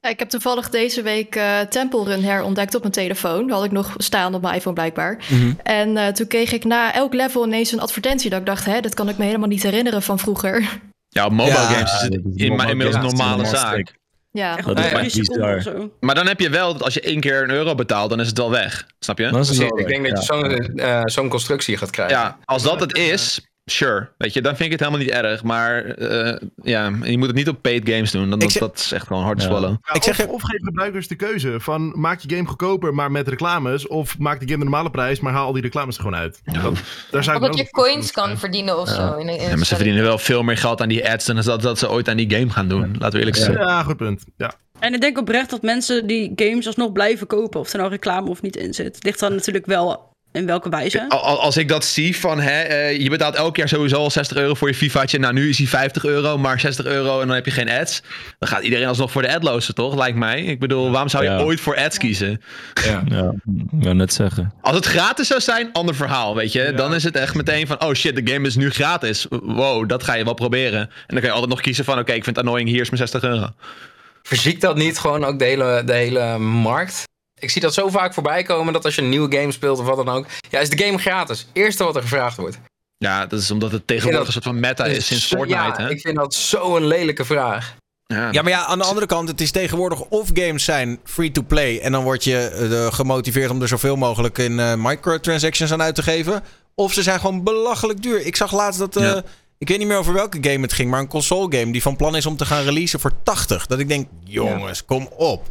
Ja. Ik heb toevallig deze week eh Temple Run herontdekt op mijn telefoon. Dat had ik nog staan op mijn iPhone blijkbaar. Mhm. En eh, toen kreeg ik na elk level ineens een advertentie. Dat ik dacht, hè, dat kan ik me helemaal niet herinneren van vroeger. Ja, op mobile Ja, games is in, mobile inmiddels een normale zaak. Ja, Dat is echt bizar. zo. Maar dan heb je wel dat als je één keer een euro betaalt, dan is het wel weg. Snap je? Dan is het Precies, wel ik denk dat je eh, zo'n constructie gaat krijgen. Ja, als dat het is, sure. Weet je, dan vind ik het helemaal niet erg. Maar eh, ja, je moet het niet op paid games doen. Dan, dat, zeg- dat is echt gewoon hard Ja. swallow. Ja, Ik zeg of, je- of geef gebruikers de keuze van maak je game goedkoper, maar met reclames. Of maak de game de normale prijs, maar haal al die reclames er gewoon uit. Dat, daar zou dat je coins kan verdienen of Ja. zo. In, in Ja, maar ze verdienen wel veel meer geld aan die ads dan dat, dat ze ooit aan die game gaan doen. Laten we eerlijk zijn. Ja, goed punt. Ja. En ik denk oprecht dat mensen die games alsnog blijven kopen. Of er nou reclame of niet in zit. Ligt dan natuurlijk wel in welke wijze. Al- al- Als ik dat zie van, hè, eh, je betaalt elk jaar sowieso al 60 euro voor je FIFA'tje. Nou, nu is hij 50 euro, maar 60 euro en dan heb je geen ads. Dan gaat iedereen alsnog voor de adlozen, toch? Lijkt mij. Ik bedoel, waarom zou je Ja. ooit voor ads kiezen? Ja. Ja, ik wou net zeggen. Als het gratis zou zijn, ander verhaal, weet je. Dan is het echt meteen van, oh shit, de game is nu gratis. Wow, dat ga je wel proberen. En dan kan je altijd nog kiezen van, oké, ik vind het annoying, hier is mijn 60 euro. Verziekt dat niet gewoon ook de hele, de hele markt? Ik zie dat zo vaak voorbij komen dat als je een nieuwe game speelt of wat dan ook. Ja, is de game gratis? Eerste wat er gevraagd wordt. Ja, dat is omdat het tegenwoordig een soort van meta is sinds Zo- Fortnite, ja, hè? ik vind dat zo'n lelijke vraag. Ja. Ja, maar ja, aan de andere kant, het is tegenwoordig of games zijn free-to-play en dan word je eh, gemotiveerd om er zoveel mogelijk in eh, microtransactions aan uit te geven. Of ze zijn gewoon belachelijk duur. Ik zag laatst dat, eh, Ja. ik weet niet meer over welke game het ging, maar een console game die van plan is om te gaan releasen voor 80. Dat ik denk, jongens, kom op.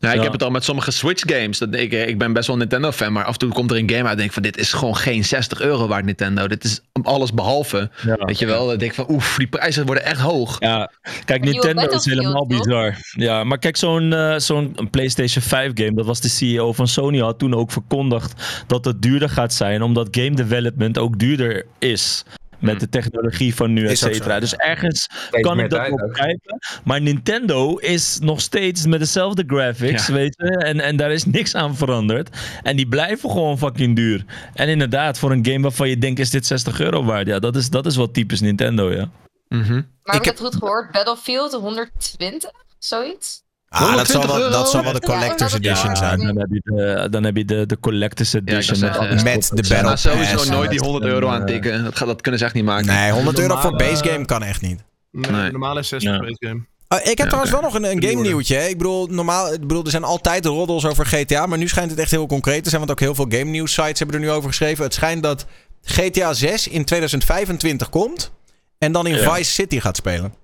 Ja, ik Ja. heb het al met sommige Switch games. Dat ik, ik ben best wel een Nintendo fan, maar af en toe komt er een game uit en denk ik van dit is gewoon geen 60 euro waard Nintendo. Dit is alles behalve. Ja. Weet je wel? Dan denk ik van oef, die prijzen worden echt hoog. Ja, kijk, Nintendo is helemaal bizar. Ja, maar kijk, zo'n eh, zo'n PlayStation 5 game, dat was de CEO van Sony, had toen ook verkondigd dat het duurder gaat zijn, omdat game development ook duurder is. Met de technologie van nu, et cetera. Dus ergens Steeds kan ik dat wel ook. begrijpen. Maar Nintendo is nog steeds met dezelfde graphics, Ja. weet je. En, en daar is niks aan veranderd. En die blijven gewoon fucking duur. En inderdaad, voor een game waarvan je denkt, is dit 60 euro waard? Ja, dat is, dat is wel typisch Nintendo, ja. Mhm. Maar heb Ik ik het goed gehoord? Battlefield 120? Zoiets? Ah, dat zal, wel, 120 dat zal wel de collector's edition ja, zijn. dan heb je de, dan heb je de, de collector's edition. zeggen, met, eh, met de. Battle Maar sowieso Pass. nooit die 100 euro eh, tikken. Dat, gaat, dat kunnen ze echt niet maken. Nee, 100 euro voor base game kan echt niet. Nee. Normaal is 60 Ja. base game. Ah, ik heb Ja, trouwens wel nog een, een game nieuwtje. hè. Ik bedoel, normaal, ik bedoel, er zijn altijd roddels over GTA, maar nu schijnt het echt heel concreet te zijn, want ook heel veel game news sites hebben er nu over geschreven. Het schijnt dat GTA 6 in 2025 komt en dan in Ja. Vice City gaat spelen.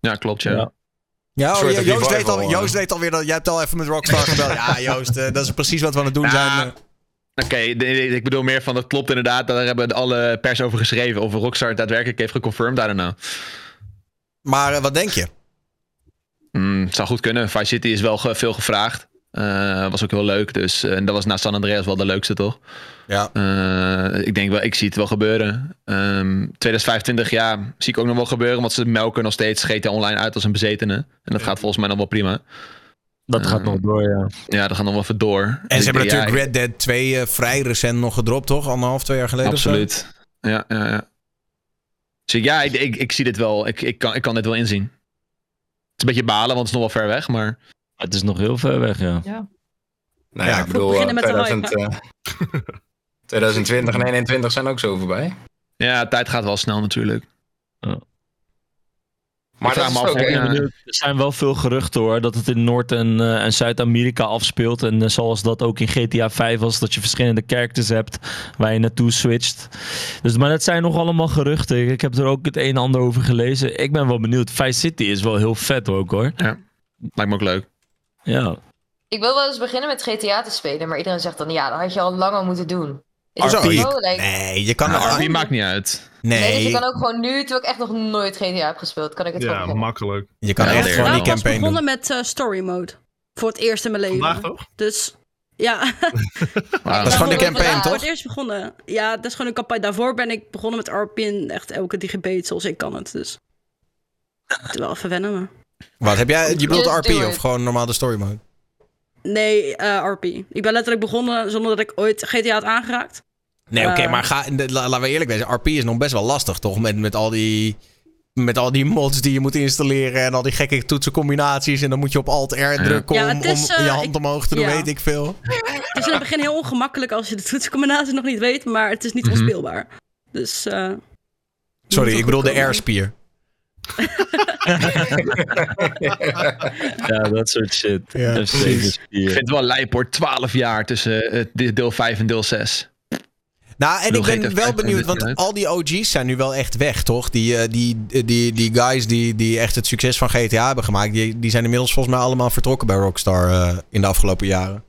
Ja, klopt, ja. Ja. Ja, oh, Joost, weet al. Joost weet alweer dat jij hebt al even met Rockstar gebeld. Ja, Joost, eh, dat is precies wat we aan het doen Ja. zijn. eh. Oké, ik bedoel meer van dat klopt inderdaad. Daar hebben alle pers over geschreven. Of Rockstar het daadwerkelijk heeft geconfirmed, I don't know. Maar eh, wat denk je? Hmm, het zou goed kunnen. Vice City is wel ge- veel gevraagd. Eh, was ook heel leuk. Dus, eh, en dat was na San Andreas wel de leukste, toch? Ja. Eh, ik denk wel, ik zie het wel gebeuren. Ehm 2025, ja, zie ik ook nog wel gebeuren. Want ze melken nog steeds GTA Online uit als een bezetene. En dat gaat volgens mij nog wel prima. Dat gaat nog door, ja. Ja, dat gaat nog wel even door. En Dus ze hebben ja, natuurlijk Red Dead 2 eh, vrij recent nog gedropt, toch? Anderhalf, twee jaar geleden of zo? Absoluut. Ja, ja, ja. Dus ik- ja, ik, ik, ik zie dit wel. Ik, ik, kan, ik kan dit wel inzien. Het is een beetje balen, want het is nog wel ver weg. Maar Het is nog heel ver weg, ja. Ja. Nou ja, ik bedoel, beginnen eh, met de 2000, eh, 2020 en 2021 zijn ook zo voorbij. ja, tijd gaat wel snel natuurlijk. Maar dat is ook, ja. benieuwd. Er zijn wel veel geruchten hoor, dat het in Noord- en, eh, en Zuid-Amerika afspeelt. En eh, zoals dat ook in GTA 5 was, dat je verschillende characters hebt waar je naartoe switcht. Dus, maar dat zijn nog allemaal geruchten. Ik heb er ook het een en ander over gelezen. Ik ben wel benieuwd. Vice City is wel heel vet ook hoor. Ja, lijkt me ook leuk. Ja. Ik wil wel eens beginnen met GTA te spelen, maar iedereen zegt dan ja, dat had je al lang al moeten doen. Is Oh, zo, zo? je- Like, Nee, je kan... Nou, RP maakt niet uit. nee, dus Nee, je kan ook gewoon nu, terwijl ik echt nog nooit GTA heb gespeeld, kan ik het gewoon Ja, beginnen. makkelijk. je kan Ja, echt gewoon die Ik was campaign begonnen met eh, story mode. Voor het eerst in mijn leven. Vandaag toch? Dus ja. Dat is gewoon de campaign, ja. voor toch? het eerst begonnen. Ja, dat is gewoon een campagne. Daarvoor ben ik begonnen met RP en echt elke digibate zoals ik kan het. Dus het wel even wennen, maar... Wat, heb jij... Je bedoelt Just RP of gewoon normaal de story mode? Nee, eh, RP. Ik ben letterlijk begonnen zonder dat ik ooit GTA had aangeraakt. Nee, oké, Eh. maar ga, la- laten we eerlijk zijn. RP is nog best wel lastig, toch? Met, met al die... Met al die mods die je moet installeren en al die gekke toetsencombinaties. En dan moet je op Alt-R drukken Ja, om, het is, om je eh, hand ik- omhoog te doen, ja. weet ik veel. Het is in het begin heel ongemakkelijk als je de toetsencombinatie nog niet weet, maar het is niet Mhm. onspeelbaar. Dus, eh, Sorry, ik bedoel de. R-spier. Ja, dat soort shit. Ja, FC precies. Ik vind het wel lijp hoor, 12 jaar tussen eh, de- deel 5 en deel 6. Nou, en ik ben wel 5 benieuwd, want al die OG's zijn nu wel echt weg, toch? Die, eh, die, die, die guys die, die echt het succes van GTA hebben gemaakt, die, die zijn inmiddels volgens mij allemaal vertrokken bij Rockstar eh, in de afgelopen jaren.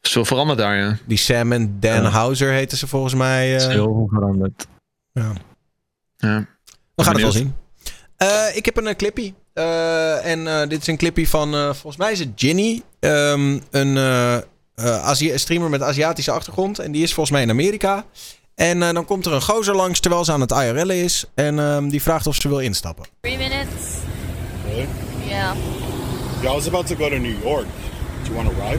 Zo veranderd daar, ja. Die Sam en Dan Ja. Houser heten ze volgens mij. Is eh. heel veel veranderd. ja. ja. We gaan het wel zien. Eh, ik heb een eh, clippy. Eh, en eh, dit is een clippy van, eh, volgens mij is het Ginny. Ehm, een eh, eh, Azië- streamer met Aziatische achtergrond. En die is volgens mij in Amerika. En eh, dan komt er een gozer langs terwijl ze aan het IRL is. En ehm, die vraagt of ze wil instappen. Three minutes. Really? Yeah. Yeah, I was about to go to New York. Do you want to ride?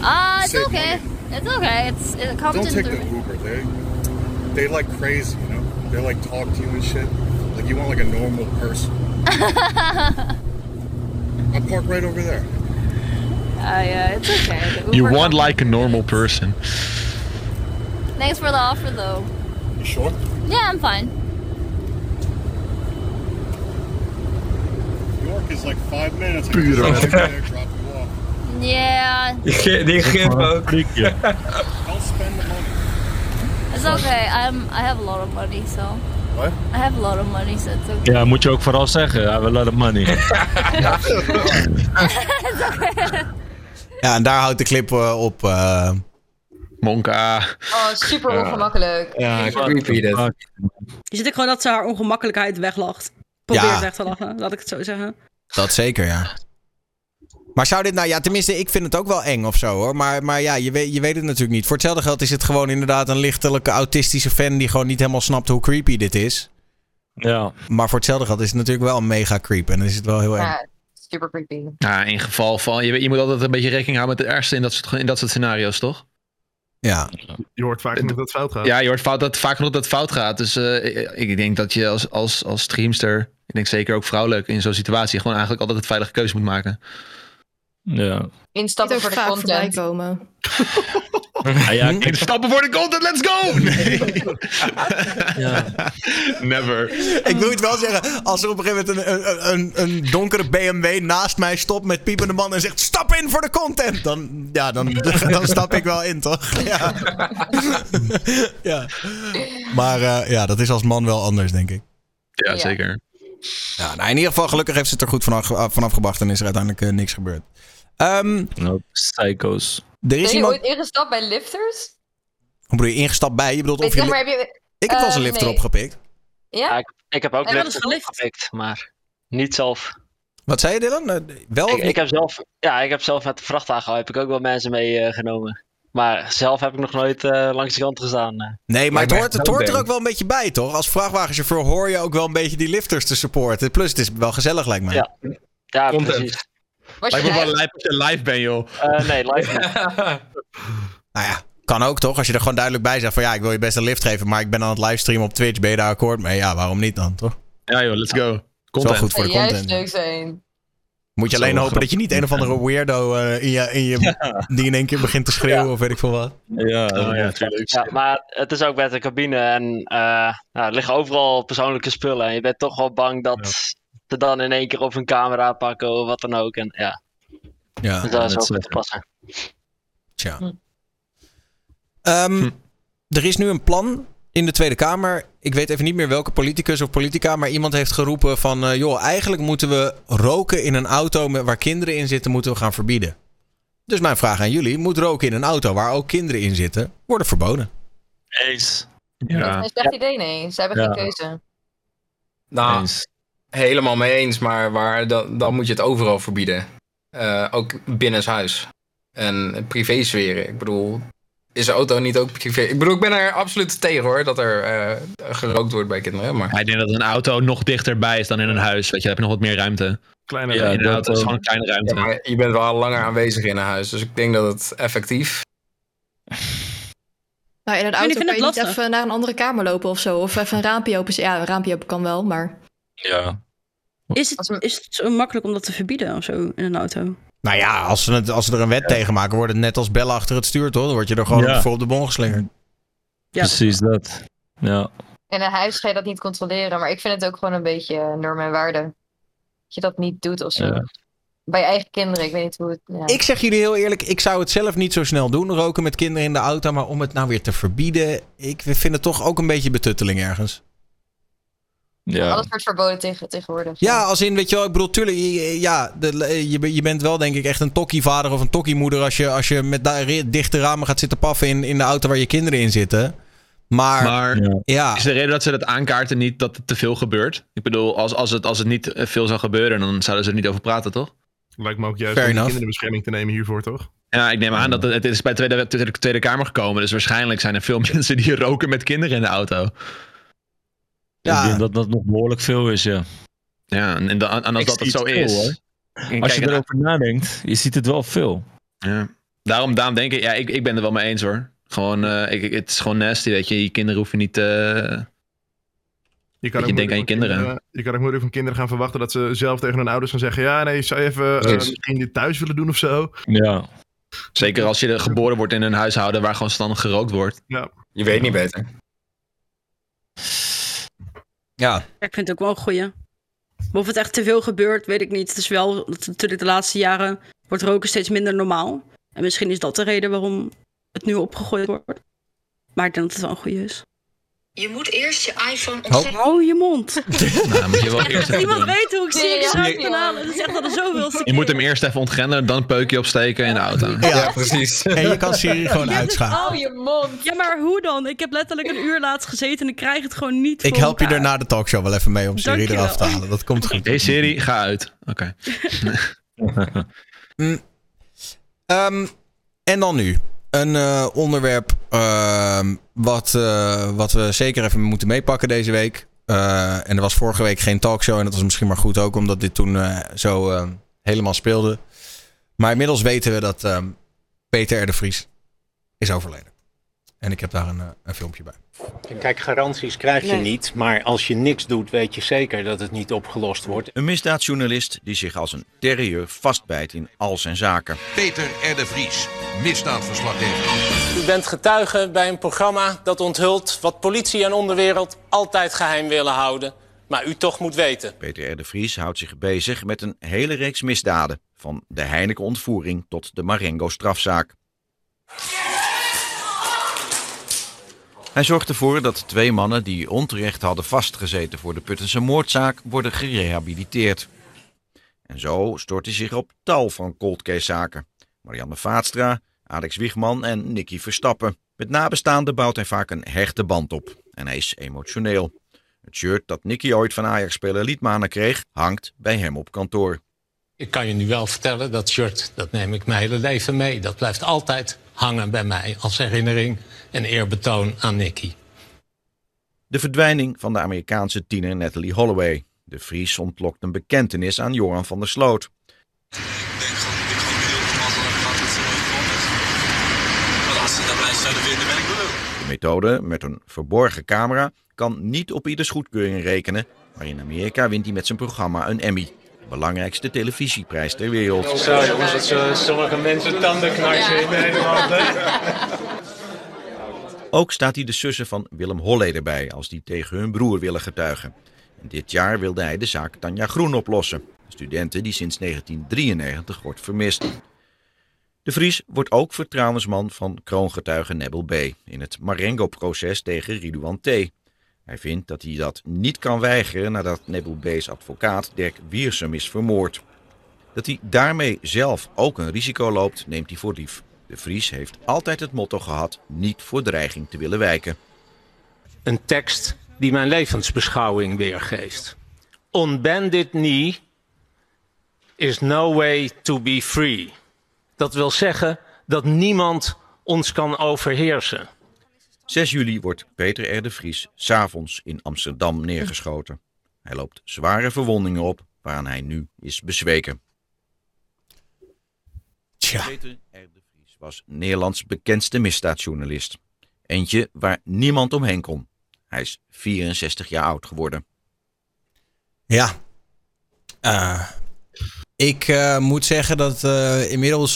Ah, it's Save okay. It's okay. It's it comes Don't in take three the Uber. They they like crazy, you know. They like talk to you and shit. Like you want like a normal person. I park right over there. Uh, yeah, it's okay. You want like a normal person. Thanks for the offer, though. You sure? Yeah, I'm fine. York is like five minutes. I can Puur just weg. drive there, drop you off. Yeah, Die gif ook. Don't spend the money. It's okay. I'm I have a lot of money, so What? I have a lot of money, so it's okay. Ja, moet je ook vooral zeggen. I have a lot of money. it's okay. Ja, en daar houdt de clip eh, op. eh. Monka. Oh, super ongemakkelijk. Ja, creepy dit. je ziet ook gewoon dat ze haar ongemakkelijkheid weglacht. Probeert Ja. weg te lachen, laat ik het zo zeggen. Dat zeker, ja. Maar zou dit nou, ja, tenminste, ik vind het ook wel eng of zo hoor. Maar, maar ja, je weet, je weet het natuurlijk niet. Voor hetzelfde geld is het gewoon inderdaad een lichtelijke autistische fan die gewoon niet helemaal snapt hoe creepy dit is. Ja. Maar voor hetzelfde geld is het natuurlijk wel een mega creep en dan is het wel heel eng. Ja, super creepy. Ja, in geval van... Je, je moet altijd een beetje rekening houden met het ergste in dat soort, in dat soort scenario's, toch? Ja. Je hoort vaak nog dat het fout gaat. Ja, je hoort fout, dat vaak genoeg dat het fout gaat. Dus eh, ik, ik denk dat je als, als, als streamster... Ik denk zeker ook vrouwelijk in zo'n situatie... gewoon eigenlijk altijd het veilige keuze moet maken. Ja. Instappen voor de content. komen. Ah, ja, Hm? kijk, Stappen voor de content, let's go! Nee. ja. Never. Ik wil het wel zeggen, als er op een gegeven moment een, een, een, een donkere BMW naast mij stopt met piepende man en zegt stap in voor de content. Dan, ja, dan, dan stap ik wel in, toch? Ja. ja. Maar eh, ja, dat is als man wel anders, denk ik. Ja, Ja. zeker. Ja, nou, in ieder geval, gelukkig heeft ze het er goed vanaf, vanaf gebracht en is er uiteindelijk eh, niks gebeurd. Ehm, Nou, psycho's. er Ben je iemand. ooit ingestapt bij lifters? Hoe bedoel je ingestapt bij? Je bedoelt of je, heb je... Ik heb wel eens een eh, lift nee. erop gepikt. Ja, Ja? ik, ik heb ook En wat lift is gelift? gepikt, maar niet zelf. Wat zei je, Dylan? Eh, wel Ik, heb zelf, ja, ik heb zelf met de vrachtwagen heb ik ook wel mensen meegenomen. maar zelf heb ik nog nooit eh, langs de kant gestaan. eh. Nee, maar het hoort, het hoort er ook wel een beetje bij, toch? Als vrachtwagenchauffeur hoor je ook wel een beetje die lifters te supporten. Plus, het is wel gezellig, lijkt mij. Ja. Ja, precies. Was je Lijkt me wel live? lijp als je live bent, joh. Eh, nee, live niet. Nou ja, kan ook toch? Als je er gewoon duidelijk bij zegt van ja, ik wil je best een lift geven, maar ik ben aan het livestreamen op Twitch. Ben je daar akkoord mee? Ja, waarom niet dan, toch? Ja, joh, let's go. Content. goed voor de juist content. leuk zijn. Moet je Zo alleen hopen grappig. dat je niet een of andere weirdo eh, in je, in je die in één keer begint te schreeuwen of weet ik veel wat. Ja, Oh, ja, ja. tuurlijk. Ja, maar het is ook met de cabine en eh, nou, er liggen overal persoonlijke spullen. En je bent toch wel bang dat ze dan in één keer op hun camera pakken of wat dan ook. En ja, Ja, dus dat is goed te passen. Tja. Ehm, Er is nu een plan in de Tweede Kamer. Ik weet even niet meer welke politicus of politica, maar iemand heeft geroepen van... eh, joh, eigenlijk moeten we roken in een auto met, waar kinderen in zitten, moeten we gaan verbieden. Dus mijn vraag aan jullie, moet roken in een auto waar ook kinderen in zitten, worden verboden? Eens. Dat is een slecht idee, nee. Ze hebben Ja. geen keuze. Nou, helemaal mee eens, maar waar, dan, dan moet je het overal verbieden. Eh, ook binnenshuis. En privésferen. Ik bedoel, is een auto niet ook privé? Ik bedoel, ik ben er absoluut tegen hoor, dat er eh, gerookt wordt bij kinderen. Maar... Ik denk dat een auto nog dichterbij is dan in een huis. Weet je, dan heb je nog wat meer ruimte. Kleine ja, auto is gewoon een kleine ruimte. Ja, maar je bent wel langer aanwezig in een huis, dus ik denk dat het effectief... Nou, in een auto kan je niet even naar een andere kamer lopen of zo. Of even een raampje open. Ja, een raampje open kan wel, maar... Ja. Is het, is het zo makkelijk om dat te verbieden of zo in een auto? Nou ja, als ze, het, als ze er een wet tegen maken, wordt het net als bellen achter het stuur, toch? Dan word je er gewoon Ja. voor op de bon geslingerd. Precies dat. Ja. In een huis ga je dat niet controleren, maar ik vind het ook gewoon een beetje norm en waarde. Dat je dat niet doet of zo. Ja. Bij je eigen kinderen, ik weet niet hoe het... Ja. Ik zeg jullie heel eerlijk, ik zou het zelf niet zo snel doen, roken met kinderen in de auto. Maar om het nou weer te verbieden, ik vind het toch ook een beetje betutteling ergens. Alles wordt verboden tegen, tegenwoordig. Ja, als in, weet je wel, ik bedoel, tuurlijk, je- ja, de, je, ben- je bent wel denk ik echt een tokkievader of een tokkiemoeder als je, als je met dichte ramen gaat zitten paffen in, in de auto waar je kinderen in zitten. Maar, Maar ja. is de reden dat ze dat aankaarten niet dat het te veel gebeurt? Ik bedoel, als, als, het, als het niet eh, veel zou gebeuren, dan zouden ze er niet over praten, toch? Lijkt me ook juist Fair om de enough. kinderen in bescherming te nemen hiervoor, toch? Ja, ik neem aan dat het, het is bij de Tweede, Tweede, Tweede Kamer gekomen. Dus waarschijnlijk zijn er veel mensen die roken met kinderen in de auto. Ik denk dat dat nog behoorlijk veel is, ja. Ja, en, en, als Ik dat het zo veel, is. hoor. Als je erover nadenkt, je ziet het wel veel. Ja. Daarom, daarom denk ik, ja, ik, ik ben er wel mee eens hoor. Gewoon, eh, ik, ik- het is gewoon nasty, weet je. Je kinderen hoeven niet. eh Je dat ook je denkt aan je kinderen. Je kan ook moeilijk van kinderen gaan verwachten dat ze zelf tegen hun ouders gaan zeggen: Ja, nee, zou je even Precies. misschien dit thuis willen doen of zo? Ja. Zeker als je geboren wordt in een huishouden waar gewoon standig gerookt wordt. Ja. Je weet niet beter. Ja. Ik vind het ook wel een goeie. Maar of het echt te veel gebeurt, weet ik niet. Het is wel natuurlijk de laatste jaren wordt roken steeds minder normaal. En misschien is dat de reden waarom het nu opgegooid wordt. Maar ik denk dat het wel een goeie is. Je moet eerst je iPhone ontzettend... hou je mond. Nou, moet je wel eerst even Iemand doen. weet hoe ik serieus Ja, uit kan halen. Dat is echt al de zoveelste Je moet hem eerst even ontgrendelen, dan een peukje opsteken in de auto. Ja, precies. En je kan Siri gewoon uitschakelen. Hou je mond. Ja, maar hoe dan? Ik heb letterlijk een uur laatst gezeten en ik krijg het gewoon niet Ik help je er elkaar. na de talkshow wel even mee om Siri Dankjewel. eraf te halen. Dat komt goed. Hey Siri, ga uit. Oké. Mm. Ehm, en dan nu. Een eh, onderwerp wat, eh, wat we zeker even moeten meepakken deze week. Eh, en er was vorige week geen talkshow. En dat was misschien maar goed ook, omdat dit toen eh, zo eh, helemaal speelde. Maar inmiddels weten we dat ehm, Peter R. de Vries is overleden. En ik heb daar een, een filmpje bij. Kijk, garanties krijg je Nee. niet, maar als je niks doet, weet je zeker dat het niet opgelost wordt. Een misdaadjournalist die zich als een terrier vastbijt in al zijn zaken. Peter R. de Vries, misdaadverslaggever. U bent getuige bij een programma dat onthult wat politie en onderwereld altijd geheim willen houden, maar u toch moet weten. Peter R. de Vries houdt zich bezig met een hele reeks misdaden. Van de Heineken-ontvoering tot de Marengo-strafzaak. Hij zorgt ervoor dat twee mannen die onterecht hadden vastgezeten voor de Puttense moordzaak worden gerehabiliteerd. En zo stort hij zich op tal van cold case zaken. Marianne Vaatstra, Alex Wiegman en Nicky Verstappen. Met nabestaanden bouwt hij vaak een hechte band op. En hij is emotioneel. Het shirt dat Nicky ooit van Ajax-speler Liedmanen kreeg, hangt bij hem op kantoor. Ik kan je nu wel vertellen, dat shirt, dat neem ik mijn hele leven mee. Dat blijft altijd hangen bij mij als herinnering en eerbetoon aan Nicky. De verdwijning van de Amerikaanse tiener Natalie Holloway. De Vries ontlokt een bekentenis aan Joran van der Sloot. Want als ze dat mij zouden vinden, ben ik bedoeld. De methode met een verborgen camera kan niet op ieders goedkeuring rekenen, maar in Amerika wint hij met zijn programma een Emmy. Belangrijkste televisieprijs ter wereld. Zo jongens, dat zo- sommige mensen tanden knarsen in Nederland. Ook staat hij de zussen van Willem Holleder bij als die tegen hun broer willen getuigen. En dit jaar wilde hij de zaak Tanja Groen oplossen. Een studente die sinds 1993 wordt vermist. De Vries wordt ook vertrouwensman van kroongetuige Nebel B. in het Marengo-proces tegen Ridouan T. Hij vindt dat hij dat niet kan weigeren nadat Nebel B's advocaat Dirk Wiersum is vermoord. Dat hij daarmee zelf ook een risico loopt, neemt hij voor lief. De Vries heeft altijd het motto gehad niet voor dreiging te willen wijken. Een tekst die mijn levensbeschouwing weergeeft. On bended knee is no way to be free. Dat wil zeggen dat niemand ons kan overheersen. 6 juli wordt Peter R. de Vries s'avonds in Amsterdam neergeschoten. Hij loopt zware verwondingen op, waaraan hij nu is bezweken. Peter R. de Vries was Nederlands bekendste misdaadjournalist. Eentje waar niemand omheen kon. Hij is 64 jaar oud geworden. Ja. Eh, ik eh, moet zeggen dat eh, inmiddels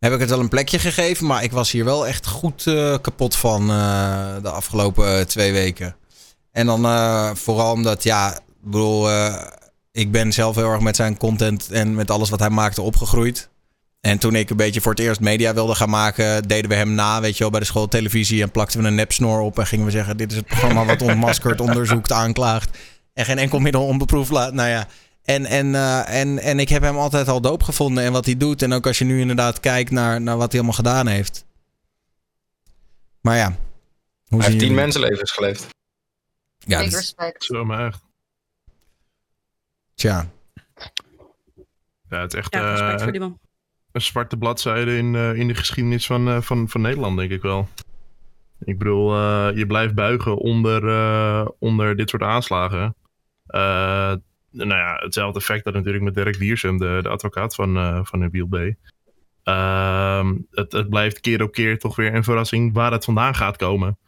heb ik het wel een plekje gegeven. Maar ik was hier wel echt goed eh, kapot van eh, de afgelopen eh, twee weken. En dan vooral omdat, ja, ik bedoel, ik ben zelf heel erg met zijn content en met alles wat hij maakte opgegroeid. En toen ik een beetje voor het eerst media wilde gaan maken, deden we hem na, weet je wel, bij de schooltelevisie. En plakten we een nepsnor op en gingen we zeggen: Dit is het programma wat ontmaskert, onderzoekt, aanklaagt. En geen enkel middel onbeproefd laat. Nou ja. En, en, eh, en, en ik heb hem altijd al doop gevonden en wat hij doet. En ook als je nu inderdaad kijkt naar, naar wat hij allemaal gedaan heeft. Maar ja. Hoe Hij heeft tien jullie- mensenlevens geleefd. Ja, dat- respect. Zo, maar echt. Tja. Ja, het is echt Ja, respect eh, voor die man. een zwarte bladzijde in, eh, in de geschiedenis van, eh, van, van Nederland, denk ik wel. Ik bedoel, eh, je blijft buigen onder, eh, onder dit soort aanslagen. Nou ja, hetzelfde effect dat natuurlijk met Dirk Wiersum, de, de advocaat van, eh van Nabil B. Ehm, het, het blijft keer op keer toch weer een verrassing waar het vandaan gaat komen.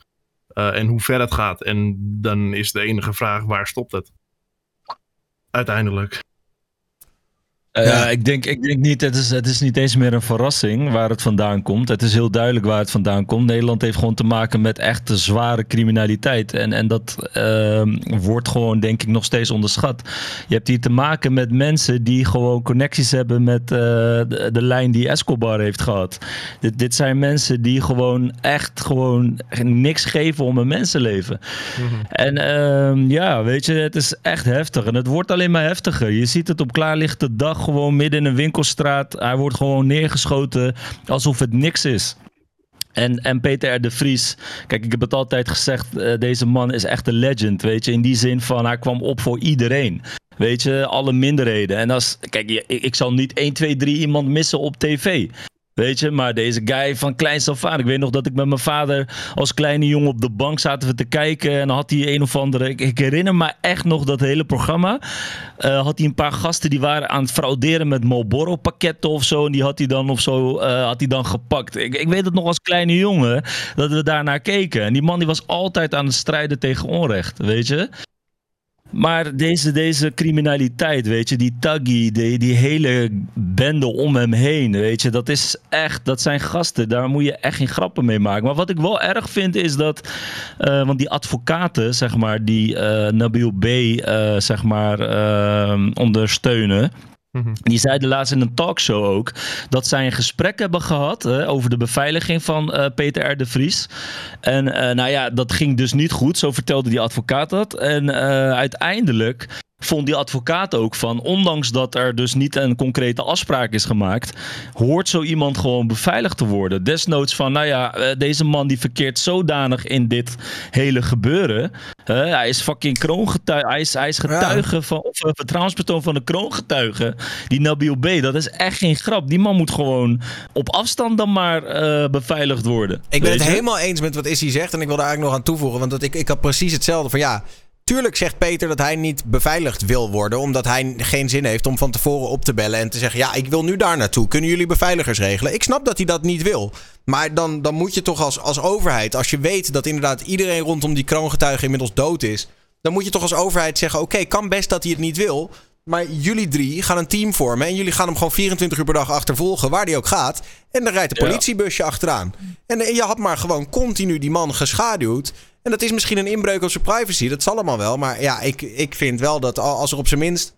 Eh, en hoe ver het gaat. En dan is de enige vraag, waar stopt het? Uiteindelijk. Eh, ik, denk, ik denk niet, het is, het is niet eens meer een verrassing waar het vandaan komt. Het is heel duidelijk waar het vandaan komt. Nederland heeft gewoon te maken met echte zware criminaliteit. En, en dat ehm, wordt gewoon, denk ik, nog steeds onderschat. Je hebt hier te maken met mensen die gewoon connecties hebben met eh, de, de lijn die Escobar heeft gehad. Dit, dit zijn mensen die gewoon echt gewoon niks geven om een mensenleven. En ehm, ja, weet je, het is echt heftig. En het wordt alleen maar heftiger. Je ziet het op klaarlichte dag gewoon midden in een winkelstraat. Hij wordt gewoon neergeschoten alsof het niks is. En, en Peter R. de Vries, kijk, ik heb het altijd gezegd, eh, deze man is echt een legend, weet je. In die zin van, hij kwam op voor iedereen. Weet je, alle minderheden. En als, kijk, ik, ik zal niet 1, 2, 3 iemand missen op tv. Weet je, maar deze guy van kleins af. Ik weet nog dat ik met mijn vader als kleine jongen op de bank zaten we te kijken. En had hij een of andere. Ik, ik herinner me echt nog dat hele programma. Eh, had hij een paar gasten die waren aan het frauderen met Marlboro pakketten of zo. En die had hij dan of zo eh, had hij dan gepakt. Ik, ik weet het nog als kleine jongen dat we daarnaar keken. En die man die was altijd aan het strijden tegen onrecht, weet je. Maar deze, deze criminaliteit, weet je, die taggy, die, die hele bende om hem heen, weet je, dat is echt, dat zijn gasten, daar moet je echt geen grappen mee maken. Maar wat ik wel erg vind is dat, eh, want die advocaten, zeg maar, die eh, Nabil B, eh, zeg maar, ondersteunen. Die zeiden laatst in een talkshow ook dat zij een gesprek hebben gehad over de beveiliging van eh, Peter R. de Vries. En eh, nou ja, dat ging dus niet goed, zo vertelde die advocaat dat. En eh, uiteindelijk vond die advocaat ook van, ondanks dat er dus niet een concrete afspraak is gemaakt, hoort zo iemand gewoon beveiligd te worden. Desnoods van, nou ja, eh, deze man die verkeert zodanig in dit hele gebeuren. hè, hij is fucking kroongetuige, hij is, hij is getuige van, of uh, vertrouwenspersoon van de kroongetuige. Die Nabil B, dat is echt geen grap. Die man moet gewoon op afstand dan maar eh, beveiligd worden. Ik ben het je? helemaal eens met wat Issy zegt. En ik wil daar eigenlijk nog aan toevoegen. Want dat ik, ik had precies hetzelfde. Van ja, tuurlijk zegt Peter dat hij niet beveiligd wil worden. Omdat hij geen zin heeft om van tevoren op te bellen. En te zeggen: Ja, ik wil nu daar naartoe. Kunnen jullie beveiligers regelen? Ik snap dat hij dat niet wil. Maar dan, dan moet je toch als, als overheid. Als je weet dat inderdaad iedereen rondom die kroongetuige inmiddels dood is. Dan moet je toch als overheid zeggen: Oké, kan best dat hij het niet wil. Maar jullie drie gaan een team vormen. En jullie gaan hem gewoon 24 uur per dag achtervolgen. Waar die ook gaat. En dan rijdt een Ja. politiebusje achteraan. En, en je had maar gewoon continu die man geschaduwd. En dat is misschien een inbreuk op zijn privacy. Dat zal allemaal wel. Maar ja, ik, ik vind wel dat al- als er op zijn minst.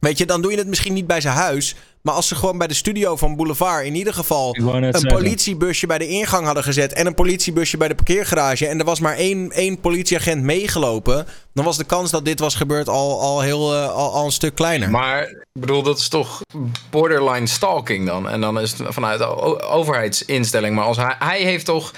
Weet je, dan doe je het misschien niet bij zijn huis. Maar als ze gewoon bij de studio van Boulevard in ieder geval een zeggen. politiebusje bij de ingang hadden gezet. En een politiebusje bij de parkeergarage. En er was maar één, één politieagent meegelopen. Dan was de kans dat dit was gebeurd al, al, heel, eh, al, al een stuk kleiner. Maar ik bedoel, dat is toch borderline stalking dan? En dan is het vanuit de overheidsinstelling. Maar als hij, hij heeft toch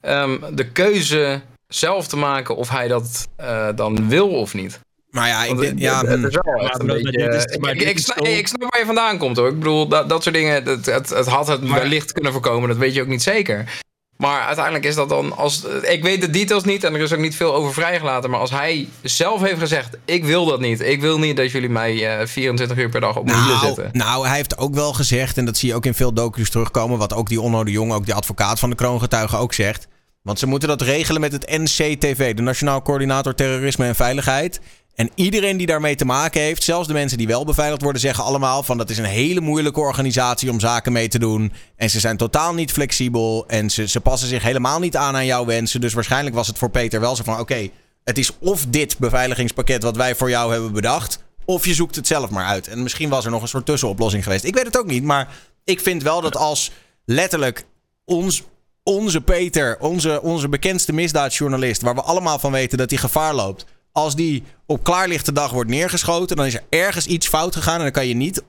ehm, de keuze zelf te maken of hij dat eh, dan wil of niet. Maar ja, ik denk- ja, Maar maar ik- maar snap- waar je vandaan komt hoor. Ik bedoel, dat, dat soort dingen, het, het, het had het wellicht kunnen voorkomen, dat weet je ook niet zeker. Maar uiteindelijk is dat dan als. Ik weet de details niet en er is ook niet veel over vrijgelaten. Maar als hij zelf heeft gezegd: Ik wil dat niet. Ik wil niet dat jullie mij eh, 24 uur per dag op mijn hielen Nou, zitten. nou, hij heeft ook wel gezegd, en dat zie je ook in veel docu's terugkomen, wat ook die Onno de Jong, ook die advocaat van de kroongetuigen ook zegt. Want ze moeten dat regelen met het NCTV, de Nationaal Coördinator Terrorisme en Veiligheid. En iedereen die daarmee te maken heeft, zelfs de mensen die wel beveiligd worden, zeggen allemaal van dat is een hele moeilijke organisatie om zaken mee te doen. En ze zijn totaal niet flexibel en ze, ze passen zich helemaal niet aan aan jouw wensen. Dus waarschijnlijk was het voor Peter wel zo van oké, het is of dit beveiligingspakket wat wij voor jou hebben bedacht, of je zoekt het zelf maar uit. En misschien was er nog een soort tussenoplossing geweest. Ik weet het ook niet, maar ik vind wel dat als letterlijk ons, onze Peter, onze, onze bekendste misdaadjournalist, waar we allemaal van weten dat hij gevaar loopt, als die op klaarlichte dag wordt neergeschoten, dan is er ergens iets fout gegaan en dan kan je niet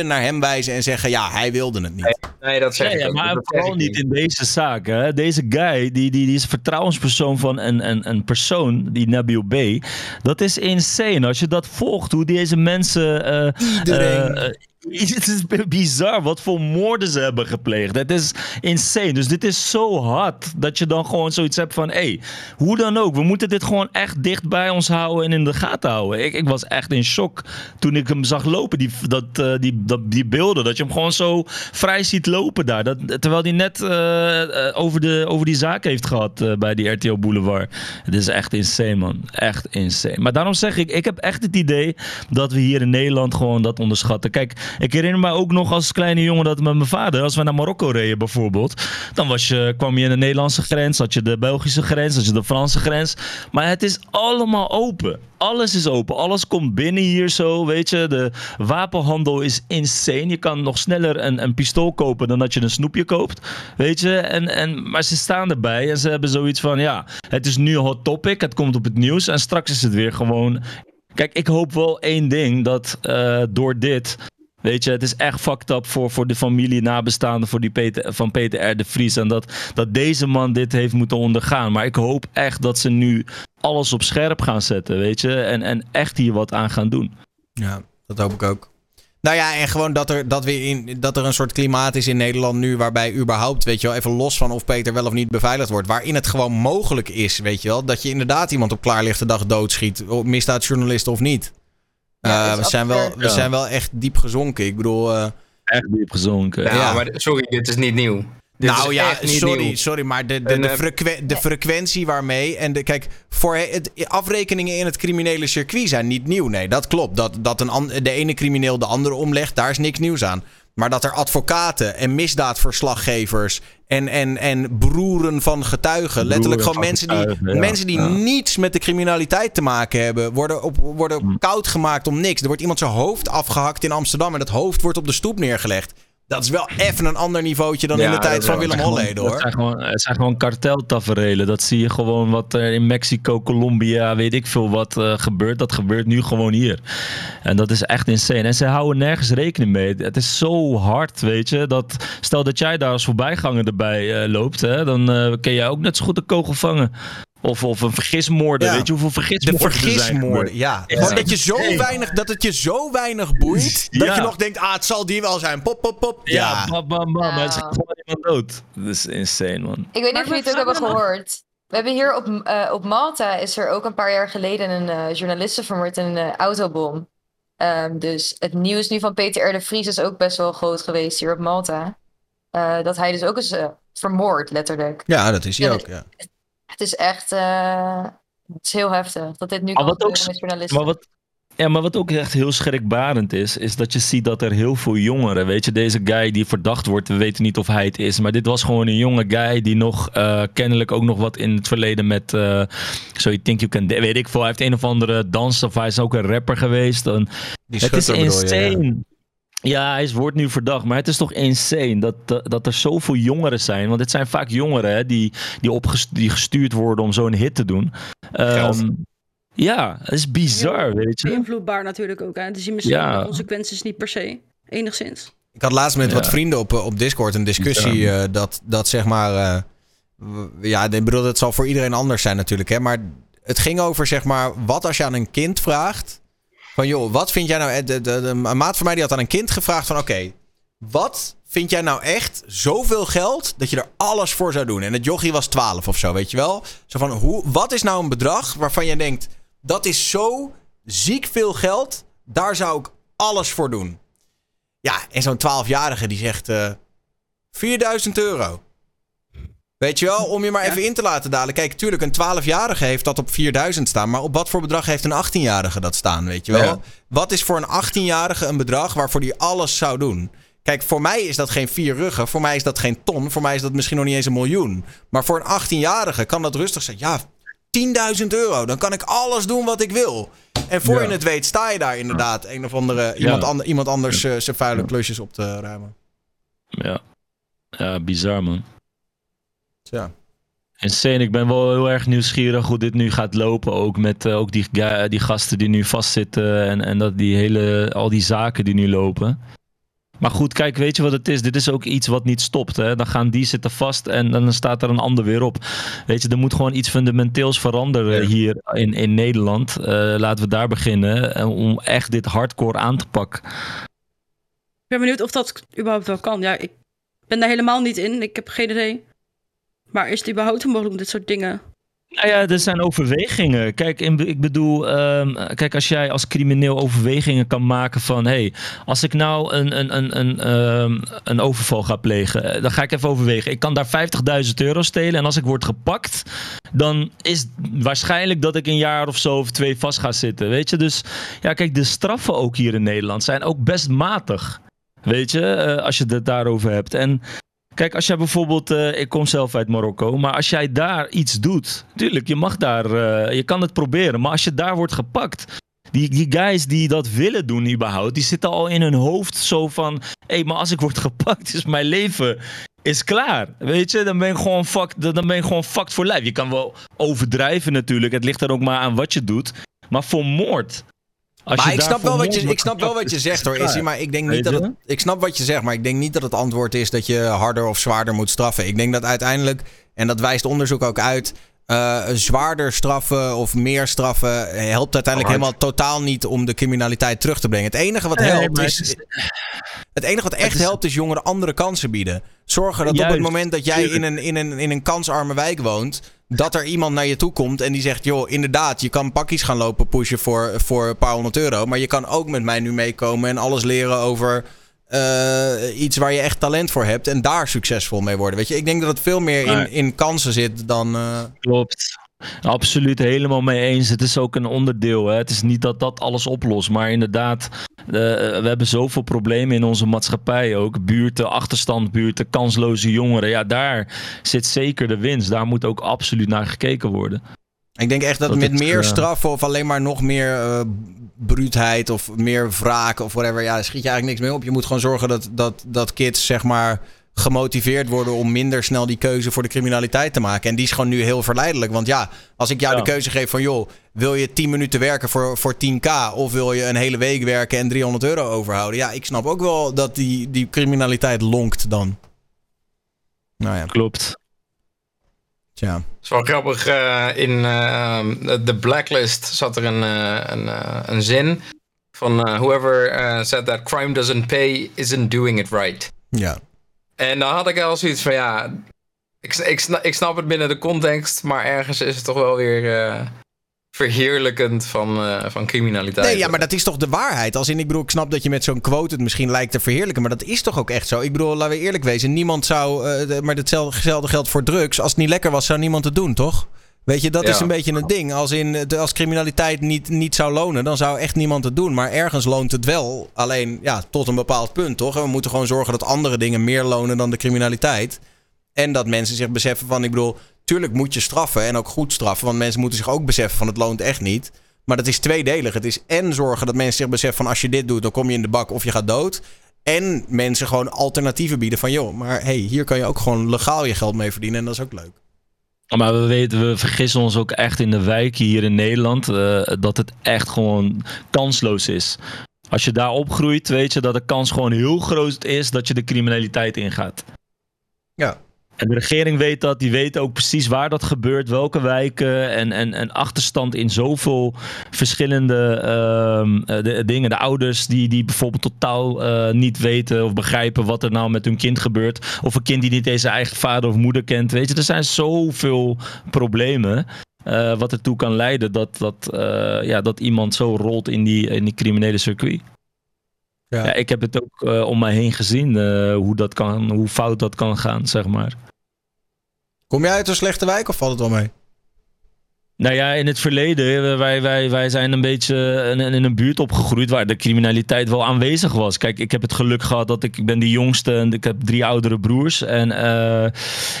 100% naar hem wijzen en zeggen, ja, hij wilde het niet. Nee, dat zeg Ja, ik ja, ook. maar Dat vooral niet in deze zaak. Hè. Deze guy, die, die, die is vertrouwenspersoon van een, een, een persoon, die Nabil B. Dat is insane. Als je dat volgt, hoe deze mensen... eh, Iedereen. eh, eh, het is bizar wat voor moorden ze hebben gepleegd. Het is insane. Dus dit is zo hard dat je dan gewoon zoiets hebt van... hé, hey, hoe dan ook, we moeten dit gewoon echt dicht bij ons houden en in de gaten houden. Ik, ik was echt in shock toen ik hem zag lopen, die, dat, eh, die, dat, die beelden. Dat je hem gewoon zo vrij ziet lopen daar. Terwijl hij net eh, eh, over, de, over die zaak heeft gehad eh, bij die RTO Boulevard. Het is echt insane, man. Echt insane. Maar daarom zeg ik, ik heb echt het idee dat we hier in Nederland gewoon dat onderschatten. Kijk, ik herinner me ook nog als kleine jongen dat met mijn vader, als we naar Marokko reden bijvoorbeeld, dan was je, kwam je in de Nederlandse grens, had je de Belgische grens, had je de Franse grens. Maar het is allemaal open. Alles is open. Alles komt binnen hier zo, weet je. De wapenhandel is insane. Je kan nog sneller een, een pistool kopen dan dat je een snoepje koopt. Weet je. En, en, maar ze staan erbij en ze hebben zoiets van, ja, het is nu een hot topic. Het komt op het nieuws en straks is het weer gewoon... Kijk, ik hoop wel één ding, dat eh, door dit... Weet je, het is echt fucked up voor, voor de familie nabestaanden voor die Peter, van Peter R. de Vries. En dat, dat deze man dit heeft moeten ondergaan. Maar ik hoop echt dat ze nu alles op scherp gaan zetten, weet je. En, en echt hier wat aan gaan doen. Ja, dat hoop ik ook. Nou ja, en gewoon dat er, dat, we in, dat er een soort klimaat is in Nederland nu waarbij überhaupt, weet je wel, even los van of Peter wel of niet beveiligd wordt, waarin het gewoon mogelijk is, weet je wel, dat je inderdaad iemand op klaarlichte dag doodschiet, misdaadjournalist of niet. Ja, Eh, is we, zijn wel, we Ja. zijn wel echt diep gezonken. Ik bedoel... eh, echt diep gezonken. Ja, maar sorry, dit is niet nieuw. Dit nou ja, sorry, nieuw. sorry, maar de, de, En, de, eh, frequen- de frequentie waarmee. En de, kijk, voor het, afrekeningen in het criminele circuit zijn niet nieuw. Nee, dat klopt. Dat, dat een, de ene crimineel de andere omlegt, daar is niks nieuws aan. Maar dat er advocaten en misdaadverslaggevers en, en, en broeren van getuigen, letterlijk gewoon mensen die, getuigen, ja. mensen die Ja. niets met de criminaliteit te maken hebben, worden, op, worden Mm. koud gemaakt om niks. Er wordt iemand zijn hoofd afgehakt in Amsterdam en dat hoofd wordt op de stoep neergelegd. Dat is wel even een ander niveautje dan in de tijd van Willem Holleden hoor. Het zijn gewoon, het zijn gewoon karteltaferelen. Dat zie je gewoon wat er in Mexico, Colombia, weet ik veel wat eh, gebeurt. Dat gebeurt nu gewoon hier. En dat is echt insane. En ze houden nergens rekening mee. Het is zo hard, weet je. Dat, stel dat jij daar als voorbijganger erbij eh, loopt, hè, dan eh kun jij ook net zo goed een kogel vangen. Of, of een vergismoorden. Ja. Weet je hoeveel De vergismoorden er zijn vergismoorden, ja. Gewoon dat, je zo weinig, dat het je zo weinig boeit. Dat Ja. je nog denkt, ah, het zal die wel zijn. Pop, pop, pop. Ja, Ja. bam, bam, bam. Maar is gewoon iemand dood. Dat is insane, man. Ik weet niet Maar of jullie het ook hebben gehoord. We hebben hier op, eh, op Malta is er ook een paar jaar geleden een eh journaliste vermoord in een eh, autobom. Ehm, dus het nieuws nu van Peter R. de Vries is ook best wel groot geweest hier op Malta. Eh, dat hij dus ook is vermoord, letterlijk. Ja, dat is hij En ook, ja. Het is echt... eh, het is heel heftig dat dit nu Maar kan wat ook, gebeuren met journalisten. maar wat, Ja, maar wat ook echt heel schrikbarend is, is dat je ziet dat er heel veel jongeren, weet je, deze guy die verdacht wordt, we weten niet of hij het is, maar dit was gewoon een jonge guy die nog eh, kennelijk ook nog wat in het verleden met, eh So You Think You Can, weet ik veel, hij heeft een of andere dans of hij is ook een rapper geweest. En Die het is ja. Ja, hij wordt nu verdacht, maar het is toch insane dat, dat, dat er zoveel jongeren zijn. Want het zijn vaak jongeren hè, die, die, opges- die gestuurd worden om zo'n hit te doen. Ehm, ja, het is bizar, weet je. Beïnvloedbaar natuurlijk ook. Hè. Dus je misschien Ja. de consequenties niet per se. Enigszins. Ik had laatst met Ja. wat vrienden op, op Discord een discussie Ja. eh, dat, dat zeg maar... eh, w- ja, ik bedoel, het zal voor iedereen anders zijn natuurlijk, hè. Maar het ging over zeg maar, wat als je aan een kind vraagt... Van joh, wat vind jij nou... eh, De, de, de- een maat van mij die had aan een kind gevraagd van... Oké, wat vind jij nou echt zoveel geld dat je er alles voor zou doen? En het jochie was 12 of zo, weet je wel? Zo van, hoe, wat is nou een bedrag waarvan je denkt... Dat is zo ziek veel geld, daar zou ik alles voor doen. Ja, en zo'n 12-jarige die zegt eh 4000 euro. Weet je wel, om je maar even in te laten dalen. Kijk, tuurlijk, een 12-jarige heeft dat op 4000 staan. Maar op wat voor bedrag heeft een 18-jarige dat staan, weet je wel? Ja. Wat is voor een 18-jarige een bedrag waarvoor die alles zou doen? Kijk, voor mij is dat geen vier ruggen. Voor mij is dat geen ton. Voor mij is dat misschien nog niet eens een miljoen. Maar voor een 18-jarige kan dat rustig zijn. Ja, 10.000 euro. Dan kan ik alles doen wat ik wil. En voor Ja. je het weet sta je daar inderdaad een of andere... Iemand, ander- iemand anders eh, zijn vuile klusjes op te ruimen. Ja. ja, bizar man. Ja. Insane. Ik ben wel heel erg nieuwsgierig hoe dit nu gaat lopen. Ook met eh, ook die, die gasten die nu vastzitten. En, en dat die hele, al die zaken die nu lopen. Maar goed, kijk, weet je wat het is? Dit is ook iets wat niet stopt. Hè? Dan gaan die zitten vast en dan staat er een ander weer op. Weet je, er moet gewoon iets fundamenteels veranderen hier in, in Nederland. Eh, laten we daar beginnen. eh, om echt dit hardcore aan te pakken. Ik ben benieuwd of dat überhaupt wel kan. Ja, ik ben daar helemaal niet in. Ik heb geen idee. Maar is het überhaupt mogelijk om dit soort dingen... Nou ja, er zijn overwegingen. Kijk, in, ik bedoel, ehm, kijk, als jij als crimineel overwegingen kan maken van, hé, hey, als ik nou een, een, een, een, ehm, een overval ga plegen, eh, dan ga ik even overwegen. Ik kan daar 50.000 euro stelen en als ik word gepakt, dan is waarschijnlijk dat ik een jaar of zo of twee vast ga zitten, weet je? Dus ja, kijk, de straffen ook hier in Nederland zijn ook best matig, weet je, eh, als je het daarover hebt. En Kijk, als jij bijvoorbeeld, eh, ik kom zelf uit Marokko, maar als jij daar iets doet, tuurlijk, je mag daar, eh, je kan het proberen, maar als je daar wordt gepakt, die, die guys die dat willen doen überhaupt, die zitten al in hun hoofd zo van, hé, maar als ik word gepakt, is mijn leven is klaar, weet je, dan ben je gewoon fucked, dan ben je gewoon fucked voor lijf. Je kan wel overdrijven natuurlijk, het ligt er ook maar aan wat je doet, maar voor moord. Als maar ik snap, wel wat je, ik snap wel wat je zegt hoor. Maar ik denk niet dat het. Ik snap wat je zegt, maar ik denk niet dat het antwoord is dat je harder of zwaarder moet straffen. Ik denk dat uiteindelijk, en dat wijst onderzoek ook uit. eh, zwaarder straffen of meer straffen helpt uiteindelijk Hard. helemaal totaal niet om de criminaliteit terug te brengen. Het enige wat helpt is, het is- het enige wat echt is- helpt is jongeren andere kansen bieden. Zorgen dat op het moment dat jij in een, in, een, in een kansarme wijk woont, dat er iemand naar je toe komt en die zegt: joh, inderdaad, je kan pakjes gaan lopen pushen voor, voor een paar honderd euro. Maar je kan ook met mij nu meekomen en alles leren over eh, iets waar je echt talent voor hebt en daar succesvol mee worden. Weet je, ik denk dat het veel meer in, in kansen zit dan. eh, Klopt. Absoluut helemaal mee eens. Het is ook een onderdeel. Hè. Het is niet dat dat alles oplost. Maar inderdaad, eh, we hebben zoveel problemen in onze maatschappij ook. Buurten, achterstandbuurten, kansloze jongeren. Ja, daar zit zeker de winst. Daar moet ook absoluut naar gekeken worden. Ik denk echt dat, Dat met het, meer eh, straffen of alleen maar nog meer eh, bruutheid of meer wraak of whatever, ja, daar schiet je eigenlijk niks mee op. Je moet gewoon zorgen dat, dat, dat kids, zeg maar, gemotiveerd worden om minder snel die keuze voor de criminaliteit te maken. En die is gewoon nu heel verleidelijk. Want ja, als ik jou Ja. de keuze geef van, joh, wil je 10 minuten werken voor, voor 10k of wil je een hele week werken en 300 euro overhouden? Ja, ik snap ook wel dat die, die criminaliteit lonkt dan. Nou ja. Klopt. Tja. Het is wel grappig. eh, in de Blacklist zat er een, eh, een, eh, een zin van eh, whoever eh, said that crime doesn't pay isn't doing it right. Ja. En dan had ik al zoiets van ja, ik, ik, ik snap het binnen de context, maar ergens is het toch wel weer eh, verheerlijkend van, eh, van criminaliteit. Nee, ja, maar dat is toch de waarheid. Als in, ik bedoel, ik snap dat je met zo'n quote het misschien lijkt te verheerlijken, maar dat is toch ook echt zo. Ik bedoel, laten we eerlijk wezen, niemand zou, eh, maar hetzelfde geldt voor drugs. Als het niet lekker was, zou niemand het doen, toch? Weet je, dat Ja. is een beetje een ding. Als, in, als criminaliteit niet, niet zou lonen, dan zou echt niemand het doen. Maar ergens loont het wel. Alleen ja, tot een bepaald punt, toch? En we moeten gewoon zorgen dat andere dingen meer lonen dan de criminaliteit. En dat mensen zich beseffen van, ik bedoel, tuurlijk moet je straffen en ook goed straffen. Want mensen moeten zich ook beseffen van het loont echt niet. Maar dat is tweedelig. Het is en zorgen dat mensen zich beseffen van als je dit doet, dan kom je in de bak of je gaat dood. En mensen gewoon alternatieven bieden van joh, maar hey, hier kan je ook gewoon legaal je geld mee verdienen en dat is ook leuk. Maar we weten, we vergissen ons ook echt in de wijken hier in Nederland eh, dat het echt gewoon kansloos is. Als je daar opgroeit, weet je dat de kans gewoon heel groot is dat je de criminaliteit ingaat. Ja. De regering weet dat, die weet ook precies waar dat gebeurt, welke wijken en, en, en achterstand in zoveel verschillende ehm, eh, dingen. De ouders die, die bijvoorbeeld totaal eh, niet weten of begrijpen wat er nou met hun kind gebeurt. Of een kind die niet eens eigen vader of moeder kent. Weet je, er zijn zoveel problemen. eh, wat ertoe kan leiden dat, dat, ja, dat iemand zo rolt in die, in die criminele circuit. Ja. ik heb het ook eh, om mij heen gezien eh, hoe, dat kan, hoe fout dat kan gaan, zeg maar. Kom jij uit een slechte wijk of valt het wel mee? Nou ja, in het verleden, eh, wij, wij, wij zijn een beetje in, in een buurt opgegroeid waar de criminaliteit wel aanwezig was. Kijk, ik heb het geluk gehad dat ik, ik ben de jongste en ik heb drie oudere broers. En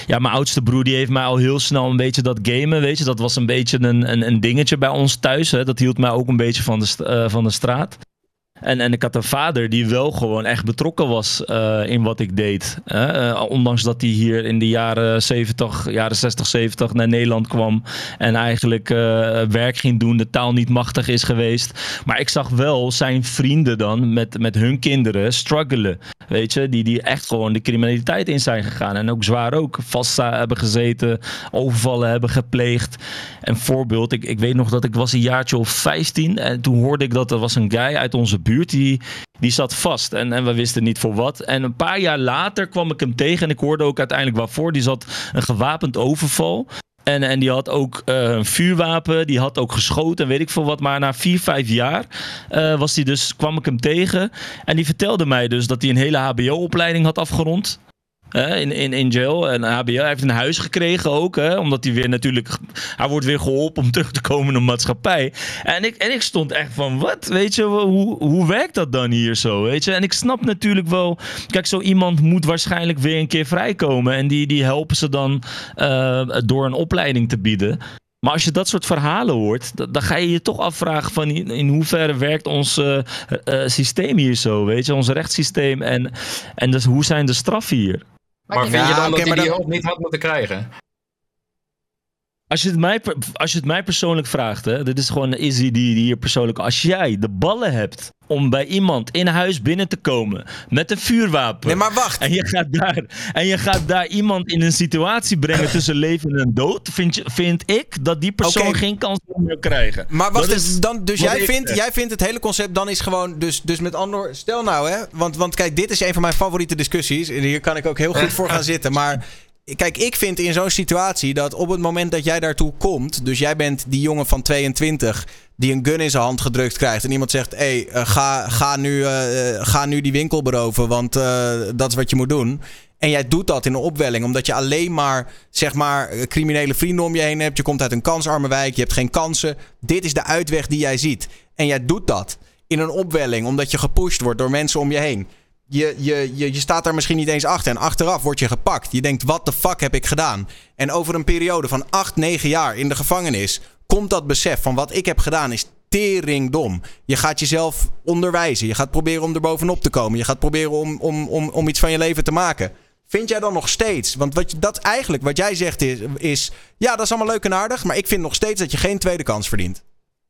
ja, mijn oudste broer die heeft mij al heel snel een beetje dat gamen, weet je. Dat was een beetje een, een, een dingetje bij ons thuis. Hè. Dat hield mij ook een beetje van de, van de straat. En, en ik had een vader die wel gewoon echt betrokken was eh, in wat ik deed. hè. Eh, ondanks dat hij hier in de jaren 70, jaren 60, 70 naar Nederland kwam. En eigenlijk eh, werk ging doen, de taal niet machtig is geweest. Maar ik zag wel zijn vrienden dan met, met hun kinderen struggelen. Weet je, die, die echt gewoon de criminaliteit in zijn gegaan. En ook zwaar ook vast hebben gezeten, overvallen hebben gepleegd. Een voorbeeld, ik, ik weet nog dat ik was een jaartje of 15. En toen hoorde ik dat er was een guy uit onze buurt, die, die zat vast. En, en we wisten niet voor wat. En een paar jaar later kwam ik hem tegen en ik hoorde ook uiteindelijk waarvoor. Die zat een gewapend overval. En, en die had ook eh, een vuurwapen, die had ook geschoten en weet ik veel wat. Maar na vier, vijf jaar eh, was die dus, kwam ik hem tegen. En die vertelde mij dus dat hij een hele HBO-opleiding had afgerond. In, in, in jail. En HBO hij heeft een huis gekregen ook. Hè, omdat hij weer natuurlijk. Hij wordt weer geholpen om terug te komen in de maatschappij. En ik, en ik stond echt van: wat? Weet je, hoe, hoe werkt dat dan hier zo? Weet je? En ik snap natuurlijk wel. Kijk, zo iemand moet waarschijnlijk weer een keer vrijkomen. En die, die helpen ze dan eh, door een opleiding te bieden. Maar als je dat soort verhalen hoort, da- dan ga je je toch afvragen van in, in hoeverre werkt ons eh, eh, systeem hier zo, weet je, ons rechtssysteem en, en dus hoe zijn de straffen hier? Maar vind je dan dat hij maar die hulp niet had moeten krijgen? Als je het mij, als je het mij persoonlijk vraagt, hè, dit is gewoon Izzy die, die hier persoonlijk. Als jij de ballen hebt om bij iemand in huis binnen te komen met een vuurwapen. Nee, maar wacht. En je gaat daar, en je gaat daar iemand in een situatie brengen tussen leven en dood. Vind, je, vind ik dat die persoon geen kans meer krijgen. Maar wacht Dat eens, is dan, dus jij vindt, zeg. jij vindt het hele concept dan is gewoon, dus, dus met Andor, stel nou hè, want, want kijk, dit is een van mijn favoriete discussies en hier kan ik ook heel goed voor gaan zitten, maar kijk, ik vind in zo'n situatie dat op het moment dat jij daartoe komt, dus jij bent die jongen van 22 die een gun in zijn hand gedrukt krijgt en iemand zegt, hey, eh, ga, ga, nu, eh, eh, ga nu die winkel beroven, want dat is wat je moet doen. En jij doet dat in een opwelling, omdat je alleen maar, zeg maar, criminele vrienden om je heen hebt. Je komt uit een kansarme wijk, je hebt geen kansen. Dit is de uitweg die jij ziet. En jij doet dat in een opwelling, omdat je gepusht wordt door mensen om je heen. Je, je, je, je staat daar misschien niet eens achter. En achteraf word je gepakt. Je denkt, wat de fuck heb ik gedaan? En over een periode van 8, 9 jaar in de gevangenis... komt dat besef van wat ik heb gedaan is teringdom. Je gaat jezelf onderwijzen. Je gaat proberen om er bovenop te komen. Je gaat proberen om, om, om, om iets van je leven te maken. Vind jij dan nog steeds? Want wat je, dat eigenlijk wat jij zegt is, is... Ja, dat is allemaal leuk en aardig. Maar ik vind nog steeds dat je geen tweede kans verdient.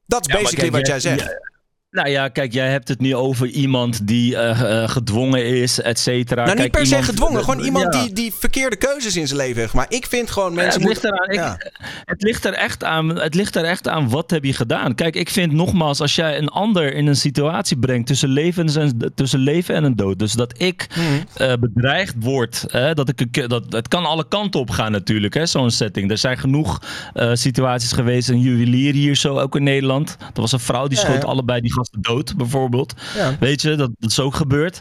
Dat is Ja, basically wat jij jij- zegt. Nou ja, kijk, jij hebt het nu over iemand die eh, eh, gedwongen is, et cetera. Nou, niet Kijk, per se gedwongen. Gewoon iemand Ja. die, die verkeerde keuzes in zijn leven heeft. Maar ik vind gewoon mensen het, ligt ik- het, ligt er echt aan, het ligt er echt aan wat heb je gedaan. Kijk, ik vind nogmaals, als jij een ander in een situatie brengt tussen, levens en, tussen leven en een dood. Dus dat ik Mhm. eh, bedreigd word. Hè, dat ik, dat, het kan alle kanten op gaan natuurlijk, hè, zo'n setting. Er zijn genoeg situaties geweest. Een juwelier hier zo, ook in Nederland. Er was een vrouw die schoot allebei die gasten dood, bijvoorbeeld. Ja. Weet je, dat, dat is ook gebeurd.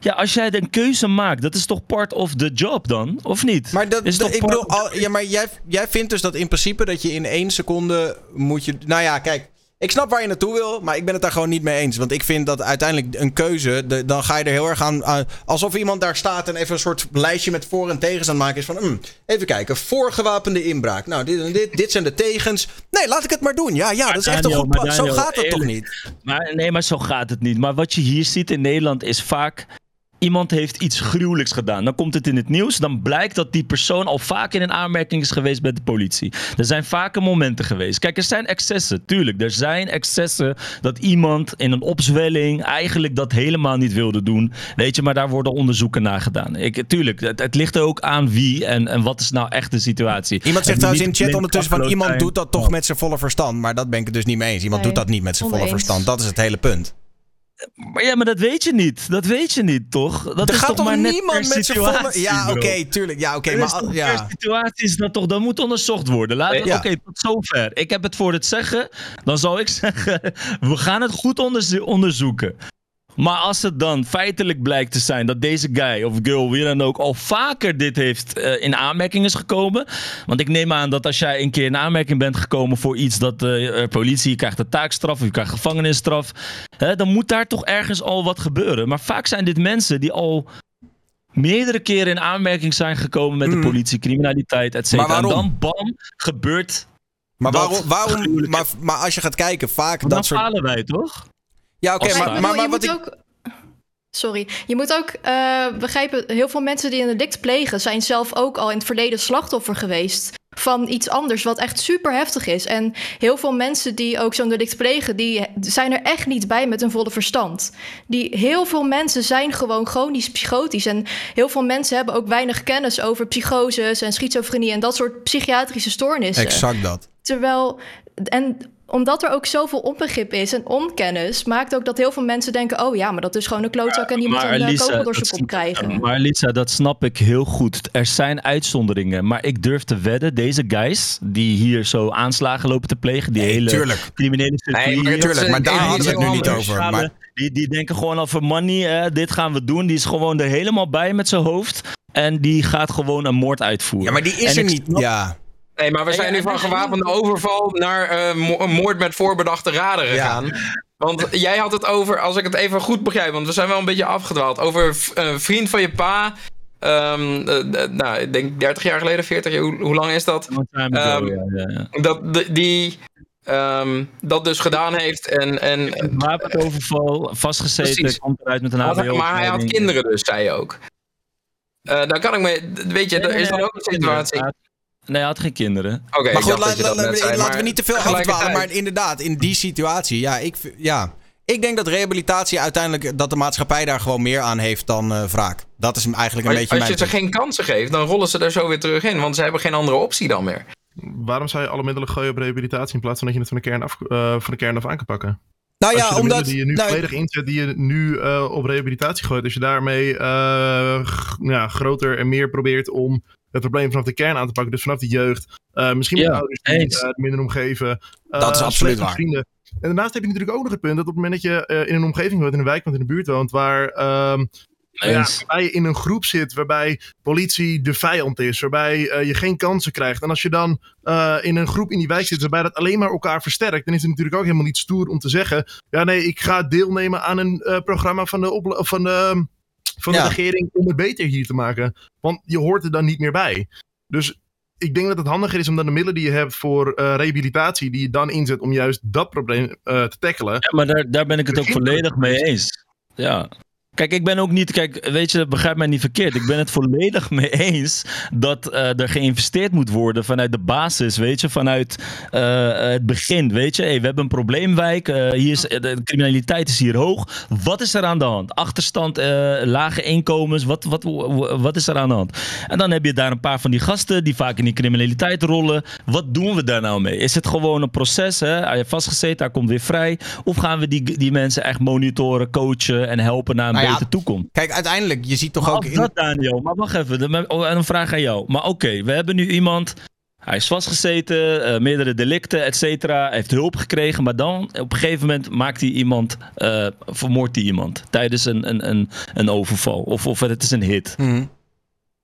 Ja, als jij een keuze maakt, dat is toch part of the job dan? Of niet? Maar, dat, Is dat- toch ik bedoel, al, ja, maar jij, jij vindt dus dat in principe dat je in één seconde moet je... Nou ja, kijk, ik snap waar je naartoe wil, maar ik ben het daar gewoon niet mee eens. Want ik vind dat uiteindelijk een keuze, de- dan ga je er heel erg aan... aan- alsof iemand daar staat en even een soort lijstje met voor- en tegens aan het maken is van... hm, even kijken, voorgewapende inbraak. Nou, dit dit, dit zijn de tegens. Nee, laat ik het maar doen. Ja, ja, dat is echt een goed plan. Zo gaat het toch niet? Maar, nee, maar zo gaat het niet. Maar wat je hier ziet in Nederland is vaak. Iemand heeft iets gruwelijks gedaan. Dan komt het in het nieuws. Dan blijkt dat die persoon al vaak in een aanmerking is geweest bij de politie. Er zijn vaker momenten geweest. Kijk, er zijn excessen. Tuurlijk, er zijn excessen dat iemand in een opzwelling eigenlijk dat helemaal niet wilde doen. Weet je, maar daar worden onderzoeken naar gedaan. Ik, tuurlijk, het, het ligt er ook aan wie en, en wat is nou echt de situatie. Iemand zegt trouwens in chat ondertussen van iemand doet dat toch met zijn volle verstand. Maar dat ben ik het dus niet mee eens. Iemand Nee, doet dat niet met zijn volle verstand. Dat is het hele punt. Maar ja, maar dat weet je niet. Dat weet je niet, toch? Dat er is gaat toch toch maar net niemand per met volle... situatie, Ja, oké, tuurlijk. Ja, oké, maar... ja. per situatie is dat toch, dat moet onderzocht worden. We, Ja. Oké, tot zover. Ik heb het voor het zeggen. Dan zou ik zeggen, we gaan het goed onderzo- onderzoeken. Maar als het dan feitelijk blijkt te zijn dat deze guy of girl, wie dan ook, al vaker dit heeft eh, in aanmerking is gekomen. Want ik neem aan dat als jij een keer in aanmerking bent gekomen voor iets dat eh, politie, je krijgt een taakstraf of je krijgt gevangenisstraf. Hè, dan moet daar toch ergens al wat gebeuren. Maar vaak zijn dit mensen die al meerdere keren in aanmerking zijn gekomen met de politie, criminaliteit, et cetera. Mm. En dan bam, gebeurt. Maar dat waarom... waarom maar, maar als je gaat kijken, vaak Dan dat soort... falen wij, toch? Ja, oké, maar, maar, maar wat ik... ook... Sorry. Je moet ook eh, begrijpen, heel veel mensen die een delict plegen... zijn zelf ook al in het verleden slachtoffer geweest... van iets anders wat echt super heftig is. En heel veel mensen die ook zo'n delict plegen... die zijn er echt niet bij met hun volle verstand. Die, heel veel mensen zijn gewoon chronisch psychotisch. En heel veel mensen hebben ook weinig kennis over psychoses... en schizofrenie en dat soort psychiatrische stoornissen. Exact dat. Terwijl, en omdat er ook zoveel onbegrip is en onkennis, maakt ook dat heel veel mensen denken: oh ja, maar dat is gewoon een klootzak en die moet een uh, kogel door zijn kop krijgen. maar Lisa, dat snap ik heel goed. Er zijn uitzonderingen. Maar ik durf te wedden, deze guys die hier zo aanslagen lopen te plegen, die hele tuurlijk. criminele Nee, circuit maar hier, tuurlijk, maar daar hadden we het nu niet over, maar- Die, die denken gewoon over money, hè, dit gaan we doen. Die is gewoon er helemaal bij met zijn hoofd. En die gaat gewoon een moord uitvoeren. Ja, maar die is En er niet. snap- Ja. Nee, maar we zijn nu van gewapende overval naar eh, een moord met voorbedachte raden gegaan. Want jij had het over, als ik het even goed begrijp, want we zijn wel een beetje afgedwaald, over een vriend van je pa. ehm, eh, eh, nou, ik denk 30 jaar geleden, 40 jaar, hoe, hoe lang is dat? ago, Ehm, ja, ja, ja. Dat de- die ehm, dat dus gedaan heeft en. en Wapenoverval, vastgezeten, Precies. komt eruit met een HBO. maar hij had kinderen dus, zei je ook. Eh dan kan ik me, weet je, er is dan ook een situatie. Nee, hij had geen kinderen. Oké, maar goed, laat- laat- zei, laten maar we niet te veel afdwalen. Maar inderdaad, in die situatie, ja ik, ja, ik denk dat rehabilitatie uiteindelijk, dat de maatschappij daar gewoon meer aan heeft dan eh, wraak. Dat is eigenlijk een Maar beetje als je ze geen kansen geeft, dan rollen ze er zo weer terug in. Want ze hebben geen andere optie dan meer. Waarom zou je alle middelen gooien op rehabilitatie in plaats van dat je het van de kern af, eh, van de kern af aan kan pakken? Nou als ja, je de omdat- middelen die je nu nou, volledig inzet, die je nu eh, op rehabilitatie gooit, als je daarmee eh, g- ja, groter en meer probeert om het probleem vanaf de kern aan te pakken, dus vanaf de jeugd, eh, misschien met Ja, ouders die eens. eh, minder omgeven, eh, Dat is absoluut waar. vrienden. En daarnaast heb je natuurlijk ook nog het punt dat op het moment dat je eh, in een omgeving woont, in een wijk woont, in een buurt woont, waar ehm, ja, waarbij je in een groep zit waarbij politie de vijand is, waarbij eh, je geen kansen krijgt. En als je dan eh, in een groep in die wijk zit waarbij dat alleen maar elkaar versterkt, dan is het natuurlijk ook helemaal niet stoer om te zeggen: ja, nee, ik ga deelnemen aan een eh, programma van de, van de, van de Ja. regering om het beter hier te maken. Want je hoort er dan niet meer bij. Dus ik denk dat het handiger is om dan de middelen die je hebt voor eh, rehabilitatie, die je dan inzet om juist dat probleem eh, te tackelen. Ja, maar daar, daar ben ik het ook volledig mee eens. Ja. Kijk, ik ben ook niet, kijk, weet je, begrijp mij niet verkeerd. Ik ben het volledig mee eens dat eh, er geïnvesteerd moet worden vanuit de basis, weet je, vanuit eh, het begin, weet je. Hey, we hebben een probleemwijk, eh, hier is, de criminaliteit is hier hoog. Wat is er aan de hand? Achterstand, eh, lage inkomens, wat, wat, wat is er aan de hand? En dan heb je daar een paar van die gasten die vaak in die criminaliteit rollen. Wat doen we daar nou mee? Is het gewoon een proces, hè? Hij heeft vastgezeten, hij komt weer vrij. Of gaan we die, die mensen echt monitoren, coachen en helpen naar Nou ja? Kijk, uiteindelijk, je ziet toch Maar ook in... dat, Daniel. Maar wacht even, dan- oh, en een vraag aan jou. Maar oké, we hebben nu iemand Hij is vastgezeten, eh, meerdere delicten, et cetera. Hij heeft hulp gekregen, maar dan op een gegeven moment maakt hij iemand, eh, vermoordt hij iemand tijdens een, een, een, een overval. Of, of het is een hit.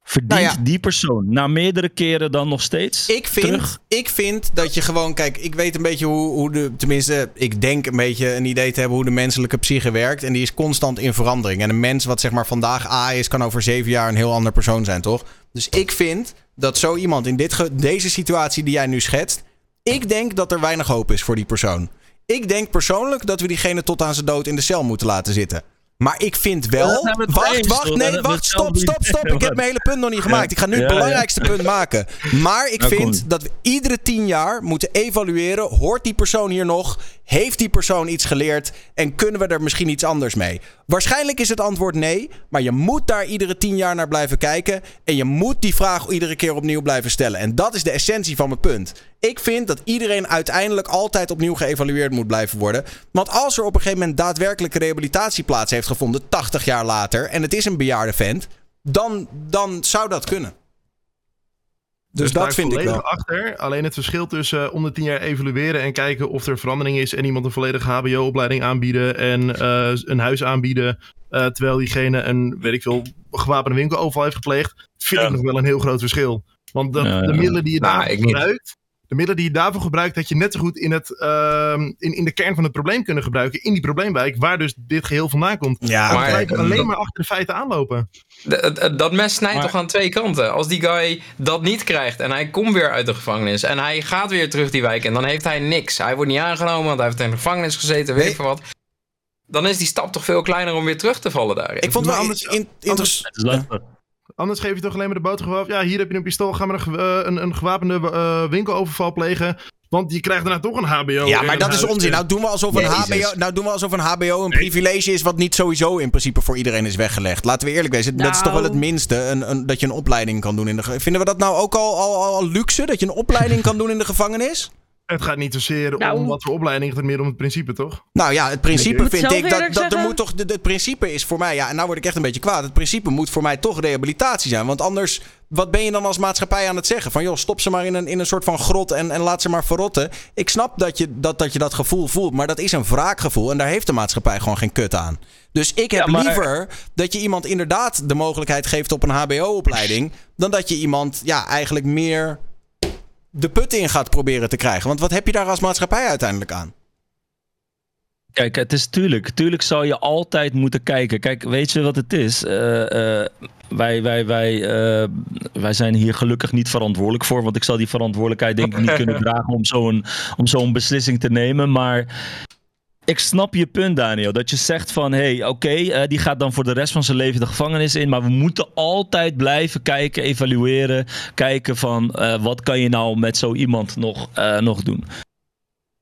Verdient Nou ja. die persoon na meerdere keren dan nog steeds Ik vind, terug? ik vind dat je gewoon, kijk, ik weet een beetje hoe, hoe de, tenminste, ik denk een beetje een idee te hebben hoe de menselijke psyche werkt. En die is constant in verandering. En een mens wat zeg maar vandaag A is, kan over zeven jaar een heel ander persoon zijn, toch? Dus ik vind dat zo iemand in dit deze situatie die jij nu schetst, ik denk dat er weinig hoop is voor die persoon. Ik denk persoonlijk dat we diegene tot aan zijn dood in de cel moeten laten zitten. Maar ik vind wel. we wacht, wacht, nee, wacht, stop, stop, stop. Ik heb mijn hele punt nog niet gemaakt. Ik ga nu het belangrijkste punt maken. Maar ik Nou, vind dat we iedere tien jaar moeten evalueren. Hoort die persoon hier nog? Heeft die persoon iets geleerd? En kunnen we er misschien iets anders mee? Waarschijnlijk is het antwoord nee. Maar je moet daar iedere tien jaar naar blijven kijken. En je moet die vraag iedere keer opnieuw blijven stellen. En dat is de essentie van mijn punt. Ik vind dat iedereen uiteindelijk altijd opnieuw geëvalueerd moet blijven worden. Want als er op een gegeven moment daadwerkelijk een rehabilitatie plaats heeft gevonden, 80 jaar later, en het is een bejaarde vent, dan, dan zou dat kunnen. Dus Daar dat vind ik wel. achter. Alleen het verschil tussen eh, om de tien jaar evalueren en kijken of er verandering is en iemand een volledige HBO-opleiding aanbieden en eh, een huis aanbieden, eh, terwijl diegene een, weet ik veel, gewapende winkeloverval heeft gepleegd, vind ik nog wel een heel groot verschil. Want de ja. middelen die je Nou, niet. gebruikt, de middelen die je daarvoor gebruikt, dat je net zo goed in, het, ehm, in, in de kern van het probleem kunnen gebruiken, in die probleemwijk, waar dus dit geheel vandaan komt. Ja, maar- blijf je alleen maar achter de feiten aanlopen. Dat mes snijdt Maar- toch aan twee kanten. Als die guy dat niet krijgt en hij komt weer uit de gevangenis en hij gaat weer terug die wijk en dan heeft hij niks. Hij wordt niet aangenomen, want hij heeft in de gevangenis gezeten, weet ik veel wat. Dan is die stap toch veel kleiner om weer terug te vallen daarin. Ik vond het wel anders- in-. Anders geef je toch alleen maar de boterham af. Ja, hier heb je een pistool. Ga maar een, eh, een, een gewapende eh, winkeloverval plegen. Want je krijgt daarna toch een HBO. Ja, maar dat is onzin. Nou doen we alsof een Jezus. HBO, nou doen we alsof een, HBO een privilege is wat niet sowieso in principe voor iedereen is weggelegd. Laten we eerlijk wezen. Dat is toch wel het Nou. minste. Een, een, dat je een opleiding kan doen in de ge- Vinden we dat nou ook al, al, al, al luxe? Dat je een opleiding kan doen in de gevangenis? Het gaat niet zozeer Nou. om wat voor opleiding, het gaat meer om het principe, toch? Nou ja, het principe Ik vind ik dat, dat er moet toch. de- de- Het principe is voor mij, ja, en nou word ik echt een beetje kwaad. Het principe moet voor mij toch rehabilitatie zijn. Want anders, wat ben je dan als maatschappij aan het zeggen? Van joh, stop ze maar in een, in een soort van grot en, en laat ze maar verrotten. Ik snap dat je dat, dat je dat gevoel voelt, maar dat is een wraakgevoel. En daar heeft de maatschappij gewoon geen kut aan. Dus ik heb Ja, maar- liever dat je iemand inderdaad de mogelijkheid geeft op een HBO-opleiding. dan dat je iemand ja, eigenlijk meer de put in gaat proberen te krijgen. Want wat heb je daar als maatschappij uiteindelijk aan? Kijk, het is tuurlijk. Tuurlijk zou je altijd moeten kijken. Kijk, weet je wat het is? Eh, eh, wij, wij, wij, eh, wij zijn hier gelukkig niet verantwoordelijk voor. Want ik zal die verantwoordelijkheid denk ik niet kunnen dragen om zo'n, om zo'n beslissing te nemen. Maar ik snap je punt, Daniel. Dat je zegt van, hé, hey, oké, eh, die gaat dan voor de rest van zijn leven de gevangenis in. Maar we moeten altijd blijven kijken, evalueren. Kijken van, eh, wat kan je nou met zo iemand nog, eh, nog doen?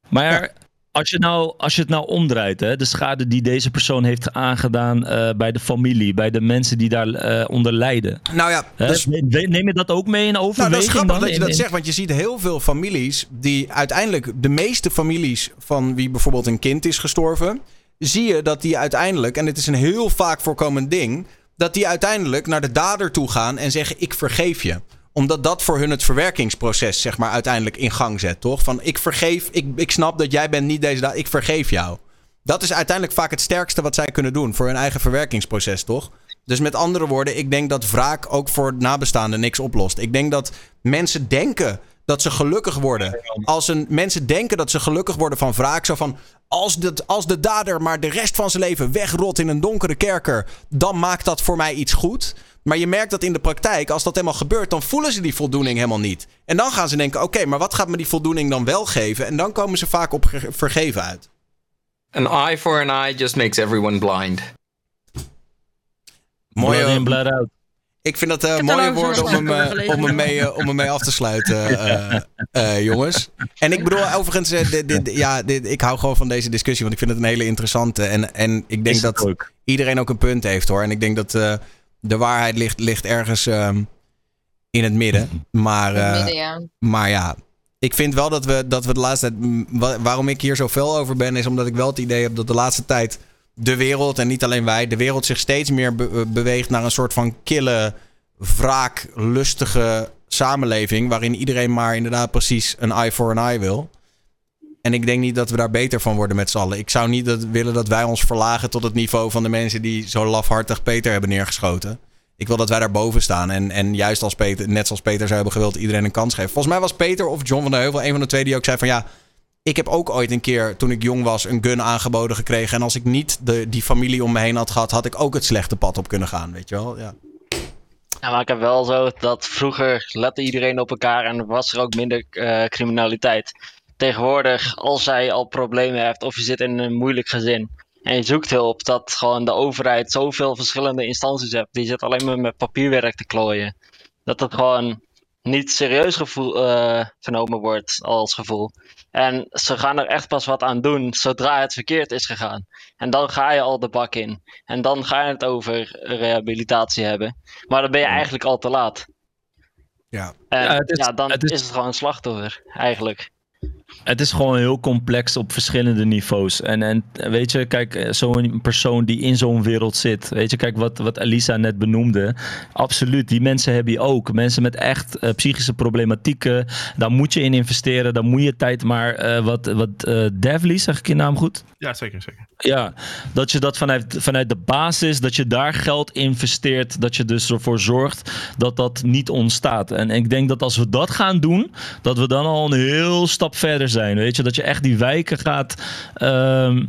Maar als, je nou, als je het nou omdraait, hè, de schade die deze persoon heeft aangedaan eh, bij de familie, bij de mensen die daar eh, onder lijden. Nou ja, Hè, dus- ne- Neem je dat ook mee in Nou, overweging? dat is grappig dan dat je in- dat in- zegt, want je ziet heel veel families die uiteindelijk, de meeste families van wie bijvoorbeeld een kind is gestorven, zie je dat die uiteindelijk, en dit is een heel vaak voorkomend ding, dat die uiteindelijk naar de dader toe gaan en zeggen: Ik vergeef je omdat dat voor hun het verwerkingsproces, zeg maar, uiteindelijk in gang zet, toch? Van ik vergeef, ik, ik snap dat jij bent niet deze dader, ik vergeef jou. Dat is uiteindelijk vaak het sterkste wat zij kunnen doen voor hun eigen verwerkingsproces, toch? Dus met andere woorden, ik denk dat wraak ook voor nabestaanden niks oplost. Ik denk dat mensen denken dat ze gelukkig worden. Als een, mensen denken dat ze gelukkig worden van wraak. Zo van, als de, als de dader maar de rest van zijn leven wegrot in een donkere kerker... dan maakt dat voor mij iets goed. Maar je merkt dat in de praktijk, als dat helemaal gebeurt... dan voelen ze die voldoening helemaal niet. En dan gaan ze denken, oké, maar wat gaat me die voldoening dan wel geven? En dan komen ze vaak op ge- vergeven uit. An eye for an eye just makes everyone blind. Mooie, Blood in, blood out. Ik vind dat eh, heb mooie woorden om hem, eh, om, hem mee, eh, om hem mee af te sluiten, eh, eh, jongens. En ik bedoel, overigens, eh, dit, dit- ja, dit, ik hou gewoon van deze discussie, want ik vind het een hele interessante. En, en ik denk dat iedereen ook een punt heeft hoor. En ik denk dat eh, de waarheid ligt, ligt ergens ehm, in het midden. Maar, het eh, midden, ja. maar ja, ik vind wel dat we, dat we de laatste tijd. Waarom ik hier zo fel over ben, is omdat ik wel het idee heb dat de laatste tijd de wereld, en niet alleen wij, de wereld zich steeds meer be- beweegt naar een soort van kille, wraaklustige samenleving waarin iedereen maar inderdaad precies een eye for an eye wil. En ik denk niet dat we daar beter van worden met z'n allen. Ik zou niet willen dat wij ons verlagen tot het niveau van de mensen die zo lafhartig Peter hebben neergeschoten. Ik wil dat wij daarboven staan. En, en juist als Peter, net zoals Peter zou hebben gewild, iedereen een kans geven. Volgens mij was Peter of John van der Heuvel een van de twee die ook zei van ja. Ik heb ook ooit een keer, toen ik jong was, een gun aangeboden gekregen. En als ik niet de, die familie om me heen had gehad, had ik ook het slechte pad op kunnen gaan. Weet je wel? Ja. Ja, maar ik heb wel zo dat vroeger lette iedereen op elkaar en was er ook minder eh, criminaliteit. Tegenwoordig, als jij al problemen hebt of je zit in een moeilijk gezin en je zoekt hulp, dat gewoon de overheid zoveel verschillende instanties hebt. Die zit alleen maar met papierwerk te klooien. Dat het gewoon niet serieus gevoel, eh, genomen wordt als gevoel. En ze gaan er echt pas wat aan doen zodra het verkeerd is gegaan. En dan ga je al de bak in. En dan ga je het over rehabilitatie hebben. Maar dan ben je eigenlijk al te laat. Ja, En Ja, het is- ja, dan het is... is- het gewoon een slachtoffer, eigenlijk. Het is gewoon heel complex op verschillende niveaus. En, en weet je, kijk, eh, zo'n persoon die in zo'n wereld zit. Weet je, kijk wat, wat Elisa net benoemde. Absoluut, die mensen heb je ook. Mensen met echt eh, psychische problematieken. Daar moet je in investeren. Daar moet je tijd maar. eh, wat wat eh Devly, zeg ik je naam goed? Ja, zeker, zeker. Ja, dat je dat vanuit, vanuit de basis, dat je daar geld investeert, dat je dus ervoor zorgt dat dat niet ontstaat. En ik denk dat als we dat gaan doen, dat we dan al een heel stap verder zijn. Weet je, dat je echt die wijken gaat, ehm,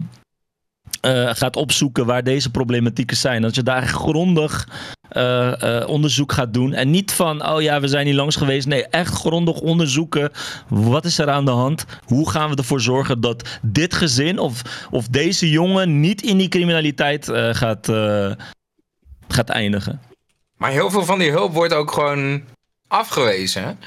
eh, gaat opzoeken waar deze problematieken zijn. Dat je daar grondig eh, eh, onderzoek gaat doen. En niet van, oh ja, we zijn hier langs geweest. Nee, echt grondig onderzoeken. Wat is er aan de hand? Hoe gaan we ervoor zorgen dat dit gezin of, of deze jongen niet in die criminaliteit gaat, gaat eindigen? Maar heel veel van die hulp wordt ook gewoon afgewezen.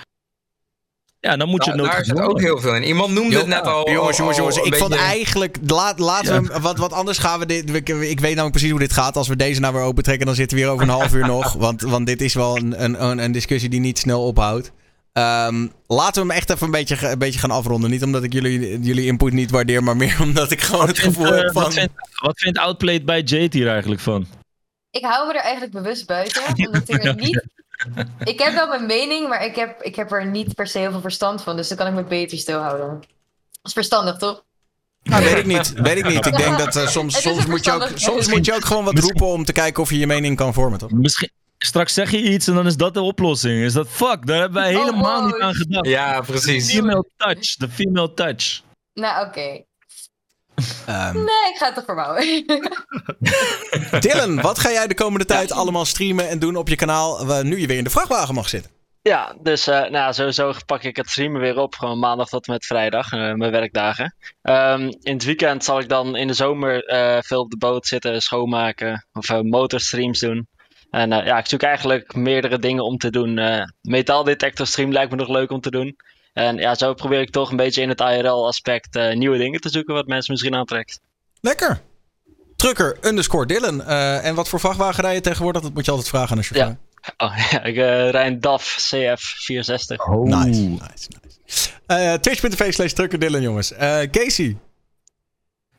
Ja, dan moet je Daar- het Daar zit ook heel veel in. Iemand noemde het net al. Jongens, jongens, jongens. Ik vond beetje- eigenlijk. Laat, laten we hem. Wat, wat anders gaan we dit. Ik, ik weet namelijk precies hoe dit gaat. Als we deze nou weer opentrekken, dan zitten we hier over een half uur nog. Want, want dit is wel een, een, een, een discussie die niet snel ophoudt. Ehm, laten we hem echt even een beetje, een beetje gaan afronden. Niet omdat ik jullie, jullie input niet waardeer, maar meer omdat ik gewoon het gevoel Eh, heb van. wat, vindt, wat vindt Outplayed bij Jade hier eigenlijk van? Ik hou me er eigenlijk bewust buiten, omdat ik er niet... Ik heb wel mijn mening, maar ik heb, ik heb er niet per se heel veel verstand van. Dus dan kan ik me beter stilhouden. Dat is verstandig, toch? Nou, weet ik niet. Weet ik niet. Ik denk dat eh, soms, soms, moet je ook, soms moet je ook gewoon wat roepen om te kijken of je je mening kan vormen, toch? Misschien, straks zeg je iets en dan is dat de oplossing. Is dat fuck? Daar hebben wij Oh, helemaal wow. niet aan gedacht. Ja, precies. Female touch. De female touch. Nou, oké. Ehm, Nee, ik ga het toch verbouwen. Dylan, wat ga jij de komende tijd allemaal streamen en doen op je kanaal waar nu je weer in de vrachtwagen mag zitten? Ja, dus eh, nou, ja, sowieso pak ik het streamen weer op. Gewoon maandag tot en met vrijdag, eh, mijn werkdagen. Ehm, in het weekend zal ik dan in de zomer eh, veel op de boot zitten, schoonmaken of eh, motorstreams doen. En eh, ja, ik zoek eigenlijk meerdere dingen om te doen. Eh metaaldetector stream lijkt me nog leuk om te doen. En ja, zo probeer ik toch een beetje in het IRL-aspect eh, nieuwe dingen te zoeken wat mensen misschien aantrekt. Lekker. Trucker underscore Dylan. Eh, en wat voor vrachtwagen rij je tegenwoordig? Dat moet je altijd vragen aan een chauffeur. Oh ja, ik eh rij een DAF CF 64. Oh. Nice, nice, nice. Eh, Twitch.tv slash trucker Dylan, jongens. Eh, Casey.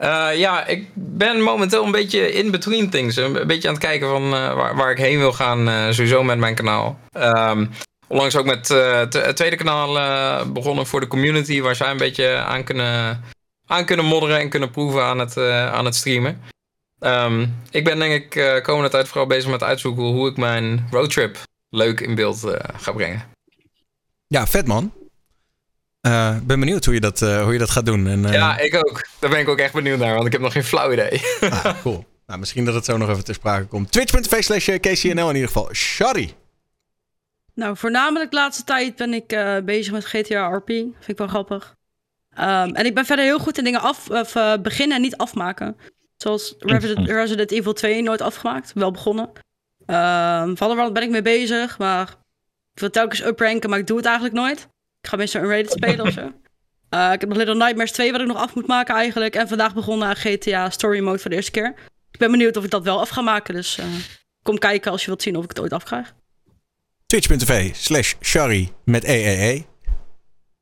Eh, ja, ik ben momenteel een beetje in between things. Een, een beetje aan het kijken van eh, waar, waar ik heen wil gaan, eh, sowieso met mijn kanaal. Ehm, onlangs ook met eh, het tweede kanaal eh, begonnen voor de community, waar zij een beetje aan kunnen, aan kunnen modderen en kunnen proeven aan het, eh, aan het streamen. Ehm, ik ben denk ik komende tijd vooral bezig met uitzoeken hoe ik mijn roadtrip leuk in beeld ga brengen. Ja, vet man. Eh, ben benieuwd hoe je dat, hoe je dat gaat doen. En, Ja, ik ook. Daar ben ik ook echt benieuwd naar, want ik heb nog geen flauw idee. ah, cool. Nou, misschien dat het zo nog even ter sprake komt. Twitch.tv slash KCNL in ieder geval. Shari. Nou, voornamelijk de laatste tijd ben ik eh, bezig met GTA RP. Vind ik wel grappig. Ehm, en ik ben verder heel goed in dingen af, of, eh, beginnen en niet afmaken. Zoals Resident, Resident Evil 2 nooit afgemaakt. Wel begonnen. Ehm Valorant ben ik mee bezig, maar ik wil telkens upranken, maar ik doe het eigenlijk nooit. Ik ga meestal een Rated spelen of zo. Eh, ik heb nog Little Nightmares 2 wat ik nog af moet maken eigenlijk. En vandaag begonnen aan GTA Story Mode voor de eerste keer. Ik ben benieuwd of ik dat wel af ga maken, dus kom kijken als je wilt zien of ik het ooit afkrijg. Twitch.tv slash Shari met EEE.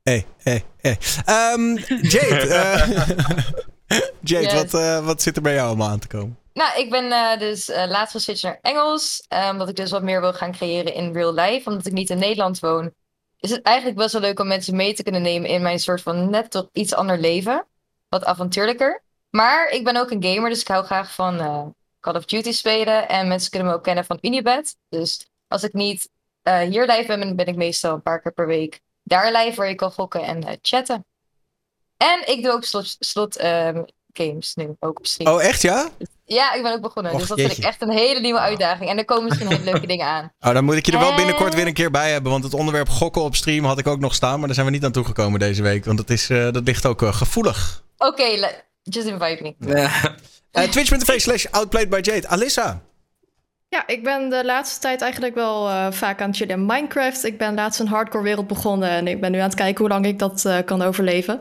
E. E, E. Ehm, Jade. eh, Jade, Yes. wat, eh, wat zit er bij jou allemaal aan te komen? Nou, ik ben eh, dus eh, laatst geswitcht naar Engels. omdat ik dus wat meer wil gaan creëren in real life. Omdat ik niet in Nederland woon. is het eigenlijk best wel leuk om mensen mee te kunnen nemen in mijn soort van net toch iets ander leven. Wat avontuurlijker. Maar ik ben ook een gamer, dus ik hou graag van Call of Duty spelen. En mensen kunnen me ook kennen van Unibet. Dus als ik niet eh, hier live ben, ik meestal een paar keer per week daar live waar je kan gokken en eh, chatten. En ik doe ook slot, slot ehm, games nu, ook op stream. Oh, echt ja? Ja, ik ben ook begonnen. Och, dus dat vind ik echt een hele nieuwe uitdaging. En er komen misschien hele leuke dingen aan. Oh, dan moet ik je er wel En- binnenkort weer een keer bij hebben. Want het onderwerp gokken op stream had ik ook nog staan. Maar daar zijn we niet aan toegekomen deze week. Want dat, is, eh, dat ligt ook gevoelig. Oké, just invite me. Twitch.tv slash outplayed by Jade. Alissa. Ja, ik ben de laatste tijd eigenlijk wel eh, vaak aan het chillen in Minecraft. Ik ben laatst een hardcore wereld begonnen en ik ben nu aan het kijken hoe lang ik dat eh, kan overleven.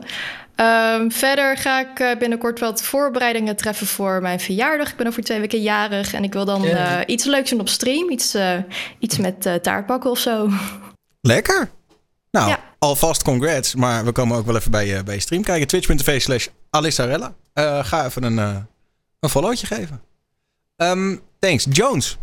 Ehm, verder ga ik eh, binnenkort wat voorbereidingen treffen voor mijn verjaardag. Ik ben over twee weken jarig en ik wil dan iets leuks doen op stream. Iets, iets met taartbakken of zo. Lekker. Nou, alvast congrats. Maar we komen ook wel even bij je, bij je stream kijken. Twitch.tv slash Alissarella. Ga even een, een followtje geven. Ehm, thanks. Jones.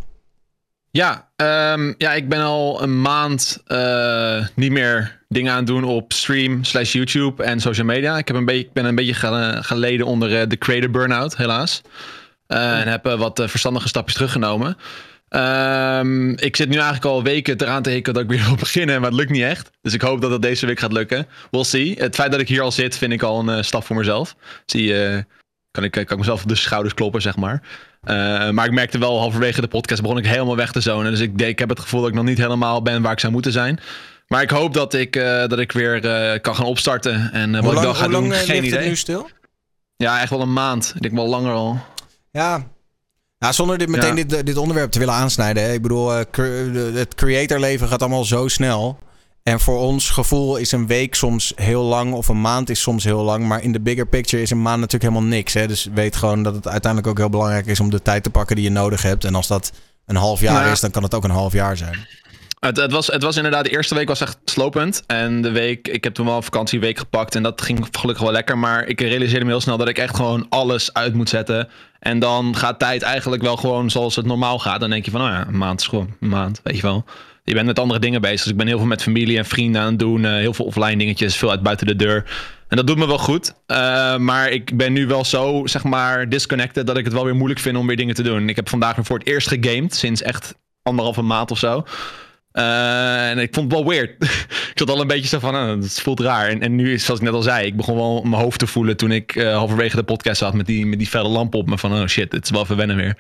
Ja, ehm, ja, ik ben al een maand eh, niet meer dingen aan het doen op stream slash YouTube en social media. Ik, heb een beetje, ik ben een beetje gel- geleden onder eh, de creator burn-out, helaas. Eh, En heb wat verstandige stapjes teruggenomen. Ehm, ik zit nu eigenlijk al weken eraan te hikken dat ik weer wil beginnen, maar het lukt niet echt. Dus ik hoop dat het deze week gaat lukken. We'll see. Het feit dat ik hier al zit, vind ik al een stap voor mezelf. Zie, kan, ik, kan ik mezelf op de schouders kloppen, zeg maar. Eh, maar ik merkte wel halverwege de podcast begon ik helemaal weg te zonen. Dus ik, ik heb het gevoel dat ik nog niet helemaal ben waar ik zou moeten zijn. Maar ik hoop dat ik, eh, dat ik weer eh, kan gaan opstarten. En wat ik wel ga doen, geen idee. het nu stil? Ja, echt wel een maand. Ik denk wel langer al. Ja. Nou, zonder dit, meteen Ja. dit, dit onderwerp te willen aansnijden. Hè. Ik bedoel, het creatorleven gaat allemaal zo snel. En voor ons gevoel is een week soms heel lang of een maand is soms heel lang. Maar in de bigger picture is een maand natuurlijk helemaal niks. Hè. Dus weet gewoon dat het uiteindelijk ook heel belangrijk is om de tijd te pakken die je nodig hebt. En als dat een half jaar Ja. is, dan kan het ook een half jaar zijn. Het, het, was, het was inderdaad, de eerste week was echt slopend. En de week, ik heb toen wel een vakantieweek gepakt. En dat ging gelukkig wel lekker. Maar ik realiseerde me heel snel dat ik echt gewoon alles uit moet zetten. En dan gaat tijd eigenlijk wel gewoon zoals het normaal gaat. Dan denk je van, nou ja, een maand is gewoon een maand, weet je wel. Je bent met andere dingen bezig. Dus ik ben heel veel met familie en vrienden aan het doen. eh, heel veel offline dingetjes, veel uit buiten de deur. En dat doet me wel goed. Eh, maar ik ben nu wel zo, zeg maar, disconnected... dat ik het wel weer moeilijk vind om weer dingen te doen. Ik heb vandaag voor het eerst gegamed. Sinds echt anderhalve maand of zo. Eh, en ik vond het wel weird. ik zat al een beetje zo van, ah, het voelt raar. En, en nu is, zoals ik net al zei, ik begon wel mijn hoofd te voelen toen ik halverwege de podcast zat met die, met die felle lamp op me. Van, oh shit, het is wel even wennen weer.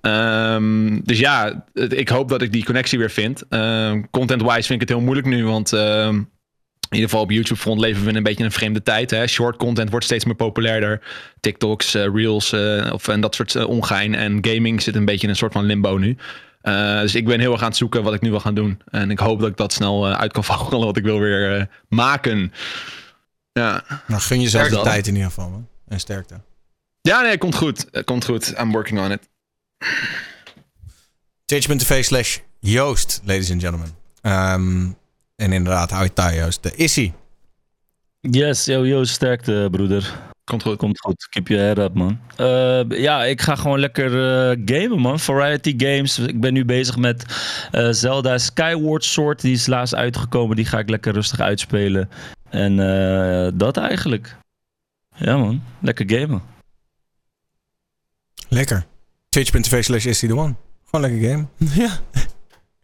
Ehm, dus ja, ik hoop dat ik die connectie weer vind. Ehm, Content-wise vind ik het heel moeilijk nu, want ehm, in ieder geval op YouTube front leven we in een beetje een vreemde tijd. Hè? Short content wordt steeds meer populairder. TikToks, eh, Reels eh, of, en dat soort eh, ongein. En gaming zit een beetje in een soort van limbo nu. Eh, dus ik ben heel erg aan het zoeken wat ik nu wil gaan doen. En ik hoop dat ik dat snel uit kan vogelen wat ik wil weer eh, maken. Ja. Nou, gun jezelf de tijd in ieder geval. Man. En sterkte. Ja, nee, komt goed. Het komt goed. I'm working on it. Twitch.tv slash Joost, ladies and gentlemen. Ehm, en inderdaad, hou je taai, Joost. De Issy. Yes, yo, yo, sterkte, broeder. Komt goed. Komt goed. Keep your head up, man. Eh, ja, ik ga gewoon lekker eh, gamen, man. Variety games. Ik ben nu bezig met eh, Zelda Skyward Sword. Die is laatst uitgekomen. Die ga ik lekker rustig uitspelen. En eh, dat eigenlijk. Ja, man. Lekker gamen. Lekker. Twitch.tv slash Issy the One. Gewoon lekker game. ja.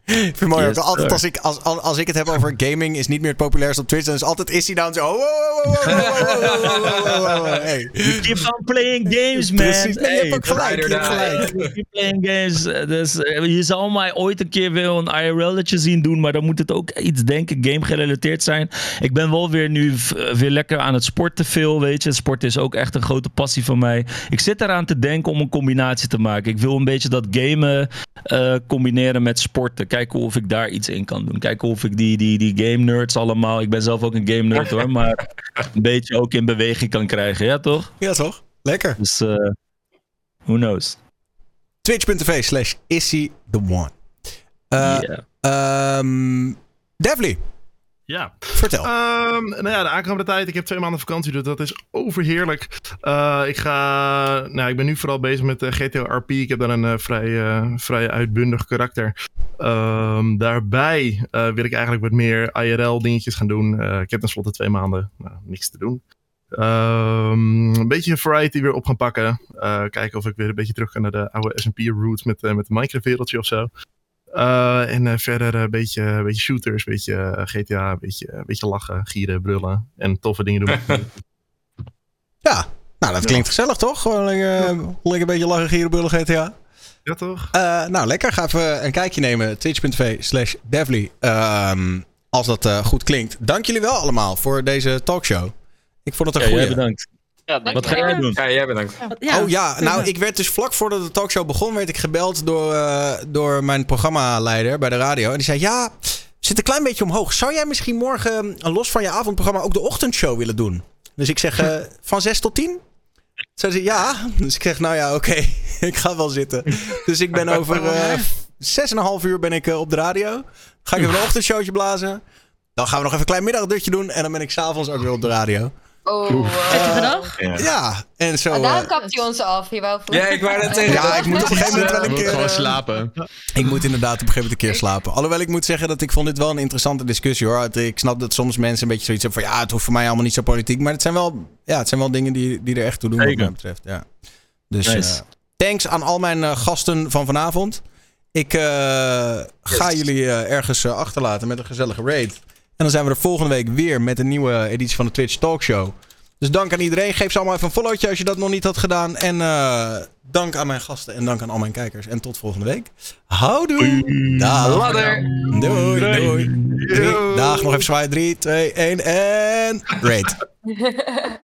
Ik vind het mooi. Altijd als ik, als, als ik het heb over gaming is niet meer het populairst op Twitch, dan is altijd is hij dan zo. Hey. Keep on playing games, man. Precies. Nee, je hebt gelijk. Playing games. Dus, je zou mij ooit een keer weer een IRL zien doen, maar dan moet het ook iets denken, game gerelateerd zijn. Ik ben wel weer nu weer lekker aan het sporten veel, weet je. Sport is ook echt een grote passie van mij. Ik zit eraan te denken om een combinatie te maken. Ik wil een beetje dat gamen combineren met sporten. Kijken of ik daar iets in kan doen. Kijken of ik die, die, die game nerds allemaal. Ik ben zelf ook een game nerd hoor, maar een beetje ook in beweging kan krijgen. Ja, toch? Ja, toch? Lekker. Dus, eh who knows? Twitch.tv slash Issy the One. Eh, ehm, Devly. Ja. Vertel. Ehm, nou ja, de aankomende tijd. Ik heb twee maanden vakantie, dus dat is overheerlijk. Eh, ik, ga, nou, ik ben nu vooral bezig met uh, GTO RP. Ik heb daar een eh, vrij, eh, vrij uitbundig karakter. Ehm, daarbij eh, wil ik eigenlijk wat meer IRL dingetjes gaan doen. Eh, ik heb tenslotte twee maanden nou, niks te doen. Ehm, een beetje variety weer op gaan pakken. Eh, kijken of ik weer een beetje terug kan naar de oude S&P roots met, eh, met de Minecraft wereldje of zo. Eh, en eh, verder een beetje, een beetje shooters, een beetje eh, GTA, een beetje, een beetje lachen, gieren, brullen en toffe dingen doen. Ja, nou dat klinkt gezellig toch? Gewoon lekker, eh, lekker een beetje lachen, gieren, bullen, GTA. Ja, toch? Eh, nou, lekker. Ga even een kijkje nemen. Twitch.tv slash Devly. Ehm, als dat eh, goed klinkt. Dank jullie wel allemaal voor deze talkshow. Ik vond het een Ja, goede. jij bedankt. Wat ga jij doen? Ja, jij bedankt. Oh ja, nou ik werd dus vlak voordat de talkshow begon, werd ik gebeld door, eh, door mijn programmaleider bij de radio. En die zei, ja, zit een klein beetje omhoog. Zou jij misschien morgen, eh, los van je avondprogramma, ook de ochtendshow willen doen? Dus ik zeg, eh, van 6 tot 10? Zei ze, ja. Dus ik zeg, nou ja, oké, ik ga wel zitten. Dus ik ben over eh 6,5 uur ben ik op de radio. Ga ik even een ochtendshowtje blazen. Dan gaan we nog even een klein middagdutje doen. En dan ben ik s'avonds ook weer op de radio. Oh, dag. Ja, en zo... En daar eh, kapt hij ons af. Je wou Ja, ik wou net zeggen. Ja, ik moet op een gegeven moment wel een Moet keer... gewoon eh, slapen. Ik moet inderdaad op een gegeven moment een keer slapen. Alhoewel ik moet zeggen dat ik vond dit wel een interessante discussie hoor. Ik snap dat soms mensen een beetje zoiets hebben van ja, het hoeft voor mij allemaal niet zo politiek. Maar het zijn wel, ja, het zijn wel dingen die, die er echt toe doen wat mij betreft. Ja. Dus Nice. eh, thanks aan al mijn gasten van vanavond. Ik eh, ga jullie eh, ergens achterlaten met een gezellige raid. En dan zijn we er volgende week weer met een nieuwe editie van de Twitch Talkshow. Dus dank aan iedereen. Geef ze allemaal even een followtje als je dat nog niet had gedaan. En eh, dank aan mijn gasten en dank aan al mijn kijkers. En tot volgende week. Houdoe. Dag. Later. Doei, doei. Drie, dag, nog even zwaaien. 3, 2, 1 en raid.